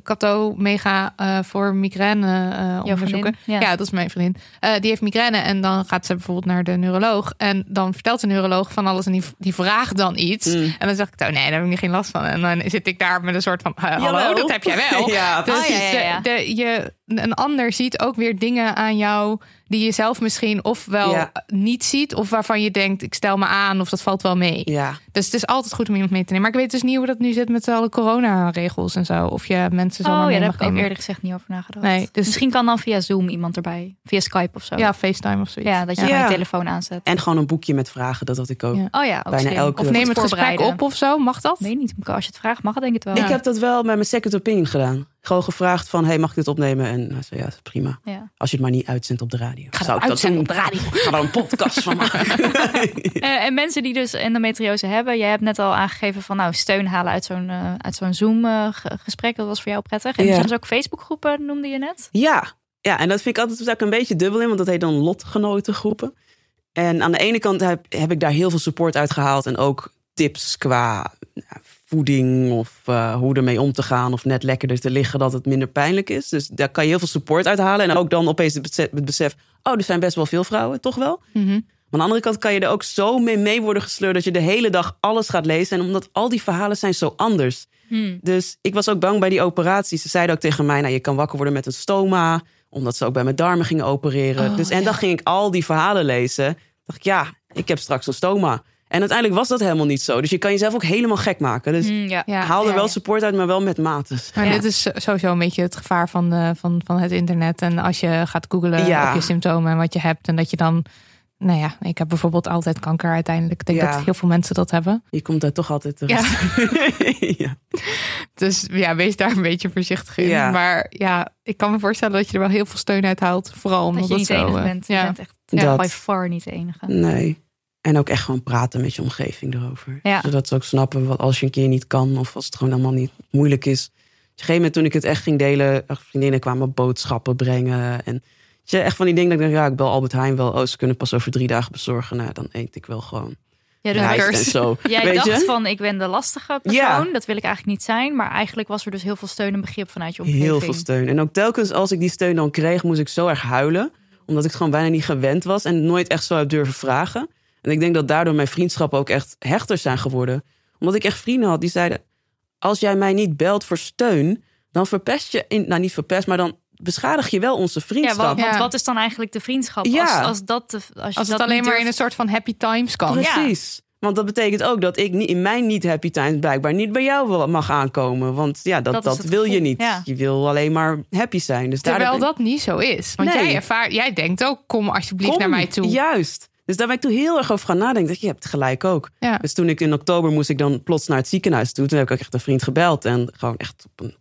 Cato meega voor migraine onderzoeken. Ja. ja. dat is mijn vriendin. die heeft migraine en dan gaat ze bijvoorbeeld naar de neuroloog. En dan vertelt de neuroloog van alles en die, die vraagt dan iets. Mm. En dan zeg ik, oh nee, daar heb ik geen last van. En dan zit ik daar met een soort van, hallo, dat heb jij wel. ja, dus oh, ja, ja, de, je, een ander ziet ook weer dingen aan jou die je zelf misschien ofwel niet ziet, of waarvan je denkt, ik stel me aan, of dat valt wel mee. Ja. Dus het is altijd goed om iemand mee te nemen. Maar ik weet dus niet hoe dat nu zit met alle coronaregels en zo. Of je mensen zo. Oh ja, daar heb ik ook eerder gezegd niet over nagedacht. Nee, dus misschien kan dan via Zoom iemand erbij, via Skype of zo. Ja, FaceTime of zoiets. Ja, dat je ja. je telefoon aanzet. En gewoon een boekje met vragen, dat had ik ook. Oh ja, ook bijna elke. Of neem het gesprek op of zo, mag dat? Nee, niet. Als je het vraagt, mag het denk ik wel. Ik heb dat wel met mijn second opinion gedaan gewoon gevraagd van, hey, mag ik dit opnemen? En hij zei, ja, prima. Ja. Als je het maar niet uitzendt op de radio. Ga Zou ik dat op de radio. Ga er een podcast van maken. uh, en mensen die dus endometriose hebben, jij hebt net al aangegeven van, nou, steun halen uit zo'n uh, uit zo'n Zoom uh, gesprek. Dat was voor jou prettig. En ja. er zijn dus ook Facebookgroepen, noemde je net? Ja. ja, en dat vind ik altijd ook een beetje dubbel in, want dat heet dan lotgenotengroepen. En aan de ene kant heb, heb ik daar heel veel support uit gehaald en ook tips qua voeding of uh, hoe ermee om te gaan of net lekkerder te liggen dat het minder pijnlijk is. Dus daar kan je heel veel support uithalen. En ook dan opeens het besef, oh, er zijn best wel veel vrouwen, toch wel? Mm -hmm. Maar aan de andere kant kan je er ook zo mee, mee worden gesleurd dat je de hele dag alles gaat lezen. En omdat al die verhalen zijn zo anders. Hmm. Dus ik was ook bang bij die operatie. Ze zeiden ook tegen mij, nou, je kan wakker worden met een stoma. Omdat ze ook bij mijn darmen gingen opereren. Oh, dus, en dan ging ik al die verhalen lezen. dacht ik, ja, ik heb straks een stoma. En uiteindelijk was dat helemaal niet zo. Dus je kan jezelf ook helemaal gek maken. Dus mm, ja. haal er wel support uit, maar wel met mate. Maar dit is sowieso een beetje het gevaar van, de, van, van het internet. En als je gaat googlen op je symptomen en wat je hebt. En dat je dan... Nou ja, ik heb bijvoorbeeld altijd kanker uiteindelijk. Ik denk dat heel veel mensen dat hebben. Je komt daar toch altijd terug. Ja. Dus ja, wees daar een beetje voorzichtig in. Maar ja, ik kan me voorstellen dat je er wel heel veel steun uit haalt. Vooral omdat dat je niet zo, de enige bent. Je bent echt ja, by far niet de enige. Nee. En ook echt gewoon praten met je omgeving erover. Zodat ze ook snappen wat als je een keer niet kan of als het gewoon allemaal niet moeilijk is. Op een gegeven moment toen ik het echt ging delen, vriendinnen kwamen boodschappen brengen. En je echt van die dingen dat ik denk, ja, ik bel Albert Heijn wel. Oh, ze kunnen pas over drie dagen bezorgen. Nou, dan eet ik wel gewoon. Ja, en zo. Jij Weet dacht je? van, ik ben de lastige persoon. Dat wil ik eigenlijk niet zijn. Maar eigenlijk was er dus heel veel steun en begrip vanuit je omgeving. Heel veel steun. En ook telkens als ik die steun dan kreeg, moest ik zo erg huilen. Omdat ik het gewoon bijna niet gewend was. En nooit echt zo heb durven vragen. En ik denk dat daardoor mijn vriendschappen ook echt hechter zijn geworden. Omdat ik echt vrienden had die zeiden: Als jij mij niet belt voor steun, dan verpest je, in, nou niet verpest, maar dan beschadig je wel onze vriendschap. Ja, want, wat is dan eigenlijk de vriendschap? Ja. Als, als, dat, als, je als het alleen maar in een soort van happy times kan. Precies. Want dat betekent ook dat ik in mijn niet happy times blijkbaar niet bij jou mag aankomen. Want ja, dat, dat, wil je niet. Je wil alleen maar happy zijn. Dus Terwijl dat niet zo is. Want jij, ervaart, jij denkt ook, kom alsjeblieft naar mij toe. Juist. Dus daar ben ik toen heel erg over gaan nadenken. Dat je hebt gelijk ook. Dus toen ik in oktober moest ik dan plots naar het ziekenhuis toe. Toen heb ik ook echt een vriend gebeld. En gewoon echt op een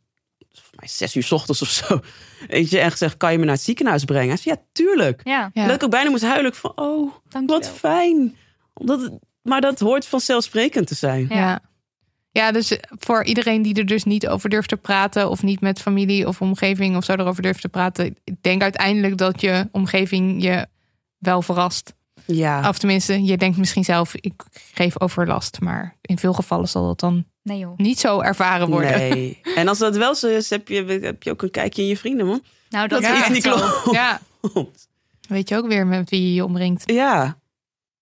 mij zes uur s ochtends of zo. Weet je, en gezegd, kan je me naar het ziekenhuis brengen? Hij zei, ja, tuurlijk. Ja. Dat ik ook bijna moest huilen van, oh, wat fijn. Omdat, maar dat hoort vanzelfsprekend te zijn. Ja. Ja, dus voor iedereen die er dus niet over durft te praten, of niet met familie of omgeving of zo erover durft te praten, ik denk uiteindelijk dat je omgeving je wel verrast. Ja. Of tenminste, je denkt misschien zelf, ik geef overlast. Maar in veel gevallen zal dat dan nee, joh. niet zo ervaren worden. Nee. En als dat wel zo is, heb je, heb je ook een kijkje in je vrienden, man. Nou, dat, is niet klopt. Ja. Weet je ook weer met wie je je omringt. Ja.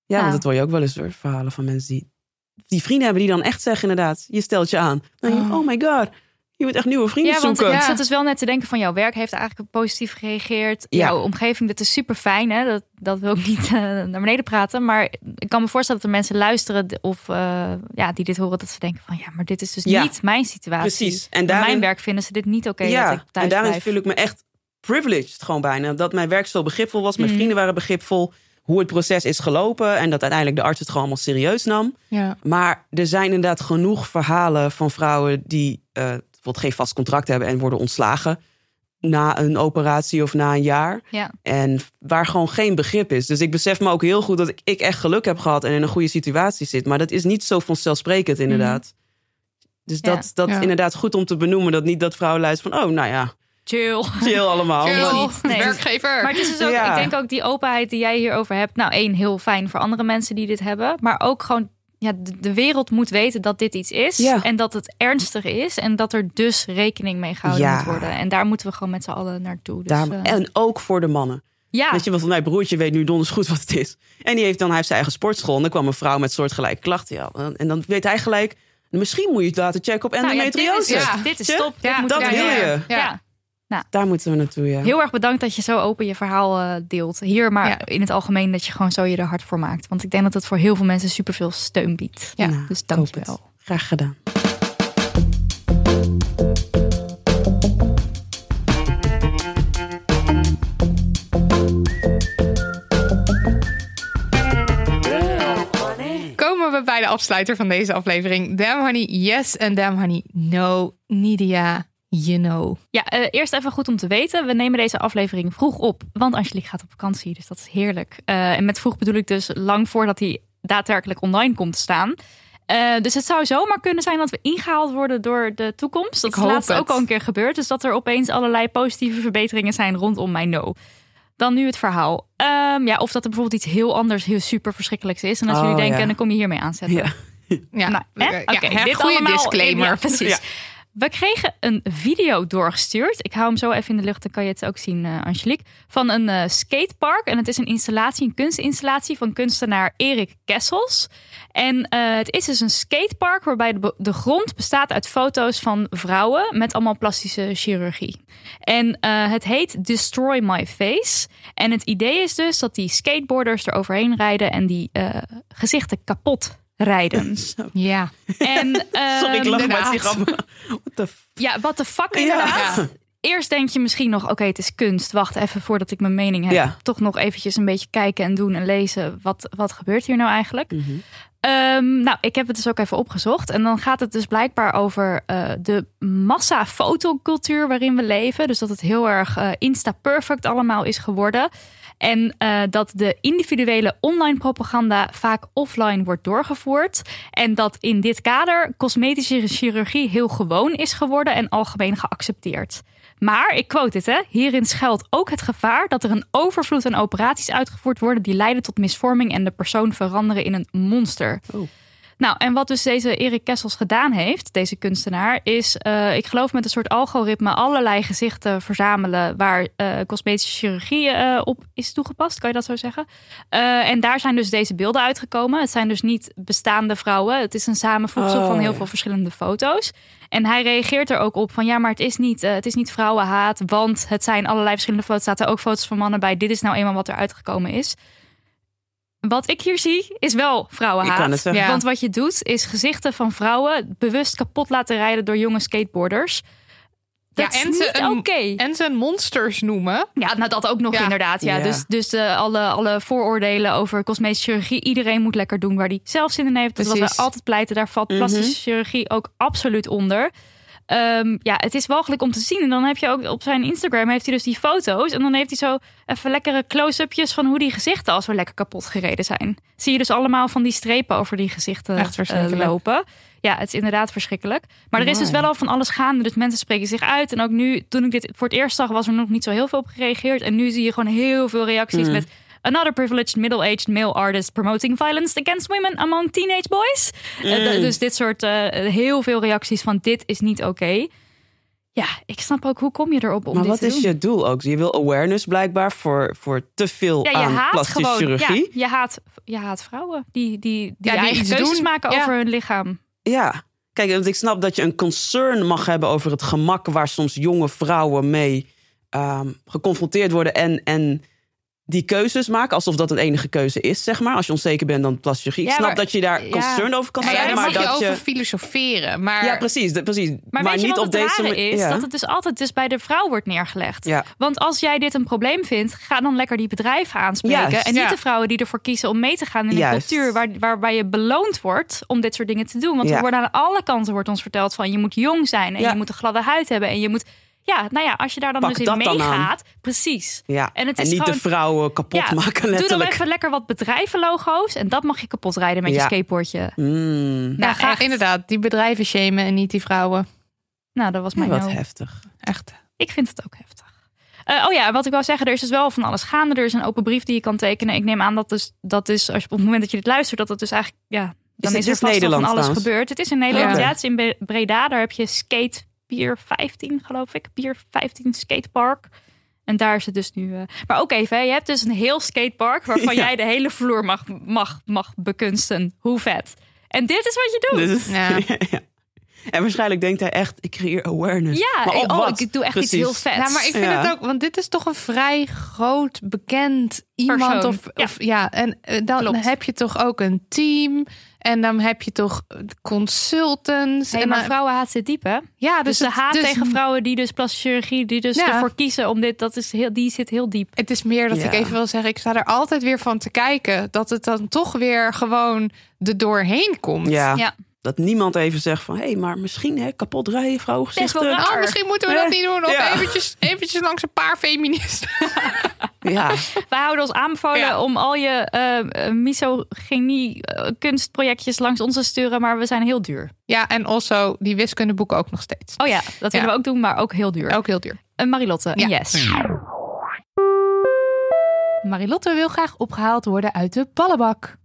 Ja, want dat hoor je ook wel eens door verhalen van mensen die, die vrienden hebben die dan echt zeggen inderdaad, je stelt je aan. Dan oh. Je, oh my god, je moet echt nieuwe vrienden ja, want, zoeken. Ja, het is wel net te denken van jouw werk heeft eigenlijk positief gereageerd. Ja. Jouw omgeving, dat is super fijn. Hè? Dat, dat wil ik niet uh, naar beneden praten. Maar ik kan me voorstellen dat er mensen luisteren of uh, ja, die dit horen, dat ze denken van ja, maar dit is dus niet mijn situatie. Precies. En daarin, mijn werk vinden ze dit niet oké. ja, dat ik thuis en daarin blijf. voel ik me echt privileged gewoon bijna. Dat mijn werk zo begripvol was. Mijn mm. vrienden waren begripvol hoe het proces is gelopen. En dat uiteindelijk de arts het gewoon allemaal serieus nam. Ja. Maar er zijn inderdaad genoeg verhalen van vrouwen die uh, bijvoorbeeld geen vast contract hebben en worden ontslagen na een operatie of na een jaar. Ja. En waar gewoon geen begrip is. Dus ik besef me ook heel goed dat ik, echt geluk heb gehad en in een goede situatie zit. Maar dat is niet zo vanzelfsprekend, inderdaad. Mm. Dus dat, dat inderdaad goed om te benoemen. Dat niet dat vrouwen luisteren van, oh, nou ja. Chill. Chill allemaal. Chill. Nee. Werkgever. Maar het is dus ook, ik denk ook die openheid die jij hierover hebt. Nou, één, heel fijn voor andere mensen die dit hebben. Maar ook gewoon ja, de, wereld moet weten dat dit iets is. En dat het ernstig is. En dat er dus rekening mee gehouden moet worden. En daar moeten we gewoon met z'n allen naartoe. Dus, daar, uh... En ook voor de mannen. Ja. Weet je, want van mijn broertje weet nu donders goed wat het is. En die heeft dan hij heeft zijn eigen sportschool. En dan kwam een vrouw met soortgelijke klachten. Ja. En dan weet hij gelijk, misschien moet je het laten checken op endometriose. Nou ja, dit is, ja, dit is top. Ja, dat wil je. Ja. Nou, Daar moeten we naartoe, ja. Heel erg bedankt dat je zo open je verhaal uh, deelt. Hier, maar in het algemeen dat je gewoon zo je er hard voor maakt. Want ik denk dat het voor heel veel mensen superveel steun biedt. Ja, nou, dus dank je wel. Graag gedaan. Komen we bij de afsluiter van deze aflevering. Damn honey, yes en damn honey, no. Nidia, you know. Ja, uh, eerst even goed om te weten. We nemen deze aflevering vroeg op, want Angelique gaat op vakantie. Dus dat is heerlijk. Uh, en met vroeg bedoel ik dus lang voordat hij daadwerkelijk online komt te staan. Uh, dus het zou zomaar kunnen zijn dat we ingehaald worden door de toekomst. Dat is laatst ook al een keer gebeurd. Dus dat er opeens allerlei positieve verbeteringen zijn rondom mijn no. Dan nu het verhaal. Um, ja, of dat er bijvoorbeeld iets heel anders, heel super verschrikkelijks is. En als jullie oh, denken, ja. dan kom je hiermee aanzetten. Ja. Ja, nou, Oké, okay, dit goede disclaimer. Ja, precies. We kregen een video doorgestuurd. Ik hou hem zo even in de lucht, dan kan je het ook zien, uh, Angelique. Van een uh, skatepark. En het is een installatie, een kunstinstallatie van kunstenaar Erik Kessels. En uh, het is dus een skatepark waarbij de, de, grond bestaat uit foto's van vrouwen met allemaal plastische chirurgie. En het heet Destroy My Face. En het idee is dus dat die skateboarders er overheen rijden en die gezichten kapot rijden. Ja. En, Sorry, ik lach maar Ja, wat de fuck inderdaad. Eerst denk je misschien nog, oké, het is kunst. Wacht even voordat ik mijn mening heb. Ja. Toch nog eventjes een beetje kijken en doen en lezen. Wat, wat gebeurt hier nou eigenlijk? Mhm. Ehm, nou, ik heb het dus ook even opgezocht. En dan gaat het dus blijkbaar over uh, de massa-fotocultuur waarin we leven. Dus dat het heel erg uh, insta-perfect allemaal is geworden. En uh, dat de individuele online propaganda vaak offline wordt doorgevoerd. En dat in dit kader cosmetische chirurgie heel gewoon is geworden en algemeen geaccepteerd. Maar, ik quote het, hè, hierin schuilt ook het gevaar dat er een overvloed aan operaties uitgevoerd worden die leiden tot misvorming en de persoon veranderen in een monster. Oh. Nou, en wat dus deze Erik Kessels gedaan heeft, deze kunstenaar, is, uh, ik geloof met een soort algoritme allerlei gezichten verzamelen waar uh, cosmetische chirurgie uh, op is toegepast, kan je dat zo zeggen? en daar zijn dus deze beelden uitgekomen. Het zijn dus niet bestaande vrouwen. Het is een samenvoegsel oh, van heel veel verschillende foto's. En hij reageert er ook op van ja, maar het is niet, het is niet vrouwenhaat, want het zijn allerlei verschillende foto's. Er zaten ook foto's van mannen bij. Dit is nou eenmaal wat er uitgekomen is. Wat ik hier zie is wel vrouwenhaat. Ja. Want wat je doet is gezichten van vrouwen bewust kapot laten rijden door jonge skateboarders. Dat ja, en is niet oké. En ze monsters noemen. Ja, nou dat ook nog inderdaad. Ja. Dus, dus uh, alle, alle vooroordelen over cosmetische chirurgie. Iedereen moet lekker doen waar hij zelf zin in heeft. Dat was we altijd pleiten. Daar valt mhm. plastische chirurgie ook absoluut onder. Um, ja, het is walgelijk om te zien. En dan heb je ook op zijn Instagram heeft hij dus die foto's. En dan heeft hij zo even lekkere close-upjes van hoe die gezichten als we lekker kapot gereden zijn. Zie je dus allemaal van die strepen over die gezichten uh, lopen. Ja, het is inderdaad verschrikkelijk. Maar er is dus wel al van alles gaande. Dus mensen spreken zich uit. En ook nu, toen ik dit voor het eerst zag, was er nog niet zo heel veel op gereageerd. En nu zie je gewoon heel veel reacties mm. met Another privileged middle-aged male artist promoting violence against women among teenage boys. Mm. dus dit soort heel veel reacties van dit is niet oké. Ja, ik snap ook hoe kom je erop om maar wat is je doel ook? Je wil awareness blijkbaar voor, voor te veel ja, aan plastische gewoon, chirurgie. Ja, je, haat, je haat vrouwen die, die, die, ja, die eigen keuzes doen. maken over hun lichaam. Ja, kijk, want ik snap dat je een concern mag hebben over het gemak waar soms jonge vrouwen mee um, geconfronteerd worden en, en die keuzes maken alsof dat een enige keuze is, zeg maar. Als je onzeker bent, dan chirurgie. ik snap dat je daar concern over kan zijn. Ja, maar dat je over filosoferen. Maar... Ja, precies. precies. Maar, maar niet op deze manier. is dat het dus altijd dus bij de vrouw wordt neergelegd. Want als jij dit een probleem vindt, ga dan lekker die bedrijven aanspreken. En niet de vrouwen die ervoor kiezen om mee te gaan in een cultuur waar, waarbij je beloond wordt om dit soort dingen te doen. Want er worden aan alle kanten wordt ons verteld van je moet jong zijn en je moet een gladde huid hebben en je moet ja, nou ja, als je daar dan dus in meegaat. Precies. Ja. En, het is niet de vrouwen kapot maken letterlijk. Doe dan even lekker wat bedrijvenlogo's. En dat mag je kapot rijden met je skateboardje. Mm. Nou, ga inderdaad die bedrijven shamen en niet die vrouwen. Nou, dat was mijn Wat heftig. Echt. Ik vind het ook heftig. Uh, oh ja, wat ik wou zeggen, er is dus wel van alles gaande. Er is een open brief die je kan tekenen. Ik neem aan dat dus, dat is, als je, op het moment dat je dit luistert, dat het dus eigenlijk, ja, dan is, er vast van alles gebeurd. Het is in Nederland, ja. het is in Breda. Daar heb je skate Pier 15, geloof ik. Pier 15 skatepark. En daar is het dus nu. Uh... Maar ook even, je hebt dus een heel skatepark waarvan jij de hele vloer mag, mag, mag bekunsten. Hoe vet. En dit is wat je doet. ja. ja. En waarschijnlijk denkt hij echt, ik creëer awareness. Ja, maar oh, ik doe echt iets heel vet. Ja, maar ik vind het ook, want dit is toch een vrij groot, bekend iemand. Of, ja. of ja, en eh, dan heb je toch ook een team. En dan heb je toch consultants. en maar vrouwen haat zit diep, hè? Ja, dus, dus de haat dus, tegen vrouwen die dus plastische chirurgie, die dus ervoor kiezen om dit, dat is heel, die zit heel diep. Het is meer dat ik even wil zeggen, ik sta er altijd weer van te kijken dat het dan toch weer gewoon er doorheen komt. Ja. ja. Dat niemand even zegt van, hé, hey, maar misschien hè, kapot rijden, vrouwengezichten. Oh, misschien moeten we dat niet doen. Of eventjes, eventjes langs een paar feministen. ja. Wij houden ons aanbevolen om al je uh, misogynie uh, kunstprojectjes langs ons te sturen, maar we zijn heel duur. Ja, en also die wiskundeboeken ook nog steeds. Oh ja, dat willen we ook doen, maar ook heel duur. Ook heel duur. Een Marilotte, een yes. Marilotte wil graag opgehaald worden uit de ballenbak.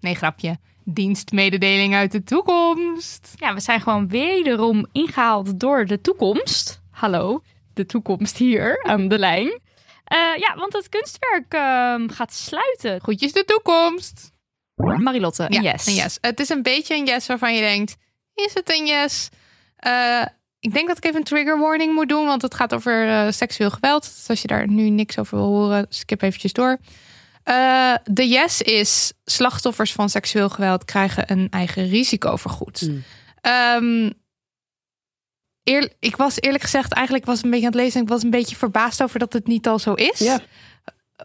Nee, grapje dienstmededeling uit de toekomst. Ja, we zijn gewoon wederom ingehaald door de toekomst. Hallo, de toekomst hier aan de lijn. Uh, ja, want het kunstwerk uh, gaat sluiten. Goedjes de toekomst. Marilotte, een ja, yes. Een yes. Het is een beetje een yes waarvan je denkt, is het een yes? Uh, ik denk dat ik even een trigger warning moet doen, want het gaat over uh, seksueel geweld. Dus als je daar nu niks over wil horen, skip eventjes door. Uh, de yes is slachtoffers van seksueel geweld krijgen een eigen risicovergoed. Mm. Um, ik was eerlijk gezegd, eigenlijk was een beetje aan het lezen. Ik was een beetje verbaasd over dat het niet al zo is. Ja.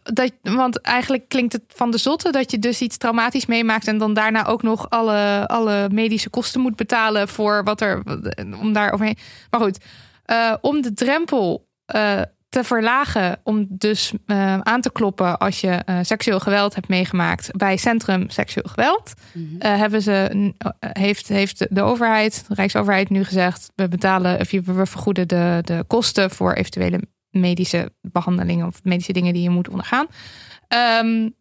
Dat, want eigenlijk klinkt het van de zotte dat je dus iets traumatisch meemaakt en dan daarna ook nog alle, alle medische kosten moet betalen voor wat er om daar overheen. Maar goed, uh, om de drempel uh, te verlagen om dus uh, aan te kloppen als je uh, seksueel geweld hebt meegemaakt bij Centrum Seksueel Geweld. Mm -hmm. uh, hebben ze, heeft, heeft de overheid, de Rijksoverheid nu gezegd, we betalen, we vergoeden de, de kosten voor eventuele medische behandelingen of medische dingen die je moet ondergaan. Um,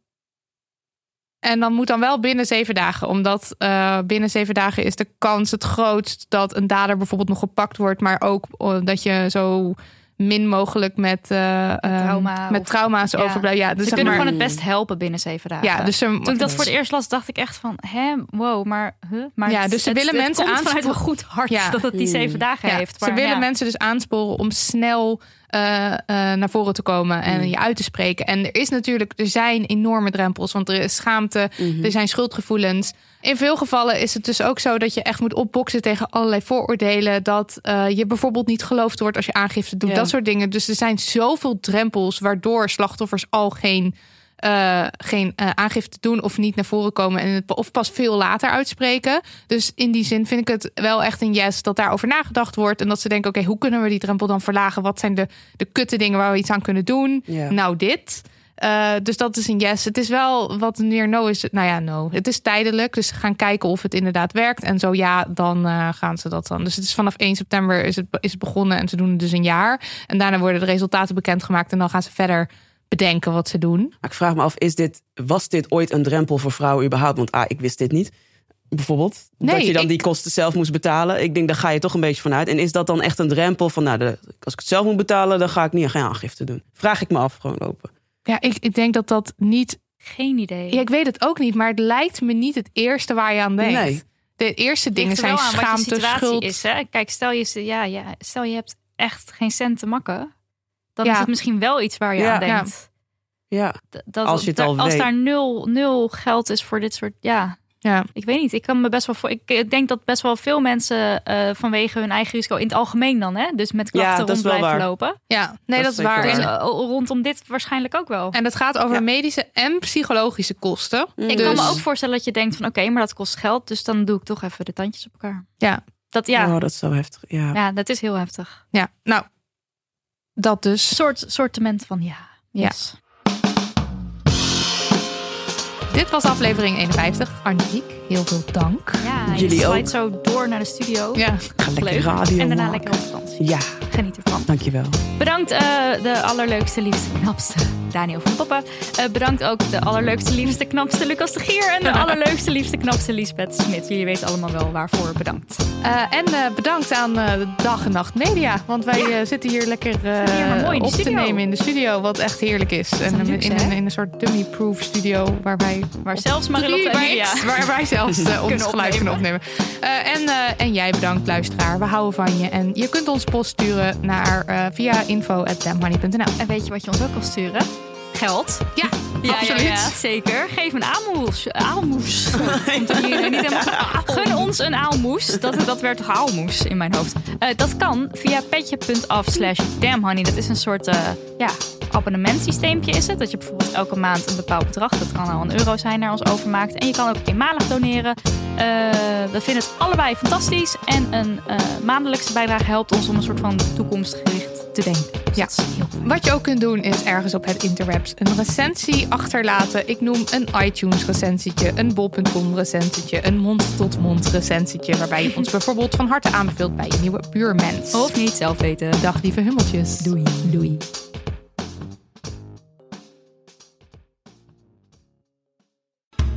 en dan moet dan wel binnen zeven dagen. Omdat uh, binnen zeven dagen is de kans het grootst dat een dader bijvoorbeeld nog gepakt wordt. Maar ook dat je zo min mogelijk met, uh, Trauma met trauma's ja. overblijven. Ja, dus ze kunnen maar, gewoon het best helpen binnen zeven dagen. Ja, dus Toen ik dat voor het eerst las, dacht ik echt van, hè, wow, maar, huh? maar ja, dus ze willen het mensen aansporen een goed hart ja. dat het die zeven dagen ja, heeft. Maar, ze willen mensen dus aansporen om snel uh, uh, naar voren te komen en mm. je uit te spreken. En er is natuurlijk, er zijn enorme drempels, want er is schaamte, mm -hmm. er zijn schuldgevoelens. In veel gevallen is het dus ook zo dat je echt moet opboksen tegen allerlei vooroordelen. Dat uh, je bijvoorbeeld niet geloofd wordt als je aangifte doet. Ja. Dat soort dingen. Dus er zijn zoveel drempels waardoor slachtoffers al geen, uh, geen uh, aangifte doen of niet naar voren komen. En het, of pas veel later uitspreken. Dus in die zin vind ik het wel echt een yes dat daarover nagedacht wordt. En dat ze denken: oké, okay, hoe kunnen we die drempel dan verlagen? Wat zijn de, de kutte dingen waar we iets aan kunnen doen? Ja. Nou, dit. Uh, dus dat is een yes. Het is wel wat meer no is. Nou ja, no. Het is tijdelijk. Dus ze gaan kijken of het inderdaad werkt. En zo ja, dan uh, gaan ze dat dan. Dus het is vanaf 1 september is het, is het begonnen. En ze doen het dus een jaar. En daarna worden de resultaten bekendgemaakt. En dan gaan ze verder bedenken wat ze doen. Maar ik vraag me af, is dit, was dit ooit een drempel voor vrouwen überhaupt? Want ah, ik wist dit niet. Bijvoorbeeld, nee, dat je dan die kosten zelf moest betalen. Ik denk, daar ga je toch een beetje vanuit. En is dat dan echt een drempel van, nou, de, als ik het zelf moet betalen, dan ga ik niet geen aangifte doen. Vraag ik me af, gewoon lopen. Ja, ik, ik denk dat dat niet. Geen idee. Ja, ik weet het ook niet, maar het lijkt me niet het eerste waar je aan denkt. Nee. De eerste dingen zijn schaamte, schuld. Is, hè? Kijk, stel je, ja, ja, stel je hebt echt geen cent te makken, dan is het misschien wel iets waar je aan denkt. Ja. Dat, als je het al als daar nul, nul geld is voor dit soort, ja, ja. Ik weet niet. Ik kan me best wel voor. Ik denk dat best wel veel mensen uh, vanwege hun eigen risico in het algemeen dan, hè? Dus met klachten rond blijven lopen. Ja, nee, dat, is waar. En uh, rondom dit waarschijnlijk ook wel. En het gaat over medische en psychologische kosten. Mm. Ik kan me ook voorstellen dat je denkt van oké, maar dat kost geld, dus dan doe ik toch even de tandjes op elkaar. Ja. Dat ja. Oh, dat is zo heftig. Ja. Ja, dat is heel heftig. Ja. Nou, dat dus. Soort sortiment van ja. Yes. Ja. Dit was aflevering 51. Arniek, heel veel dank. Ja, je Jullie ook. zo door naar de studio. Ja, ga lekker radio En daarna lekker op vakantie. Ja. Geniet ervan. Dankjewel. Bedankt uh, de allerleukste, liefste, knapste Daniel van Poppen. Uh, bedankt ook de allerleukste, liefste, knapste Lucas de Gier. En de allerleukste, liefste, knapste Lisbeth Smit. Jullie weten allemaal wel waarvoor bedankt. Uh, en bedankt aan de Dag en Nacht Media. Want wij zitten hier lekker op te nemen in de studio. Wat echt heerlijk is. En in, een, in een soort dummy-proof studio. Waarbij waar zelfs Marilotte en Lydia... Waar wij zelfs ons geluid kunnen opnemen. en, en jij bedankt luisteraar. We houden van je. En je kunt ons post sturen naar, via info.dammoney.nl. En weet je wat je ons ook kan sturen? geld. Ja, ja absoluut. Ja, zeker. Geef een aalmoes. Aalmoes. niet helemaal... Gun ons een aalmoes. Dat, dat werd toch aalmoes in mijn hoofd. Uh, dat kan via petje.af slash damnhoney. Dat is een soort uh, ja, abonnementsysteempje is het. Dat je bijvoorbeeld elke maand een bepaald bedrag, dat kan al een euro zijn, naar ons overmaakt. En je kan ook eenmalig doneren. Uh, we vinden het allebei fantastisch. En een maandelijkse bijdrage helpt ons om een soort van toekomstgericht te denken. Dus ja. Wat je ook kunt doen is ergens op het interwebs een recensie achterlaten. Ik noem een iTunes recensietje, een bol.com recensietje, een mond-tot-mond recensietje. Waarbij je ons bijvoorbeeld van harte aanbeveelt bij je nieuwe buurmens. Of niet zelf weten. Dag lieve hummeltjes. Doei. Doei.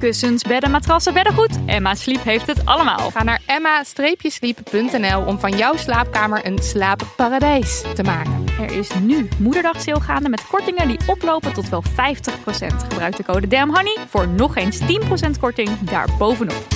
kussens, bedden, matrassen, beddengoed. Emma Sleep heeft het allemaal. Ga naar emma-sleep.nl om van jouw slaapkamer een slaapparadijs te maken. Er is nu moederdag gaande met kortingen die oplopen tot wel 50%. Gebruik de code DAMHONEY voor nog eens 10% korting daarbovenop.